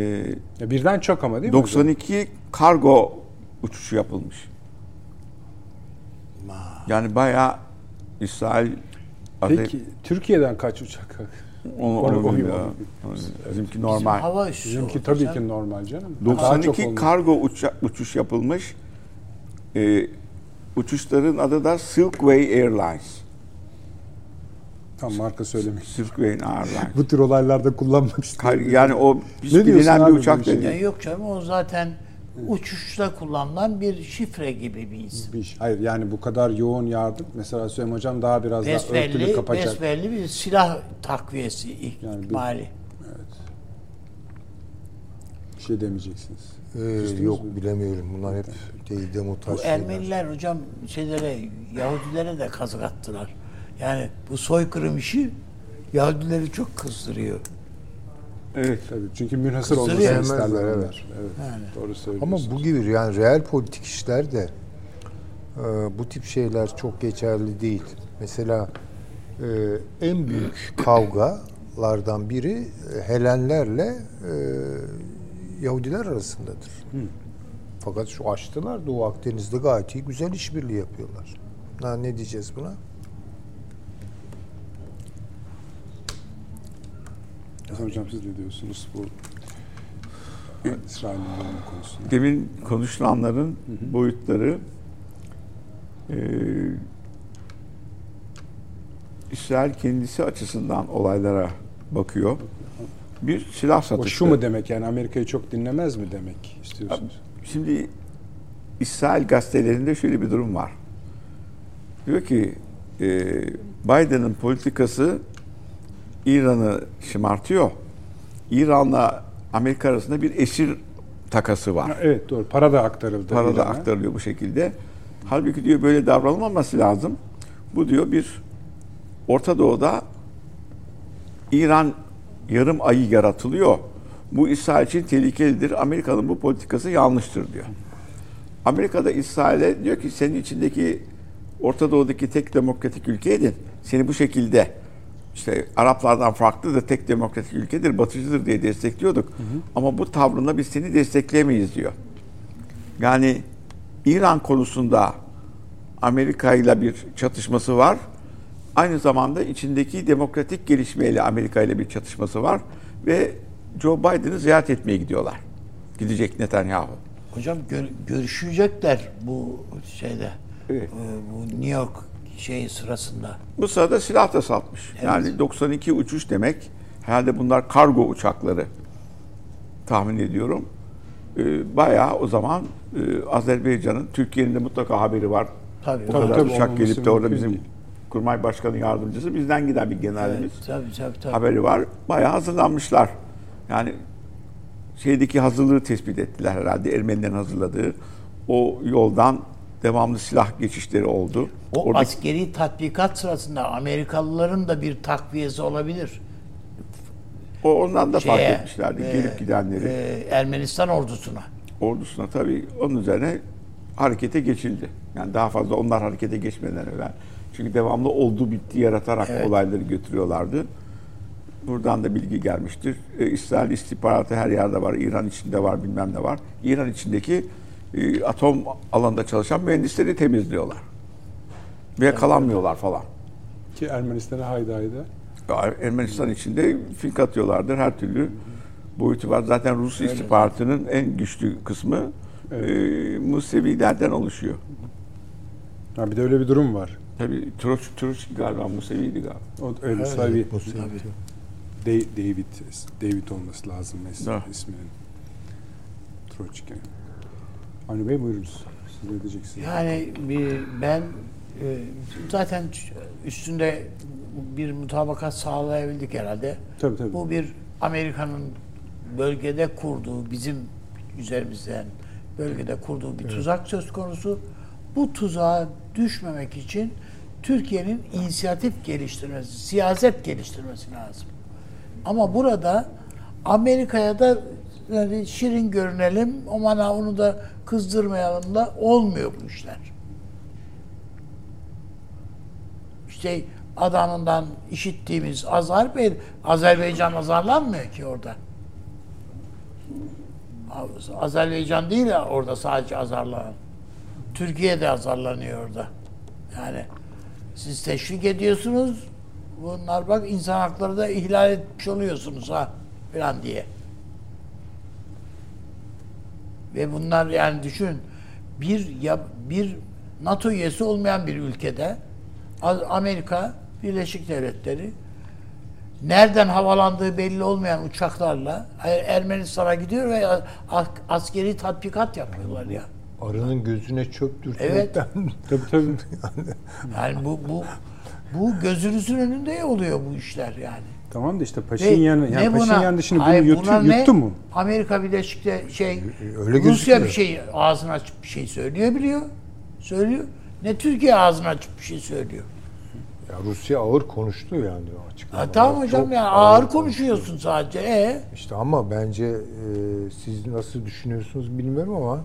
Ya birden çok ama değil mi? hocam? 92 kargo uçuşu yapılmış. Yani bayağı İsrail Peki Türkiye'den kaç uçak onu, Onu- onu bilmiyorum. Bizimki Bizim normal. hava üssü Bizimki tabii ki normal canım. Daha çok 92 olmuş. kargo uça- uçuş yapılmış. Ee, uçuşların adı da Silkway Airlines. Tam marka söylemek. Silkway Airlines. (laughs) Bu tür olaylarda kullanmak istiyorum. yani o hiç Ne bilinen bir uçak değil. Ya yok canım o zaten uçuşta kullanılan bir şifre gibi bir isim. Bir. Hayır yani bu kadar yoğun yardım. Mesela Süleyman Hocam daha biraz daha örtülü Besbelli, kapacak. besbelli bir silah takviyesi Yani bir- ihtimali. Bir şey demeyeceksiniz. Ee, yok mü? bilemiyorum. Bunlar hep değil demotaj Bu. Ermeniler hocam şeylere, Yahudilere de kazık attılar. Yani bu soykırım işi Yahudileri çok kızdırıyor. Evet tabii. Çünkü münhasır olmasını isterler. evet. Evet. Yani. Doğru Ama söylüyorsun. bu gibi yani reel politik işlerde e, bu tip şeyler çok geçerli değil. Mesela e, en büyük kavgalardan biri e, Helenlerle e, Yahudiler arasındadır. Fakat şu açtılar Doğu Akdeniz'de gayet iyi güzel işbirliği yapıyorlar. Ha, ne diyeceğiz buna? Hasan Hocam siz ne diyorsunuz bu İsrail'in konusunda? Demin konuşulanların boyutları e, İsrail kendisi açısından olaylara bakıyor. Bir silah O satışı. şu mu demek yani Amerika'yı çok dinlemez mi demek istiyorsunuz? Şimdi İsrail gazetelerinde şöyle bir durum var. Diyor ki e, Biden'ın politikası İran'ı şımartıyor. İran'la Amerika arasında bir esir takası var. Evet doğru. Para da aktarıldı. Para da aktarılıyor bu şekilde. Halbuki diyor böyle davranılmaması lazım. Bu diyor bir Orta Doğu'da İran yarım ayı yaratılıyor. Bu İsrail için tehlikelidir. Amerika'nın bu politikası yanlıştır diyor. Amerika da İsrail'e diyor ki senin içindeki Orta Doğu'daki tek demokratik ülkeydin. Seni bu şekilde işte Araplardan farklı da tek demokratik ülkedir, batıcıdır diye destekliyorduk. Ama bu tavrında biz seni destekleyemeyiz diyor. Yani İran konusunda Amerika ile bir çatışması var. Aynı zamanda içindeki demokratik gelişmeyle Amerika ile bir çatışması var ve Joe Biden'ı ziyaret etmeye gidiyorlar. Gidecek Netanyahu. Hocam gör- görüşecekler bu şeyde. Evet. e, Bu New York şeyi sırasında. Bu sırada silah da satmış. Yani 92 uçuş demek. Herhalde bunlar kargo uçakları tahmin ediyorum. Ee, bayağı o zaman e, Azerbaycan'ın Türkiye'nin de mutlaka haberi var. Tabii. O Tabii, kadar tabii, uçak gelip de orada bizim değil. Kurmay Başkanı yardımcısı bizden giden bir generalimiz. Evet, tabii tabii tabii. haberi var. Bayağı hazırlanmışlar. Yani şeydeki hazırlığı tespit ettiler herhalde Ermenilerin hazırladığı. O yoldan devamlı silah geçişleri oldu. O Oradaki- askeri tatbikat sırasında Amerikalıların da bir takviyesi olabilir. o ondan da fark Şeye, etmişlerdi. e, gelip gidenleri. e, Ermenistan ordusuna. ordusuna tabii onun üzerine harekete geçildi. Yani daha fazla onlar harekete geçmeden evvel. Çünkü devamlı oldu bitti yaratarak Evet. olayları götürüyorlardı. Buradan da bilgi gelmiştir. E, İsrail istihbaratı her yerde var. İran içinde var bilmem ne var. İran içindeki e, atom alanında çalışan mühendisleri temizliyorlar. Ve yakalanmıyorlar falan. Ki Ermenistan'a haydi haydi. Ermenistan içinde fink atıyorlardır her türlü boyutu var. Zaten Rus istihbaratının en güçlü kısmı e, Musevilerden oluşuyor. Ha, bir de öyle bir durum var. Tabii Troç, Troç galiba Musevi'ydi galiba. O öyle sefer- Da- David David olması lazım mes- Ha. isminin. Troçki. Avni Bey buyurunuz. Siz ne diyeceksiniz? Yani bir, ben e, zaten üstünde bir mutabakat sağlayabildik herhalde. Tabii, tabii. Bu bir Amerika'nın bölgede kurduğu, bizim üzerimizden bölgede kurduğu bir tuzak söz konusu. Bu tuzağa düşmemek için Türkiye'nin inisiyatif geliştirmesi, siyaset geliştirmesi lazım. Ama burada Amerika'ya da yani şirin görünelim, aman ha onu da kızdırmayalım da olmuyor bu işler. İşte adamından işittiğimiz Azerbaycan, Azerbaycan azarlanmıyor ki orada. Azerbaycan değil ya orada sadece azarlanan. Türkiye de azarlanıyor orada. Yani siz teşvik ediyorsunuz. Bunlar bak insan hakları da ihlal etmiş oluyorsunuz ha falan diye. Ve bunlar yani düşün bir ya bir NATO üyesi olmayan bir ülkede Amerika Birleşik Devletleri nereden havalandığı belli olmayan uçaklarla Er- Ermenistan'a gidiyor ve askeri tatbikat yapıyorlar ya. Arının gözüne çöp dürtmekten (laughs) Tabii tabii. Yani bu bu bu gözünüzün önünde oluyor bu işler yani. tamam da işte Ve Paşinyan, yani ne buna- Paşinyan da şimdi bunu Hayır, yuttu, yuttu mu? Amerika Birleşik de şey öyle Rusya gözüküyor. bir şey ağzını açıp bir şey söyleyebiliyor. Söylüyor. Ne Türkiye ağzını açıp bir şey söylüyor. Ya Rusya ağır konuştu yani açıklamalar. Ha, tamam hocam Çok ya ağır konuşuyorsun sadece. E İşte ama bence e, siz nasıl düşünüyorsunuz bilmiyorum ama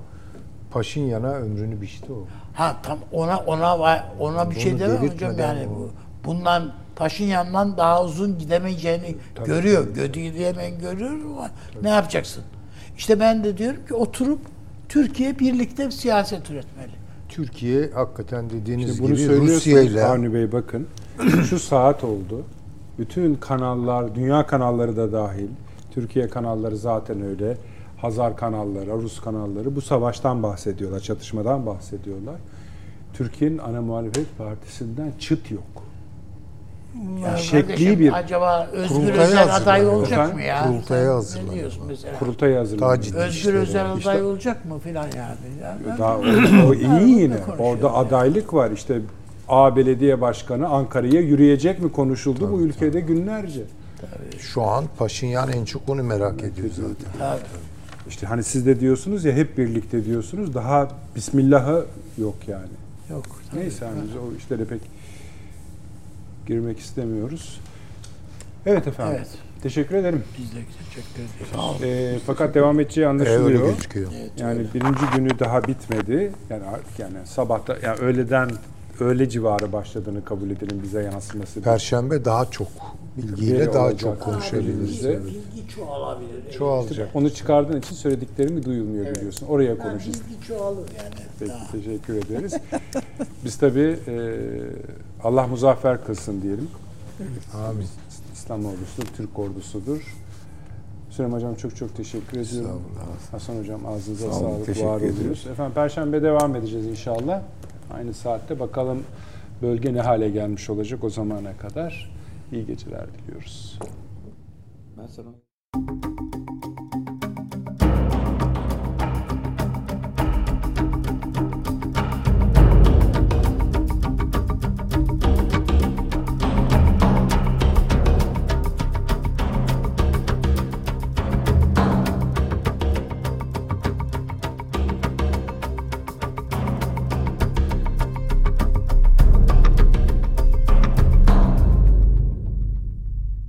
Paşinyan'a ömrünü biçti o. ha tam ona ona ona bir şey Bunu demem hocam yani bu. Bundan Paşinyan'dan daha uzun gidemeyeceğini görüyor. Gidemeyen görüyor ama ne yapacaksın? İşte ben de diyorum ki oturup Türkiye birlikte siyaset üretmeli. Türkiye hakikaten dediğiniz Şimdi bunu gibi Rusya ile Avni Bey bakın. (clears throat) Şu saat oldu. Bütün kanallar, dünya kanalları da dahil. Türkiye kanalları zaten öyle. Hazar kanalları, Rus kanalları bu savaştan bahsediyorlar, çatışmadan bahsediyorlar. Türkiye'nin ana muhalefet partisinden çıt yok. Ya şekli kardeşim, bir acaba Özgür kurultaya Özel aday olacak Efendim? mı ya? Kurultaya hazırlanıyor. Ne diyorsun mesela? Kurultayı hazırlanıyor. Özgür Özel aday olacak mı filan yani? Ya ben- Daha o, o iyi yine. Orada yani. adaylık var. İşte A belediye başkanı Ankara'ya yürüyecek mi konuşuldu bu ülkede günlerce. şu an Paşinyan en çok onu merak ediyor zaten. Tabii. İşte hani siz de diyorsunuz ya hep birlikte diyorsunuz. Daha Bismillah'ı yok yani. Yok. tabii. Neyse hani biz o işlere pek girmek istemiyoruz. Evet efendim. Evet. Teşekkür ederim. Biz de teşekkür ederiz. Sağ olun. Ee, fakat devam edeceği öyle anlaşılıyor. gözüküyor. yani birinci günü daha bitmedi. Yani artık yani sabahta yani öğleden öğle civarı başladığını kabul edelim bize yansıması. Perşembe daha çok bilgiyle daha olacak. çok konuşabiliriz. Evet. Bilgi çoğalabilir. Çoğalacak. Onu çıkardığın için söylediklerimi duyulmuyor biliyorsun. Oraya Yani konuşacağız. bilgi çoğalır yani. Peki Daha. teşekkür ederiz. (laughs) Biz tabii e, Allah muzaffer kılsın diyelim. Amin. İslam ordusudur, Türk ordusudur. Süleyman Hocam çok çok teşekkür ediyorum. Hasan Hocam ağzınıza Sağ olun, sağlık, teşekkür var ediyoruz. Efendim Perşembe devam edeceğiz inşallah. Aynı saatte bakalım bölge ne hale gelmiş olacak o zamana kadar. İyi geceler diliyoruz. Ben sana